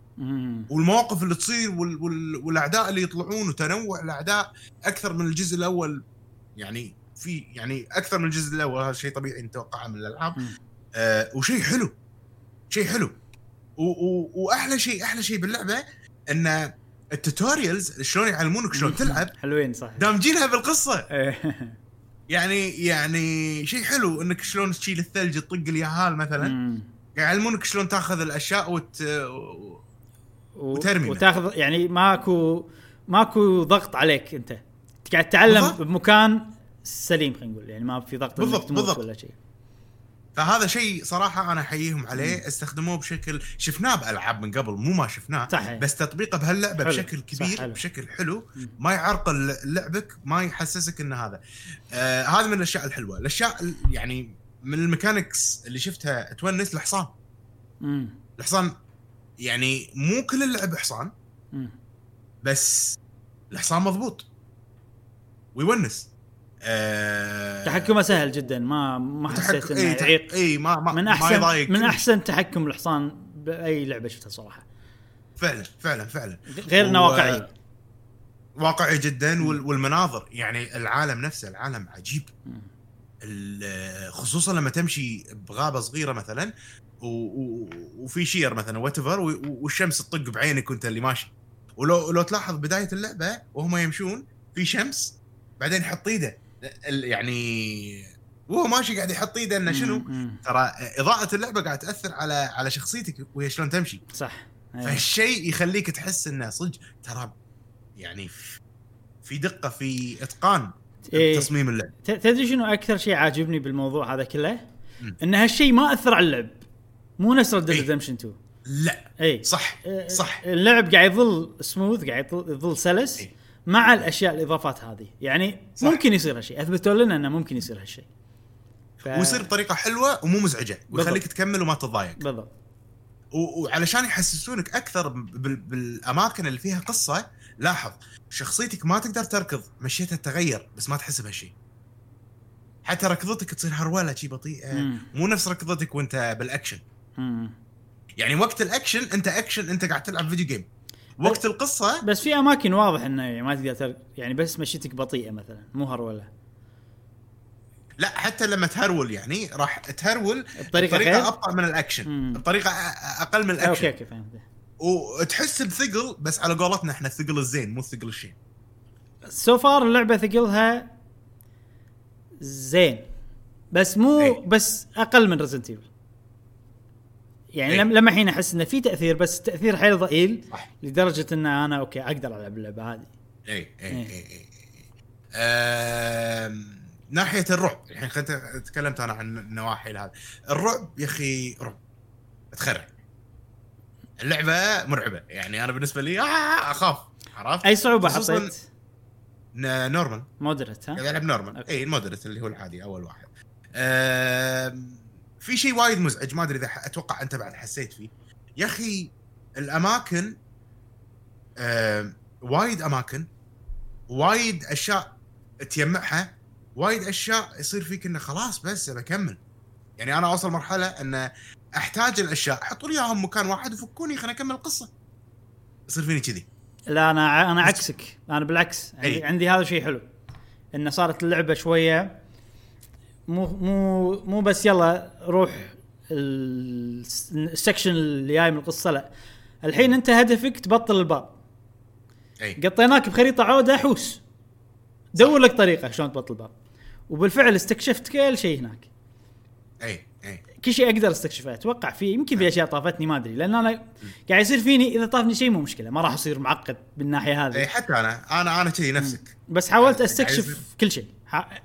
والمواقف اللي تصير وال... وال... والأعداء اللي يطلعون وتنوع الأعداء أكثر من الجزء الأول. يعني في يعني أكثر من الجزء الأول هذا شيء طبيعي نتوقعه من الألعاب. آه وشيء حلو شيء حلو. و و وأحلى شيء أحلى شيء باللعبة إن التوتوريالز شلون يعلمونك شلون تلعب حلوين صح. دامجينها بالقصة. إيه. يعني يعني شيء حلو إنك شلون تشيل الثلج تطق اليهال مثلا. يعلمونك شلون تأخذ الأشياء وت... و- وترمي وتاخذ يعني ماكو ماكو ضغط عليك انت قاعد تتعلم بالضبط. بمكان سليم خلينا نقول يعني ما في ضغط بالضبط، بالضبط. ولا شيء فهذا شيء صراحة أنا أحييهم عليه استخدموه بشكل شفناه بألعاب من قبل مو ما شفناه صحيح. بس تطبيقه بهاللعبة. بشكل صح، كبير حلو. بشكل حلو مم. ما يعرقل لعبك ما يحسسك إن هذا آه هذا من الأشياء الحلوة الأشياء ال- يعني من الميكانكس اللي شفتها تونس الحصان مم. الحصان يعني مو كل اللعب حصان. بس الحصان مضبوط. ويونس. آه تحكمه سهل جدا ما ما حسيت إنه يعيق. إي ما ما من ما احسن يضايق من. أحسن تحكم الحصان بأي لعبة شفتها صراحة. فعلا فعلا فعلا. غير إنه واقعي. واقعي جدا وال- والمناظر يعني العالم نفسه العالم عجيب. خصوصا لما تمشي بغابة صغيرة مثلا. وفي شير مثلا وات والشمس تطق بعينك وأنت اللي ماشي ولو لو تلاحظ بداية اللعبة وهم يمشون في شمس بعدين يحط إيده يعني وهو ماشي قاعد يحط إيده إنه شنو. ترى إضاءة اللعبة قاعد تأثر على على شخصيتك وهي شلون تمشي صح إيه. فالشيء يخليك تحس إنه صدق ترى يعني في- في دقة في إتقان إيه. تصميم اللعب. تدري شنو أكثر شيء عاجبني بالموضوع هذا كله؟ إن هالشيء ما أثر على اللعب. مو نفس Red إيه. Redemption 2 لا. اي صح. آه، صح. اللعب قاعد يظل سموث قاعد يظل سلس إيه. مع الأشياء الإضافات هذه. يعني صح. ممكن يصير هالشيء. أثبتوا لنا إنه ممكن يصير هالشيء. ف... ويصير بطريقة حلوة ومو مزعجة. ويخليك. تكمل وما تتضايق بالضبط. وعلشان يحسسونك أكثر بال- بالأماكن اللي فيها قصة لاحظ شخصيتك ما تقدر تركض مشيتها تغير بس ما تحس بهالشيء حتى ركضتك تصير هرولة شي بطيئه مم. مو نفس ركضتك وأنت بالأكشن. مم. يعني وقت الأكشن أنت أكشن أنت قاعد تلعب video game. وقت القصة بس في أماكن واضح إنه ما تقدر تر... يعني بس مشيتك بطيئة مثلا مو هرولة. لا حتى لما تهرول يعني راح تهرول بطريقة غير؟ بطريقه أبطأ من الأكشن. مم. بطريقة أقل من okay ال action okay فهمت. وتحس بثقل بس على قولتنا إحنا الثقل الزين مو الثقل الشين. so far اللعبة ثقلها زين. بس مو إيه. بس أقل من Resident Evil يعني إيه. لم لما الحين أحس إنه في تأثير بس التاثير حيل ضئيل صح. لدرجة إن أنا okay أقدر ألعب اللعبة هذه. اي اي إيه. اي اي آم، ناحية الرعب الحين تكلمت أنا عن النواحي هذه. الرعب يا أخي رعب. تخرع اللعبة مرعبة. يعني أنا بالنسبة لي آه أخاف. عرفت؟ أي صعوبة حطيت؟ normal. moderate قاعد ها ألعب normal. اي ال moderate اللي هو العادي أول واحد. آم، في شيء وايد مزعج ما أدري إذا أتوقع أنت بعد حسيت فيه. يا أخي الأماكن آم، وايد أماكن وايد أشياء تجمعها وايد أشياء يصير فيك إنه خلاص بس بكمل يعني أنا أوصل مرحلة إن أحتاج الأشياء حطوا لي إياهم مكان واحد وفكوني خليني أكمل القصة. يصير فيني كذي. لا أنا أنا عكسك. أنا بالعكس. عندي, أي. عندي هذا شيء حلو. انه صارت اللعبة شوية مو مو مو بس يلا روح ال- ال section اللي جاي من القصة لا. الحين أنت هدفك تبطل الباب. اي قطيناك بخريطة عودة حوس. دور لك طريقة شلون تبطل الباب. وبالفعل استكشفت كل شيء هناك. اي اي كل شيء أقدر أستكشفه. أتوقع في يمكن في أشياء طافتني ما أدري. لأن أنا قاعد يصير فيني إذا طافني شيء مو مشكلة ما راح أصير معقد بالناحية اي هذه حتى أنا أنا أنا كذي نفسك. بس حاولت يعني أستكشف كل شيء. ح-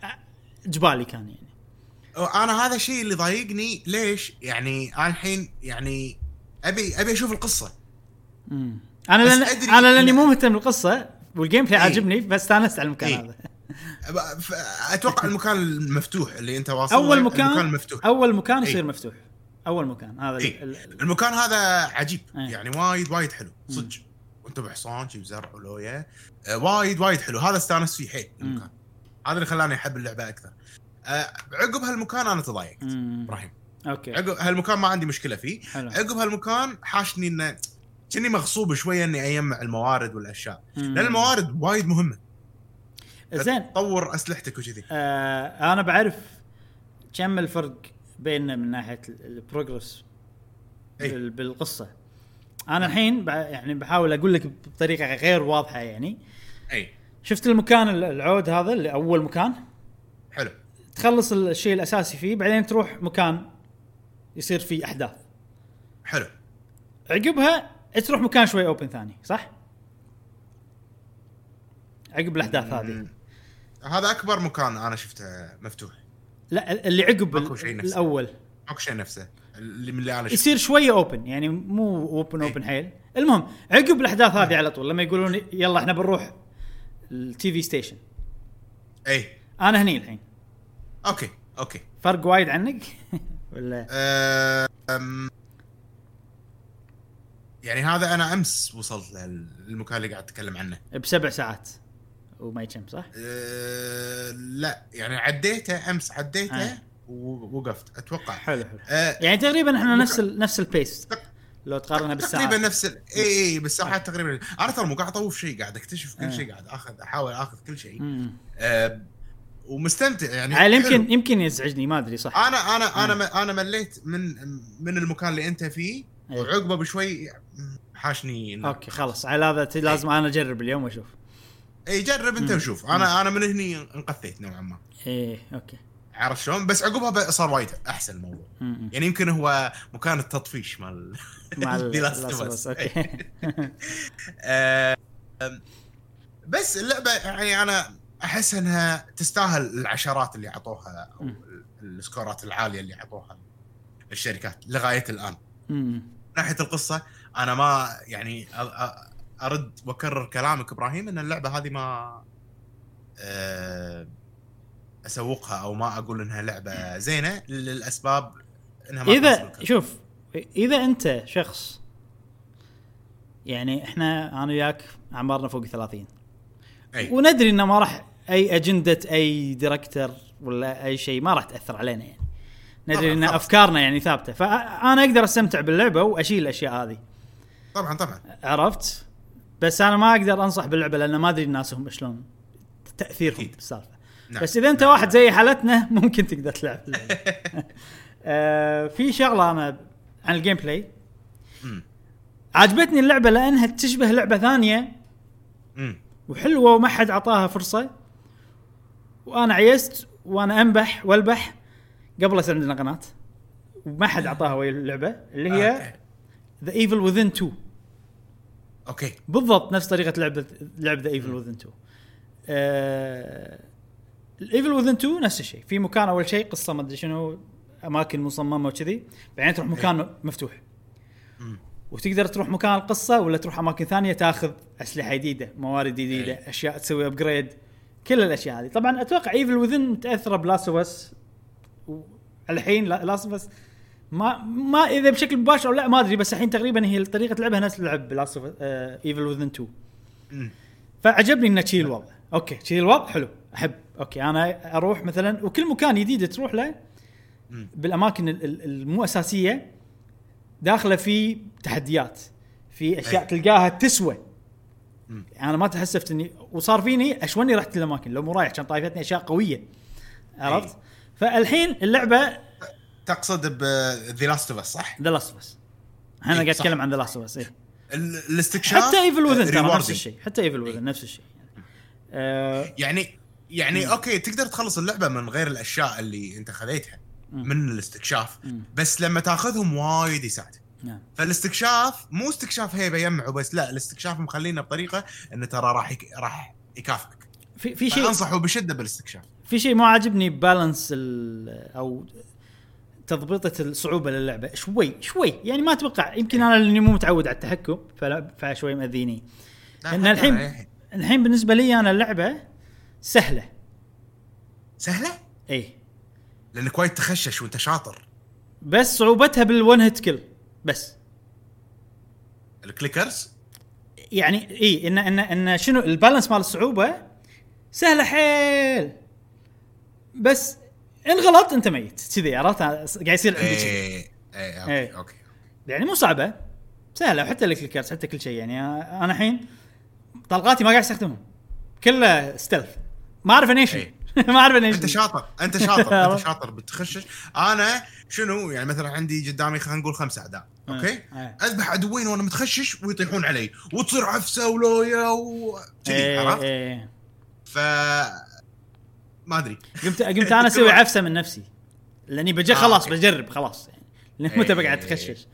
جبالي كان يعني. أنا هذا الشيء اللي ضايقني. ليش؟ يعني أنا الحين يعني ابي أبي أشوف القصة. مم. أنا لأن أنا لأني مو مهتم بالقصة وال gameplay إيه. عاجبني فاستانست على المكان إيه. هذا. أتوقع المكان المفتوح اللي أنت واصل أول مكان المكان المفتوح. أول مكان إيه. يصير مفتوح. أول مكان. هذا إيه. ال- ال- المكان هذا عجيب. إيه. يعني وايد وايد حلو. صدق. وأنت بحصان شي بزرع ولويا آه، وايد وايد حلو. هذا استانست فيه حيل المكان. هذا اللي خلاني أحب اللعبة أكثر. آه، عقب هالمكان أنا تضايقت. إبراهيم. okay. عقب هالمكان ما عندي مشكلة فيه. حلو. عقب هالمكان حاشني إنه كني مغصوب شوية إني اجمع الموارد والأشياء. مم. لأن الموارد وايد مهمة. زين. تطور أسلحتك وكذي. آه أنا بعرف كم الفرق بيننا من ناحية البروجرس. بالقصة. أنا الحين يعني بحاول أقول لك بطريقة غير واضحة يعني. إي. شفت المكان ال- العود هذا اللي أول مكان؟ حلو. تخلص الشيء الأساسي فيه بعدين تروح مكان يصير فيه أحداث. حلو. عقبها تروح مكان شوي open ثاني صح؟ عقب الأحداث هذه. هذا أكبر مكان أنا شفته مفتوح. لا اللي عقب. الأول. ماكو شيء نفسه. اللي من اللي أنا شفته. يصير شوية open يعني مو open إيه. open حيل. المهم عقب الأحداث هذه على طول لما يقولون يلا إحنا بنروح ال TV station اي أنا هني الحين. okay okay. فرق وايد عنك؟ ولا؟ أه، أم، يعني هذا أنا أمس وصلت للمكان اللي قاعد أتكلم عنه. بسبع ساعات. وما يتم صح؟ أه، لا يعني عديته أمس عديته آه. ووقفت أتوقع حلو حلو أه، يعني تقريبا إحنا نفس ال نفس ال pace لو تقارنها بالساعات تقريبا نفس. اي اي بالساعات تقريبا أنا ترى مو قاعد أطوف شيء قاعد أكتشف كل آه. شيء قاعد اخذ أحاول آخذ كل شيء. أه ومستمتع يعني. يمكن يمكن يزعجني ما أدري صح أنا أنا أنا آه. م- أنا مليت من من المكان اللي أنت فيه أي. وعقبه بشوي حاشني okay خلاص على هذا ت- لازم أنا أجرب اليوم وأشوف إي جرب أنت. وشوف أنا أنا من هني انقثيت نوعا ما إيه okay عرفت شلون بس عقبها صار وايد أحسن الموضوع. يعني يمكن هو مكان التطفيش مال مع ال- The Last of Last of Us. Us، okay بس اللعبة يعني أنا أحس أنها تستاهل العشرات اللي اعطوها أو. السكورات العالية اللي اعطوها الشركات لغاية الآن. من ناحية القصة أنا ما يعني أرد وأكرر كلامك إبراهيم إن اللعبة هذه ما آه، أسوقها أو ما أقول إنها لعبة زينة للأسباب إنها ما إذا. شوف إذا أنت شخص يعني إحنا أنا وياك اعمارنا فوق 30 أي. وندري إنه ما راح أي أجندة أي ديركتر ولا أي شيء ما راح تأثر علينا يعني ندري إن. أفكارنا يعني ثابتة فانا أقدر أستمتع باللعبة وأشيل الأشياء هذه طبعا طبعا عرفت بس أنا ما أقدر أنصح باللعبة لأن ما أدري الناس هم شلون تأثيرهم. بالسالفة نعم. بس إذا أنت نعم. واحد زي حالتنا ممكن تقدر تلعب. آه في شغلة أنا عن ال gameplay. عجبتني اللعبة لأنها تشبه لعبة ثانية مم. وحلوة وما حد أعطاها فرصة وأنا عيست وأنا أنبح وألبح قبل يصير عندنا قناة وما حد أعطاها ويا اللعبة اللي هي. The Evil Within 2 okay. بالضبط نفس طريقة لعبة لعب The Evil Within 2 ال Evil Within 2 نفس الشيء. في مكان أول شيء قصة ما أدري شنو أماكن مصممة وكذي. بعدين تروح مكان مفتوح. وتقدر تروح مكان القصة ولا تروح أماكن ثانية تاخذ أسلحة جديدة موارد جديدة. أشياء تسوي upgrade كل الأشياء هذه. طبعا أتوقع Evil Within متاثره ب Last of Us الحين Last of Us ما ما إذا بشكل مباشر أو لا ما أدري بس الحين تقريبا هي طريقة لعبها نفس لعب Last of Evil Within 2 مم. فعجبني إنه شي الوضع okay شي الوضع حلو أحب okay أنا أروح مثلا وكل مكان جديد تروح له. بالأماكن ال- ال- المو أساسية داخلة في تحديات في أشياء. تلقاها تسوى. يعني أنا ما تحسفت إني وصار فيني أشوني رحت الاماكن لو مو رايح كان طايفتني أشياء قوية عرفت؟ فالحين اللعبة تقصد ب The Last of صح؟ The Last of Us أنا قاعد. اتكلم عن The Last of Us ال- الاستكشاف حتى Evil Within ترى. نفس الشيء حتى Evil Within نفس الشيء آه، يعني يعني مم. okay تقدر تخلص اللعبة من غير الأشياء اللي أنت خذيتها مم. من الاستكشاف مم. بس لما تاخذهم وايد يساعد نعم فالاستكشاف مو استكشاف هيبة يمع وبس لا الاستكشاف مخلينا بطريقة انه ترى راح يك... راح يكافئك في في شيء انصحه بشدة بالاستكشاف في شيء ما عاجبني بالانس أو تضبيطة الصعوبة للعبة. شوي شوي. يعني ما أتوقع يمكن أنا لأني مو متعود على التحكم فلا فشوي مأذيني. لا، إن حتى الحين- الحين. الحين بالنسبة لي أنا اللعبة سهلة. سهلة؟ إي. لأنك وايد تخشش وأنت شاطر. بس صعوبتها بال one hit كل بس. ال clickers؟ يعني إي إن إن إن شنو ال balance مال الصعوبة سهلة حيل. بس ان غلط انت ميت كذي عرفت قاعد يصير عندي إيه إيه okay إيه. okay يعني مو صعبة سهلة وحتى ال clickers حتى كل شيء يعني أنا الحين طلقاتي ما قاعد استخدمهم كله stealth ما أعرف انيشن إيه. ما أعرف أنا إيش أنت. شاطر أنت شاطر أنت شاطر بتخشش أنا شنو يعني مثلا عندي قدامي خلينا نقول خمسة أعداء okay آه. أذبح عدوين وأنا متخشش ويطيحون علي وتصير عفسة ولويا وكذي إيه، عرفت؟ إيه. ف ما أدري قمت قمت أنا أسوي عفسة من نفسي لأني بجي آه، خلاص. بجرب خلاص يعني لأن إيه، متى بقعد تخشش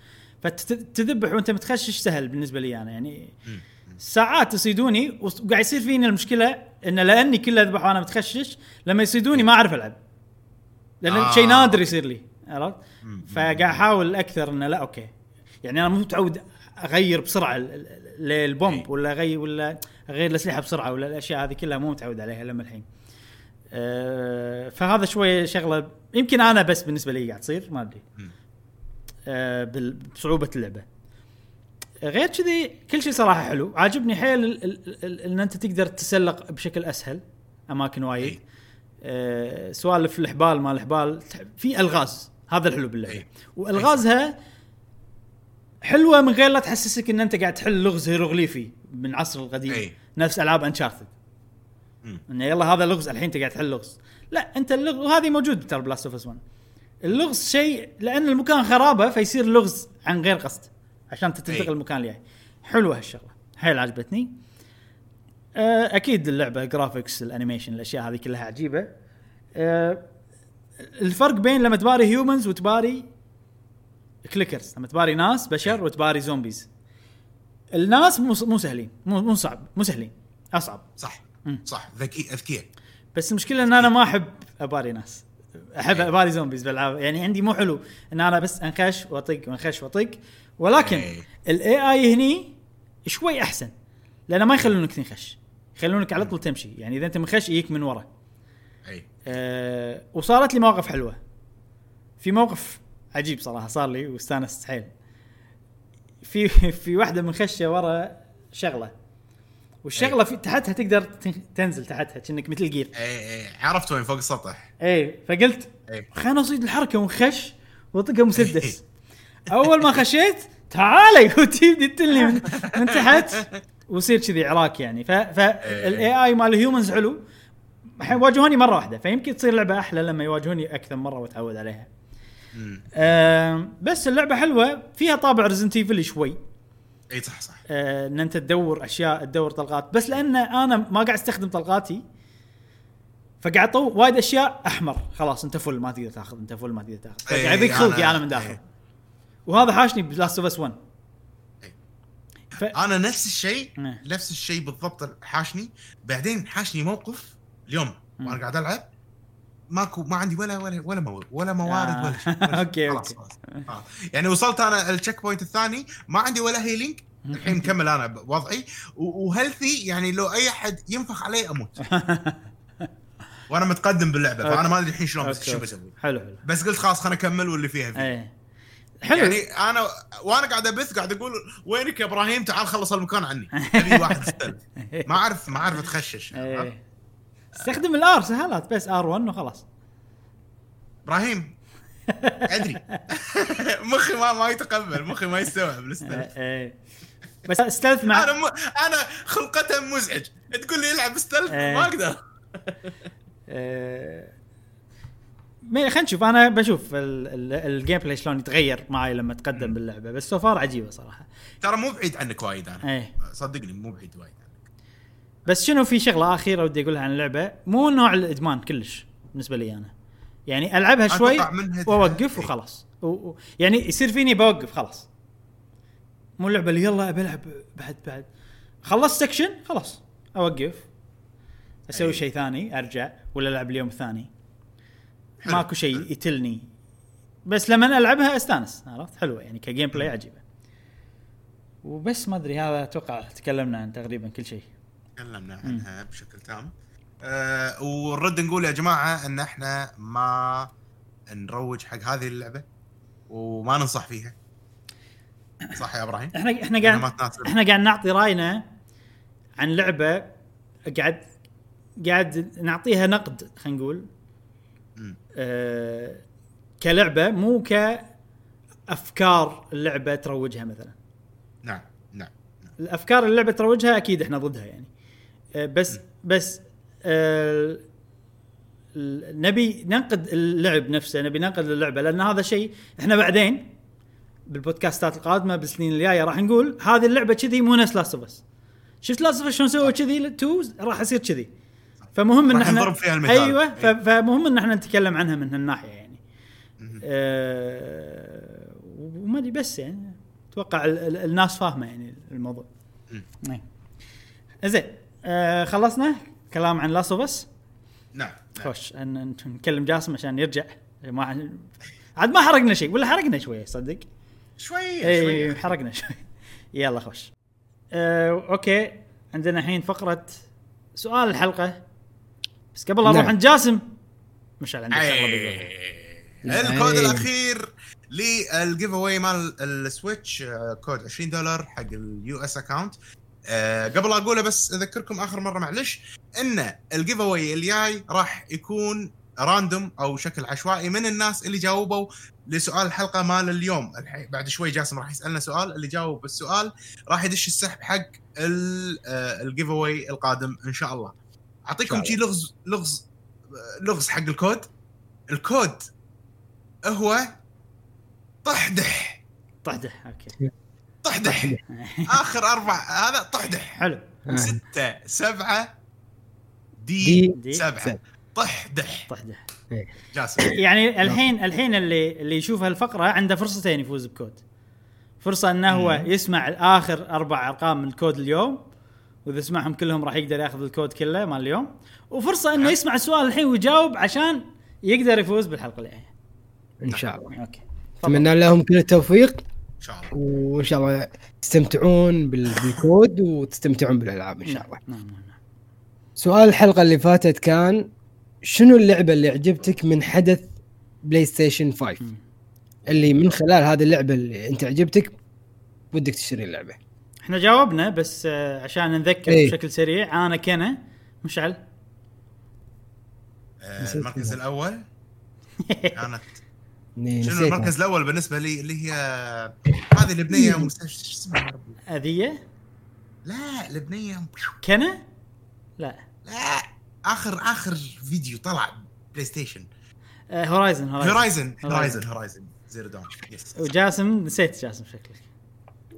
فتذبح وأنت متخشش سهل بالنسبة لي أنا يعني. ساعات يصيدوني وقاعد يصير فيني المشكلة إن لأني كل أذبح وأنا متخشش لما يصيدوني ما أعرف ألعب لأن آه. شيء نادر يصير لي عرفت؟ فقاعد أحاول أكثر إنه لا أوكي يعني أنا مو متعود أغير بسرعة للبومب إيه. ولا اغير ولا أغير الأسلحة بسرعة ولا الأشياء هذه كلها مو متعود عليها لما الحين. أه فهذا شوي شغلة يمكن أنا بس بالنسبة لي قاعد تصير ما أدري. أه بال- بصعوبة اللعبة. غير كذي كل شيء صراحة حلو، عاجبني حيل إن أنت تقدر تتسلق بشكل أسهل أماكن وايد. أه سوالف الحبال ما الحبال في ألغاز هذا الحلو باللعبة. وألغازها حلوة من غير لا تحسسك إن أنت قاعد تحل لغز هيروغليفي من العصر القديم. نفس ألعاب Uncharted. انه يلا هذا لغز الحين انت قاعد تحل لغز. لا أنت اللغز وهذه موجود ترى ب Last of Us 1 اللغز شيء لأن المكان خرابة فيصير لغز عن غير قصد عشان تنتقل أي. المكان اللي جاي حلوة هالشغلة. حيل عجبتني. آه، أكيد اللعبة graphics ال animation الأشياء هذه كلها عجيبة. آه، الفرق بين لما تباري humans وتباري clickers لما تباري ناس بشر وتباري zombies الناس مو مو سهلين مو مو صعب مو سهلين أصعب. صح. صح ذكي أذكياء. بس المشكلة إن أنا ما أحب أباري ناس. أحب أباري zombies بالالعاب يعني عندي مو حلو إن أنا بس انخش وأطق وأنخش وأطق. ولكن إيه. ال AI هني شوي أحسن. لأنه ما يخلونك تنخش. يخلونك على طول تمشي. يعني إذا أنت منخش يجيك من ورا. اي أه وصارت لي مواقف حلوة. في موقف عجيب صراحة صار لي واستانست حيل. في في واحدة منخشة ورا شغلة. والشغلة في تحتها تقدر تن- تنزل تحتها كأنك مثل جير اي اي عرفت وين فوق السطح. اي فقلت اي خلينا اصيد الحركة ونخش واطقها مسدس. أول ما خشيت تعالي وتبدي تلني من, من تحت ويصير كذي عراك يعني. فال AI مال ال humans حلو الحين واجهوني مرة واحدة فيمكن تصير لعبة أحلى لما يواجهوني أكثر مرة وأتعود عليها. آم، بس اللعبة حلوة فيها طابع Resident Evil شوي. اي صح صح. آه، إن أنت تدور أشياء تدور طلقات. بس لأن أنا ما قاعد أستخدم طلقاتي فقاعد طو وايد أشياء أحمر. خلاص أنت full ما تقدر تاخذ أنت full ما تقدر تاخذ. فقاعد يضيق خلقي أنا من داخل. وهذا حاشني ب Last of Us 1 إيه. ف... أنا نفس الشيء. نفس الشيء بالضبط حاشني. بعدين حاشني موقف اليوم. وأنا قاعد ألعب. ماكو ما عندي ولا ولا ولا موارد ولا موارد آه. ولا شيء. okay، خلاص. خلاص. آه. يعني وصلت أنا ال checkpoint الثاني ما عندي ولا healing الحين مكمل أنا بوضعي و health ي يعني لو أي أحد ينفخ علي أموت. وأنا متقدم باللعبة فأنا ما أدري الحين شلون شو. بسوي. حلو حلو. بس قلت خلاص خليني اكمل واللي فيها فيه. إيه. حلو. يعني أنا وأنا قاعد أبث قاعد أقول وينك يا إبراهيم؟ تعال خلص المكان عني. أبي واحد ما أعرف ما أعرف أتخشش إيه. استخدم ال R سهلات. بس R1 وخلاص. إبراهيم أدري. مخي ما ما يتقبل. مخي ما يستوعب ال stealth إيه. إيه. بس stealth مع أنا م... أنا خلقته مزعج. تقول لي العب stealth إيه. ما أقدر. ما- خلينا نشوف. أنا بشوف ال- ال- ال gameplay شلون يتغير معي لما اتقدم باللعبة. بس so far عجيبة صراحة. ترى مو بعيد عنك وايد أنا. إيه. صدقني مو بعيد وايد. بس شنو في شغلة أخيرة ودي أقولها عن اللعبة؟ مو نوع الإدمان كلش بالنسبة لي أنا. يعني ألعبها شوي وأوقف. وخلاص. و... و... يعني يصير فيني بوقف خلاص. مو اللعبة اللي يلا بلعب بعد بعد. خلصت section خلاص. أوقف. أسوي. شيء ثاني أرجع ولا ألعب اليوم الثاني. حلو. ماكو شيء يتلني. بس لما ألعبها أستانس عرفت؟ حلوة. يعني كجيم بلاي عجيبة. وبس ما أدري هذا أتوقع تكلمنا عن تقريبا كل شيء. تكلمنا عنها بشكل تام. أه ونرد نقول يا جماعة إن إحنا ما نروج حق هذه اللعبة وما ننصح فيها. صح يا إبراهيم؟ إحنا إحنا قاعد إحنا قاعد نعطي رأينا عن لعبة قاعد قاعد نعطيها نقد خلينا نقول. آه كلعبة مو كأفكار اللعبة تروجها مثلا. نعم نعم. الأفكار اللعبة تروجها أكيد إحنا ضدها يعني. بس بس آه نبي ننقد اللعب نفسه نبي ننقد اللعبة لأن هذا شيء إحنا بعدين بالبودكاستات القادمة بالسنين الجاية راح نقول هذه اللعبة كذي مو نفس Last of شفت Last of شلون سووا كذي؟ 2 راح يصير كذي. فمهم إن إحنا فيها المثال. أيوه إيه. فمهم إن إحنا نتكلم عنها من هالناحية يعني. أه وما أدري بس يعني أتوقع ال- ال- الناس فاهمة يعني الموضوع. إيه. زين. أه خلصنا كلام عن Last of Us نعم. خوش إن أن نكلم جاسم عشان يرجع. ما عاد ما حرقنا شيء ولا حرقنا شوية صدق؟ شوية اي حرقنا شوي يلا خوش. أه okay عندنا الحين فقرة سؤال الحلقة. بس قبل لا نروح نعم. عند جاسم مشعل عندك شغلة أي. الكود أي. الأخير لل giveaway مال ال Switch آه، كود 20 دولار حق ال US account قبل لا أقوله بس أذكركم آخر مرة معلش إن ال giveaway الجاي راح يكون random أو شكل عشوائي من الناس اللي جاوبوا لسؤال الحلقة مال اليوم. الحين بعد شوي جاسم راح يسألنا سؤال اللي جاوب السؤال راح يدش السحب حق ال اواي القادم إن شاء الله. أعطيكم شي لغز لغز لغز حق الكود. الكود هو طحدح. طحدح okay. طحدح. آخر أربع هذا طحدح. حلو. ستة سبعة D, D سبعة. طحدح. طحدح. جاسم. يعني الحين الحين اللي اللي يشوف هالفقرة عنده فرصتين يفوز بكود. فرصة إنه هو. يسمع آخر أربع أرقام من الكود اليوم وإذا سمعهم كلهم راح يقدر ياخذ الكود كله مال اليوم. وفرصة إنه يسمع السؤال الحين ويجاوب عشان يقدر يفوز بالحلقة اللي جاية إن شاء الله. okay. أتمنى لهم كل التوفيق. إن شاء الله وإن شاء الله تستمتعون بال- بالكود وتستمتعون بالألعاب إن شاء الله نعم نعم نعم سؤال الحلقة اللي فاتت كان شنو اللعبة اللي عجبتك من حدث PlayStation 5 مم. اللي من خلال هذه اللعبة اللي أنت عجبتك ودك تشتري اللعبة إحنا جاوبنا بس آه، عشان نذكر إيه. بشكل سريع أنا كنا مشعل آه، المركز. الأول كانت شنو. المركز الأول بالنسبة لي اللي هي هذه اللبنيه مس- شو اسمها؟ اذيه لا لبنية. Kena لا. لا اخر آخر فيديو طلع PlayStation Horizon Horizon Horizon Horizon. Zero Dawn yes وجاسم نسيت جاسم شكلك.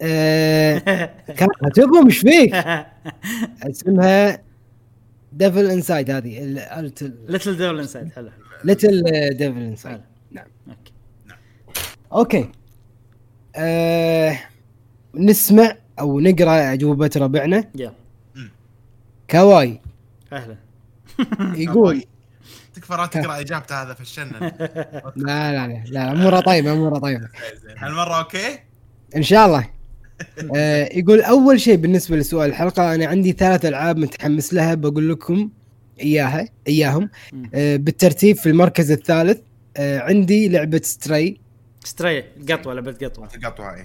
آه، كان كاتبهم إيش فيك؟ اسمها Devil Inside هذه Little Devil Inside حلو Little Devil Inside نعم. okay. okay. آه نسمع أو نقرأ اجوبه ربعنا. يلا Kawaii. أهلا. يقول. تكفى لا تقرأ إجابته هذا فشلنا لا لا لا لا أمورة طيبة أمورة طيبة. هالمرة okay؟ إن شاء الله. آه يقول أول شيء بالنسبة لسؤال الحلقة أنا عندي ثلاث ألعاب متحمس لها بقول لكم إياها إياهم. آه بالترتيب في المركز الثالث آه عندي لعبة Stray Stray قطوة لعبه قطوة. تقطع اي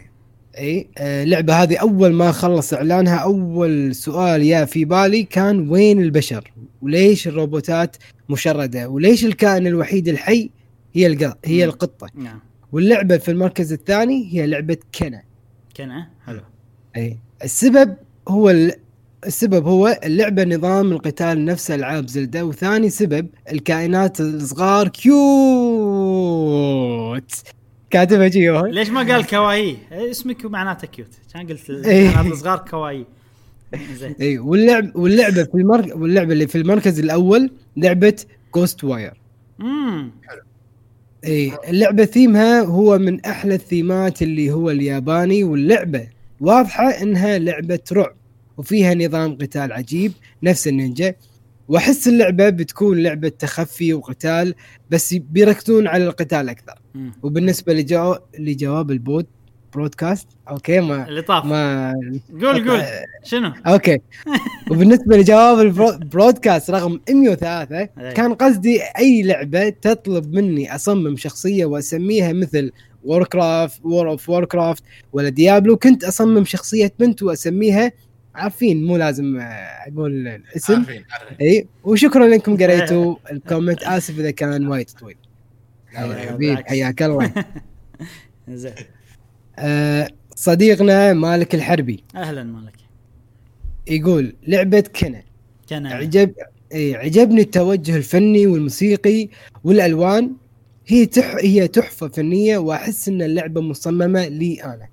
إي آه اللعبه هذه أول ما خلص إعلانها أول سؤال يا في بالي كان وين البشر؟ وليش الروبوتات مشردة؟ وليش الكائن الوحيد الحي هي الق... هي. القطة؟ نعم. واللعبة في المركز الثاني هي لعبة Kena Kena حلو. إي. السبب هو ال... السبب هو اللعبة نظام القتال نفس العاب Zelda وثاني سبب الكائنات الصغار cute. كاتبها جيو ليش ما قال Kawaii؟ اسمك معناته cute كان قلت إيه. البنات الصغار Kawaii. زين. اي واللعب واللعبة في المركز واللعبة اللي في المركز الأول لعبة Ghostwire امم اي اللعبة ثيمها هو من أحلى الثيمات اللي هو الياباني واللعبة واضحة إنها لعبة رعب وفيها نظام قتال عجيب نفس النينجا. وأحس اللعبة بتكون لعبة تخفي وقتال بس بيركزون على القتال أكثر. وبالنسبة لجو... لجواب البود برودكاست okay ما اللي طاف. ما قول قول. شنو؟ okay. وبالنسبة لجواب البرودكاست رقم 103 أي. كان قصدي أي لعبة تطلب مني أصمم شخصية وأسميها مثل Warcraft World of Warcraft ولا Diablo كنت أصمم شخصية بنت وأسميها عارفين مو لازم آه، أقول الاسم. عارفين عارفين. إي وشكرا لكم قريتوا ال comment. آسف إذا كان وايد طويل. حبيب. حياك الله. زين. آه، صديقنا مالك الحربي. أهلا مالك. يقول لعبة Kena كان اعجب إي عجبني التوجه الفني والموسيقي والألوان. هي تح هي تحفة فنية وأحس إن اللعبة مصممة لي أنا.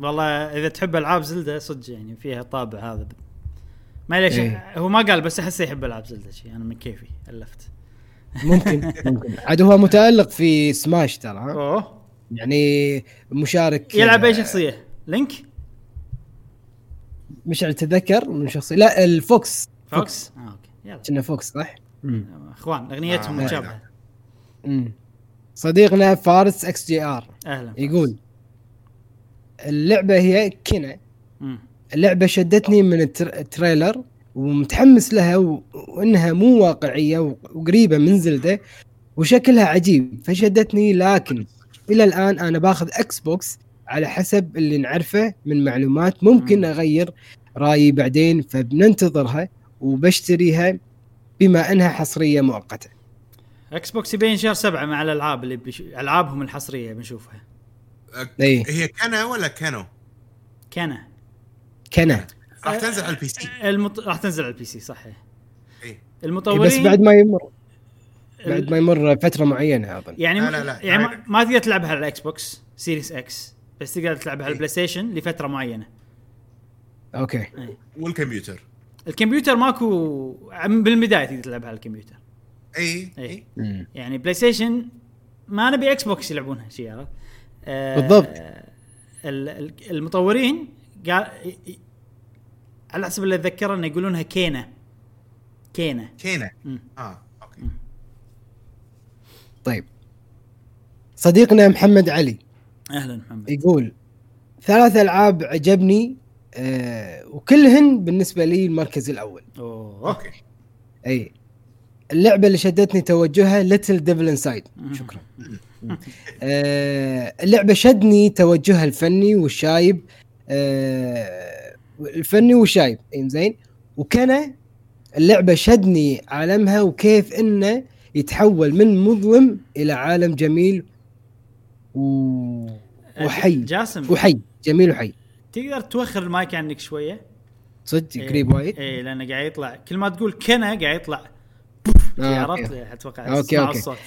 والله إذا تحب ألعاب Zelda صدق يعني فيها طابع هذا. ما ليش إيه. هو ما قال بس احسه يحب ألعاب زلدة شيء أنا من كيفي ألفت. ممكن ممكن. عاد هو متألق في سماش ترى ها؟ أوه. يعني مشارك يلعب أي شخصية؟ Link؟ مش أتذكر من شخصية. لا ال Fox. Fox؟ آه okay. يلا. Kena Fox صح؟ أخوان أغنيتهم آه، مشابهه مم. صديقنا فارس XGR. أهلا يقول اللعبة هي Kena. اللعبة شدتني من ال tr- ال trailer ومتحمس لها. وإنها مو واقعية. وقريبة من Zelda وشكلها عجيب فشدتني لكن إلى الآن أنا باخذ Xbox على حسب اللي نعرفه من معلومات ممكن مم. أغير رأيي بعدين فبننتظرها وبشتريها بما إنها حصرية مؤقتة Xbox يبين شهر سبعة مع الألعاب اللي بيش... ألعابهم الحصرية بنشوفها اي هي Kena ولا كانو؟ كان Kena راح تنزل على ال PC المط... راح تنزل على ال PC صحيح. اي المطورين بس بعد ما يمر. بعد ما يمر فترة معينة أظن. يعني لا، لا، لا. يعني ما, ما تقدر تلعبها على ال Xbox Series X بس تقدر تلعبها على إيه. ال PlayStation لفترة معينة. Okay. والكمبيوتر. الكمبيوتر ماكو عم- بالبداية تقدر تلعبها على الكمبيوتر. اي اي مم. يعني PlayStation ما نبي Xbox يلعبونها شيء عرفت؟ آه، بالضبط. ال- ال- المطورين قال على حسب اللي أتذكره إنه يقولونها Kena. Kena. Kena مم. آه okay. طيب. صديقنا محمد علي أهلا محمد. يقول ثلاث ألعاب عجبني آه وكلهن بالنسبة لي المركز الأول. أوه. Okay. أي. اللعبة اللي شدتني توجهها Little Devil Inside شكرا. آه اللعبة شدني توجهها الفني والشايب آه الفني والشايب زين؟ وكان اللعبة شدني عالمها وكيف إنه يتحول من مظلم إلى عالم جميل و... وحي. جاسم. وحي جميل وحي. تقدر توخر المايك عنك شوية؟ صدق قريب وايد. اي لأنه قاعد يطلع. كل ما تقول كنا قاعد يطلع. آه، عرفت. أتوقع okay، تسمع okay. الصوت.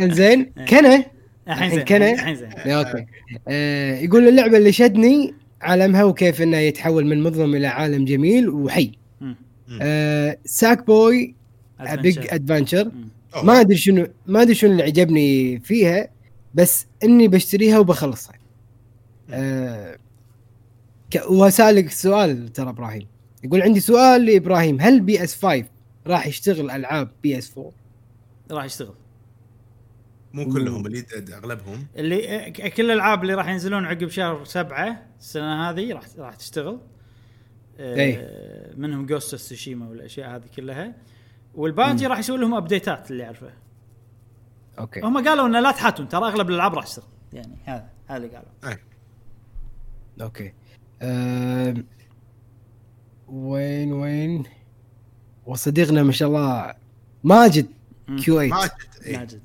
انزين كان الحين زين كنا- الحين زين. Okay. آه يقول اللعبة اللي شدني عالمها وكيف إنه يتحول من مظلم إلى عالم جميل وحي. آه Sackboy Big. Adventure. ما أدري شنو ما أدري شنو اللي عجبني فيها بس إني بشتريها وبخلصها. آه وسالك سؤال ترى إبراهيم. يقول عندي سؤال لإبراهيم. هل PS 5 راح يشتغل ألعاب PS 4 راح يشتغل. مو كلهم اللي أغلبهم. اللي ك- كل الألعاب اللي راح ينزلون عقب شهر سبعة السنة هذه راح راح تشتغل. آه، إيه. منهم Ghost Tsushima والأشياء هذه كلها. والباقي راح يسوي لهم ابديتات اللي أعرفه. Okay. هم قالوا إنه لا تحاتون ترى أغلب الألعاب راح تشتغل. يعني هذا هذا اللي قالوا. أي. Okay. أم... وين وين؟ وصديقنا ما شاء الله ماجد. مم. Q 8 ماجد اي ماجد.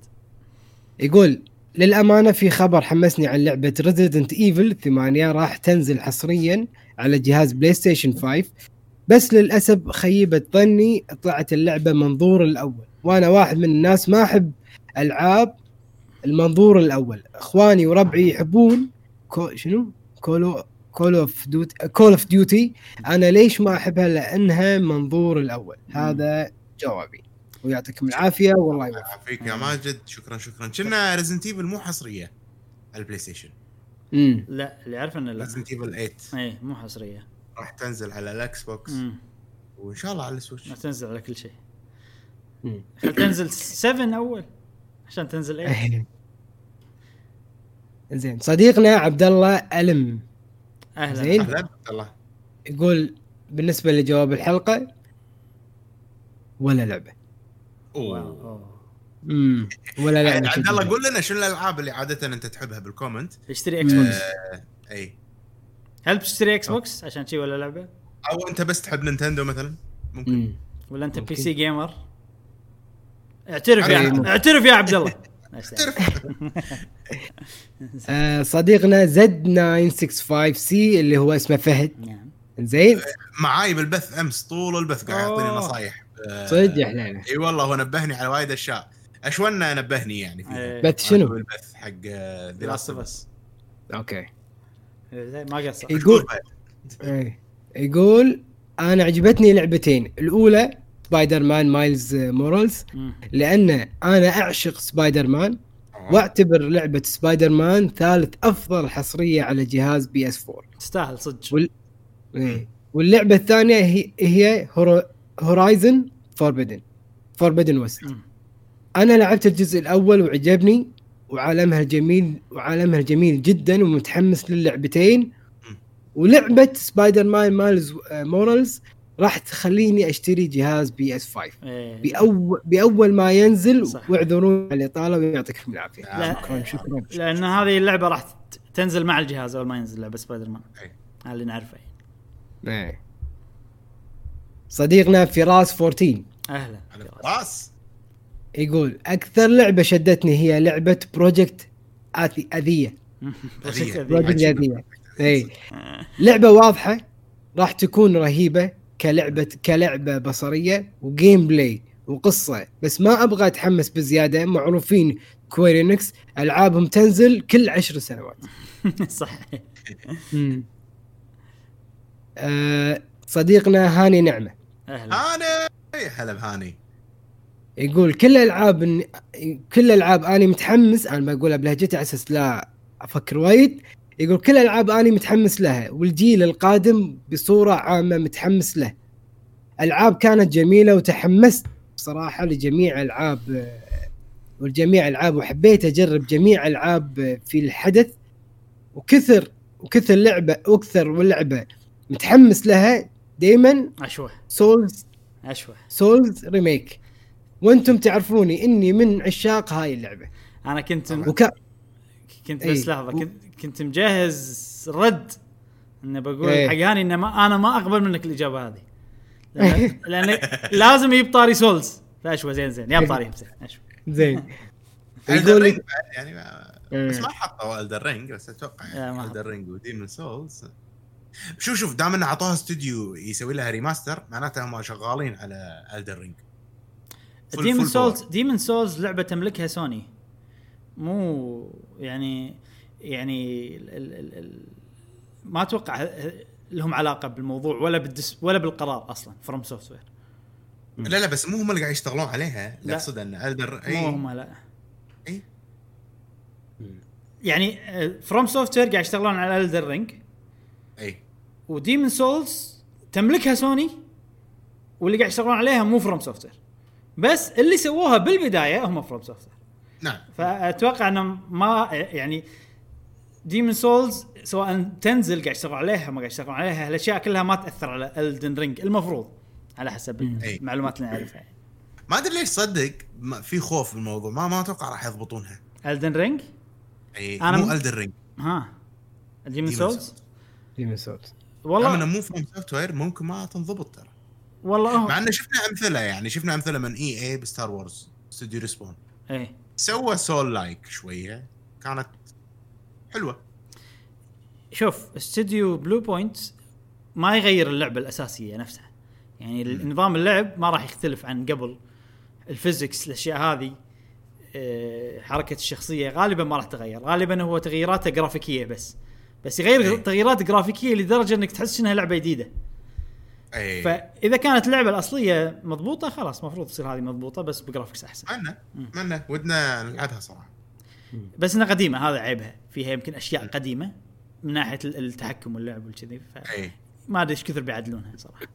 يقول للأمانة في خبر حمسني عن لعبة Resident Evil 8 راح تنزل حصريا على جهاز PlayStation 5 بس للأسف خيبة ظني طلعت اللعبة منظور الأول. وأنا واحد من الناس ما أحب ألعاب المنظور الأول. إخواني وربعي يحبون كو شنو؟ كولو Call of Duty Call of Duty. أنا ليش ما أحبها؟ لأنها منظور الأول. هذا جوابي. ويعطيكم العافيه والله يوفقك. يعافيك يا ماجد. شكرا شكرا. كنا Resident Evil مو حصرية على ال PlayStation. امم لا اللي عارف إنه لا. Resident Evil 8 اي مو حصرية. راح تنزل على ال Xbox. مم. وإن شاء الله على ال Switch. راح تنزل على كل شيء. خل تنزل 7 أول عشان تنزل 8 زين. صديقنا عبد الله ألم. أهلا. زين. أهلا الله يقول بالنسبة لجواب الحلقة ولا لعبة؟ أوه. امم ولا لعبه عبد الله. قول لنا شنو الألعاب اللي عادة أنت تحبها بال comment؟ اشتري Xbox إي. هل بتشتري Xbox عشان شي ولا لعبة؟ أو أنت بس تحب Nintendo مثلا؟ ممكن. مم. ولا أنت PC gamer؟ اعترف يا اعترف يا عبد الله. آه صديقنا Z 965 C اللي هو اسمه فهد. نعم. زين معاي بالبث أمس طول البث قاعد يعطيني. نصايح. آه، صدق يا حليله إي والله هو نبهني على وايد أشياء. اشونا نبهني يعني فيها. إيه. بث شنو؟ بالبث حق ذا of Us. Okay. إيه، ما قصر. يقول إيه. يقول أنا عجبتني لعبتين. الأولى Spider-Man Miles Morales. لأن أنا أعشق سبايدر مان وأعتبر لعبة سبايدر مان ثالث أفضل حصرية على جهاز PS 4 تستاهل صدق. وال- إيه. واللعبة الثانية هي هي Horizon Forbidden Forbidden West. أنا لعبت الجزء الأول وعجبني وعالمها الجميل وعالمها الجميل جدا ومتحمس للعبتين ولعبة Spider-Man Miles Morales راح تخليني أشتري جهاز PS 5 إيه. باول بأول ما ينزل. واعذروني على الإطالة ويعطيكم العافيه لا. شكرا شكرا لأن هذه اللعبة راح تنزل مع الجهاز أول ما ينزل لعبه سبايدر مان. هذا اللي نعرفه يعني. صديقنا فراس 14 أهلا. هلا فراس يقول أكثر لعبة شدتني هي لعبة Project Athia. Athia. Project. Athia. اي لعبة واضحة راح تكون رهيبة كلعبة كلعبة بصرية و gameplay وقصة. بس ما أبغى أتحمس بزيادة معروفين Square Enix ألعابهم تنزل كل عشر سنوات. صح أه صديقنا هاني نعمة. أهلا. هاني! هلا بهاني. يقول كل الالعاب كل الالعاب أني متحمس أنا بقولها بلهجتي على أساس لا أفكر وايد. يقول كل الالعاب أني متحمس لها والجيل القادم بصورة عامة متحمس له. ألعاب كانت جميلة وتحمست بصراحه لجميع ألعاب والجميع ألعاب وحبيت أجرب جميع ألعاب في الحدث. وكثر وكثر لعبه وأكثر واللعبه متحمس لها دائما اشوه سولز اشوه سولز ريميك وأنتم تعرفوني إني من عشاق هاي اللعبة. أنا كنت وك... كنت. بس لحظة كنت كنت مجهز رد. انه بقول إي. حق هاني إنه ما أنا ما أقبل منك الإجابة هذه. لأن, لأن لازم يجيب طاري سولز فاشوى زين زين. يا طاري زين زين. يقول يعني ما. بس ما حطوا الدر رينج بس أتوقع لا، يعني حطوا. الدر رينج وديمون سولز شوف شوف دام إنه اعطوها استوديو يسوي لها remaster معناته هم شغالين على ال Elden Ring ديمون سولز ديمون سولز لعبة تملكها سوني مو يعني يعني ال ال ال ال ما أتوقع لهم علاقة بالموضوع ولا بالدس ولا بالقرار أصلا FromSoftware لا لا بس مو هم اللي قاعد يشتغلون عليها. لا. أقصد إن الدر مو هم لا. إي. يعني FromSoftware قاعد يشتغلون على Elden Ring اي و Demon's Souls تملكها سوني واللي قاعد يشتغلون عليها مو FromSoft بس اللي سووها بالبداية هم FromSoft نعم. فأتوقع إنه ما يعني Demon's Souls سواء تنزل قاعد يشتغلون عليها ما قاعد يشتغلون عليها هالاشياء كلها ما تأثر على Elden Ring المفروض على حسب أي. المعلومات اللي نعرفها يعني. ما أدري ليش صدق ما- في خوف بالموضوع ما ما أتوقع راح يضبطونها. Elden Ring اي مو Elden Ring ها. ديمون سولز ديمون سولز والله والله مو FromSoftware ممكن ما تنضبط ترى. والله مع إنه شفنا أمثلة يعني شفنا أمثلة من إي اي ب Star Wars استوديو Respawn. إيه. سوى souls-like شوية كانت حلوة. شوف استوديو Bluepoint ما يغير اللعبة الأساسية نفسها. يعني نظام اللعب ما راح يختلف عن قبل. ال physics الأشياء هذه آه، حركة الشخصية غالبا ما راح تغير. غالبا هو تغييراته جرافيكية بس. بس يغير أي. تغييرات جرافيكية لدرجة إنك تحس إنها لعبة جديدة. اي فإذا كانت اللعبة الأصلية مضبوطة خلاص المفروض تصير هذه مضبوطة بس ب graphics أحسن. اتمنى اتمنى ودنا نلعبها صراحة. بس إنها قديمة هذا عيبها. فيها يمكن أشياء قديمة من ناحية التحكم واللعب والكذي ف... اي ما أدري إيش كثر بيعدلونها صراحة.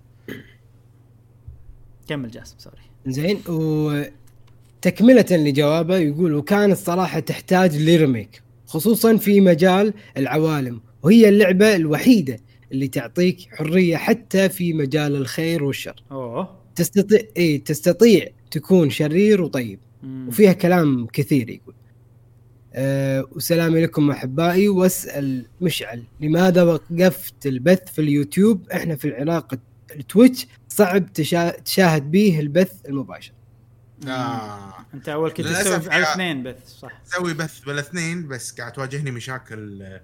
كمل جاسم سوري. زين وتكملة لجوابه يقول وكانت صراحة تحتاج ل remake. خصوصا في مجال العوالم وهي اللعبة الوحيدة اللي تعطيك حرية حتى في مجال الخير والشر. أوه. تستطيع اي تستطيع تكون شرير وطيب. مم. وفيها كلام كثير يقول. أه وسلام لكم أحبائي. واسأل مشعل لماذا وقفت البث في اليوتيوب؟ إحنا في العراق التويتش صعب تشا... تشاهد به البث المباشر. آه. انت اول كنت تسوي على اثنين بث صح. أسوي بث بالاثنين بس قاعد تواجهني مشاكل آه،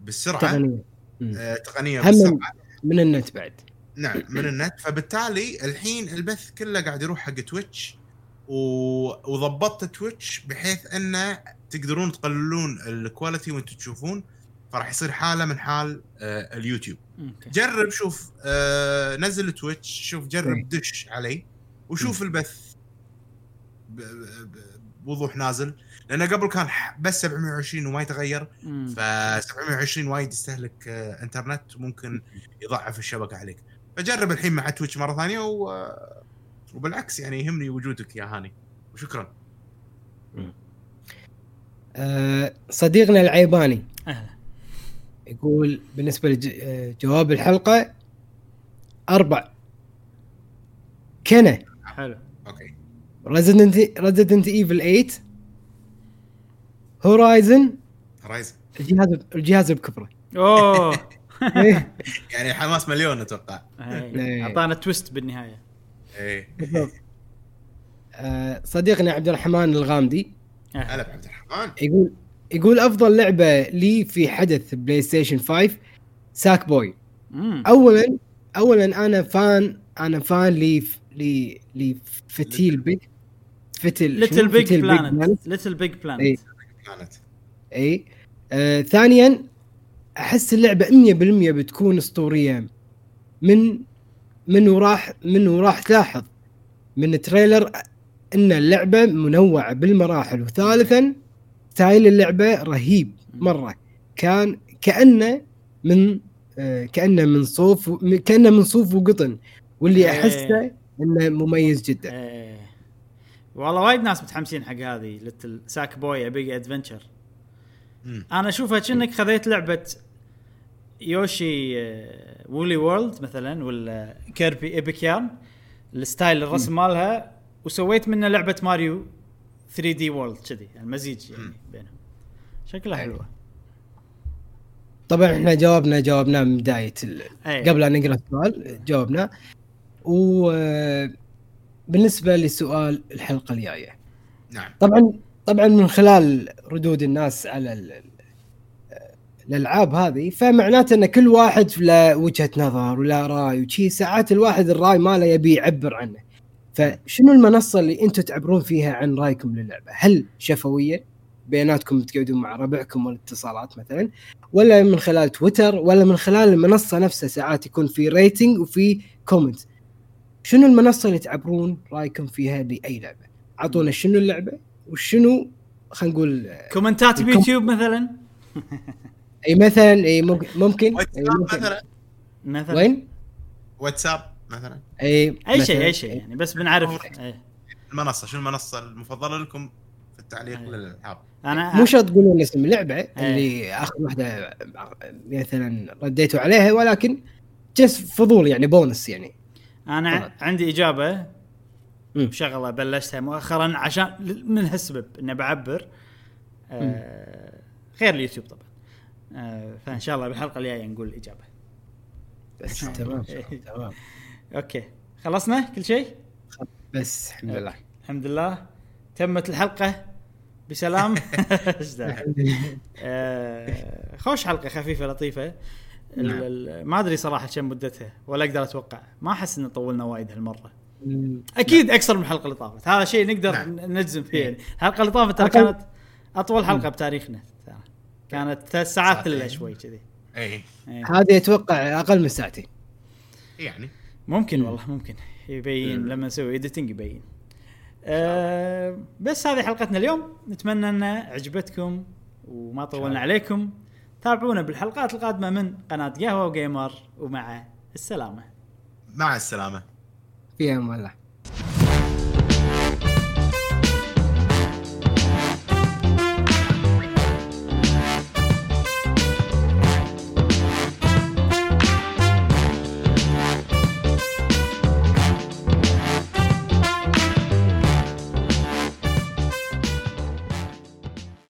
بالسرعة. تقنية. آه، تقنية هم- بالسرعة. من النت بعد. نعم من النت. فبالتالي الحين البث كله قاعد يروح حق تويتش و... وضبطت تويتش بحيث انه تقدرون تقللون ال quality وأنتم تشوفون فراح يصير حالة من حال آه اليوتيوب. أوكي. جرب شوف آه نزل تويتش شوف إيه. جرب دش علي وشوف البث. ب- ب- بوضوح نازل. لأنه قبل كان بس 720 وما يتغير. ف 720 وايد يستهلك آه، إنترنت ممكن يضعف الشبكة عليك. فجرب الحين مع تويتش مرة ثانية و... آه، وبالعكس يعني يهمني وجودك يا هاني. وشكرا. آه، صديقنا العيباني أهلا. يقول بالنسبة لجواب الحلقة أربع. كنه. حلو. أوكي. Resident Resident Evil 8 Horizon رايز الجهاز الجهاز بكبره أوه. إيه، يعني حماس مليون أتوقع. إيه. إيه. أعطانا twist بالنهاية. إيه. آه، صديقنا عبد الرحمن الغامدي. هلا بعبد الرحمن. يقول يقول أفضل لعبة لي في حدث بلاي ستيشن 5 Sackboy. اولا اولا أنا fan أنا fan لي لي لي Little Big Little Little؟ Big Planet Little Big إيه. Planet اي آه ثانيا أحس اللعبة 100% بتكون أسطورية. من من وراح من وراح تلاحظ من ال trailer إن اللعبة منوعة بالمراحل. وثالثا style اللعبة رهيب مرة. كان كأنه من آه كأنه من صوف كأنه من صوف وقطن. واللي إيه. أحسه إنه مميز جدا. إيه. والله وايد ناس متحمسين حق هذه Little Sackboy Big Adventure مم. أنا أشوفها كأنك خذيت لعبة Yoshi آه، Woolly World مثلا ولا Kirby Epic Yarn ال style الرسم مالها وسويت منه لعبة Mario 3D World كذي المزيج يعني. بينهم شكلها. حلوة طبعا إحنا جاوبنا جاوبنا من بداية ال... أي. قبل ان نقرأ السؤال جاوبنا وبالنسبه لسؤال الحلقة الجاية. نعم. طبعا طبعا من خلال ردود الناس على ال- ال- الألعاب هذه فمعناته إن كل واحد له وجهة نظر ولا رأي وشي ساعات الواحد الرأي ماله يبي يعبر عنه. فشنو المنصة اللي أنتم تعبرون فيها عن رأيكم للعبة؟ هل شفوية؟ بيناتكم تقعدون مع ربعكم والاتصالات مثلا؟ ولا من خلال تويتر؟ ولا من خلال المنصة نفسها ساعات يكون في ريتنج وفي comment شنو المنصة اللي تعبرون رأيكم فيها لأي لعبة؟ اعطونا شنو اللعبة وشنو خلينا نقول comment ات الكم- بيوتيوب مثلا أي مثلا أي ممكن ممكن, أي واتساب ممكن. مثلا مثلا وين؟ واتساب مثلا أي أي شيء. أي شيء يعني بس بنعرف إيه. المنصة شنو المنصة المفضلة لكم في التعليق أي. للإلعاب أنا مو شرط تقولون اسم اللعبه اللي آخر واحدة مثلا رديتوا عليها ولكن just فضول يعني بونس يعني أنا طبعاً. عندي إجابة. شغله بلشتها مؤخرا عشان من هالسبب إني بعبر آه غير اليوتيوب طبعا. آه فإن شاء الله بالحلقة الجاية نقول الإجابة. بس تمام إيه. تمام. أوكي. خلصنا كل شيء؟ بس الحمد لله. الحمد لله. تمت الحلقة. بسلام؟ آه، خوش حلقة خفيفة لطيفة. نعم. ما أدري صراحة كم مدتها ولا أقدر أتوقع. ما أحس إن طولنا وايد هالمرة. أكيد أكثر من الحلقة اللي طافت. هذا شيء نقدر نعم. نجزم فيه. يعني الحلقة اللي طافت ترى كانت أطول حلقة بتاريخنا. ترى. كانت ثلاث ساعات. إلا شوي كذي. اي إيه. هذه أتوقع أقل من ساعتين. يعني. ممكن والله ممكن. يبين مم. لما نسوي اديتنج يبين. أه بس هذه حلقتنا اليوم. نتمنى أن عجبتكم وما طولنا عليكم. تابعونا بالحلقات القادمة من قناة قهوة وجيمر ومع السلامة. مع السلامة. فيها والله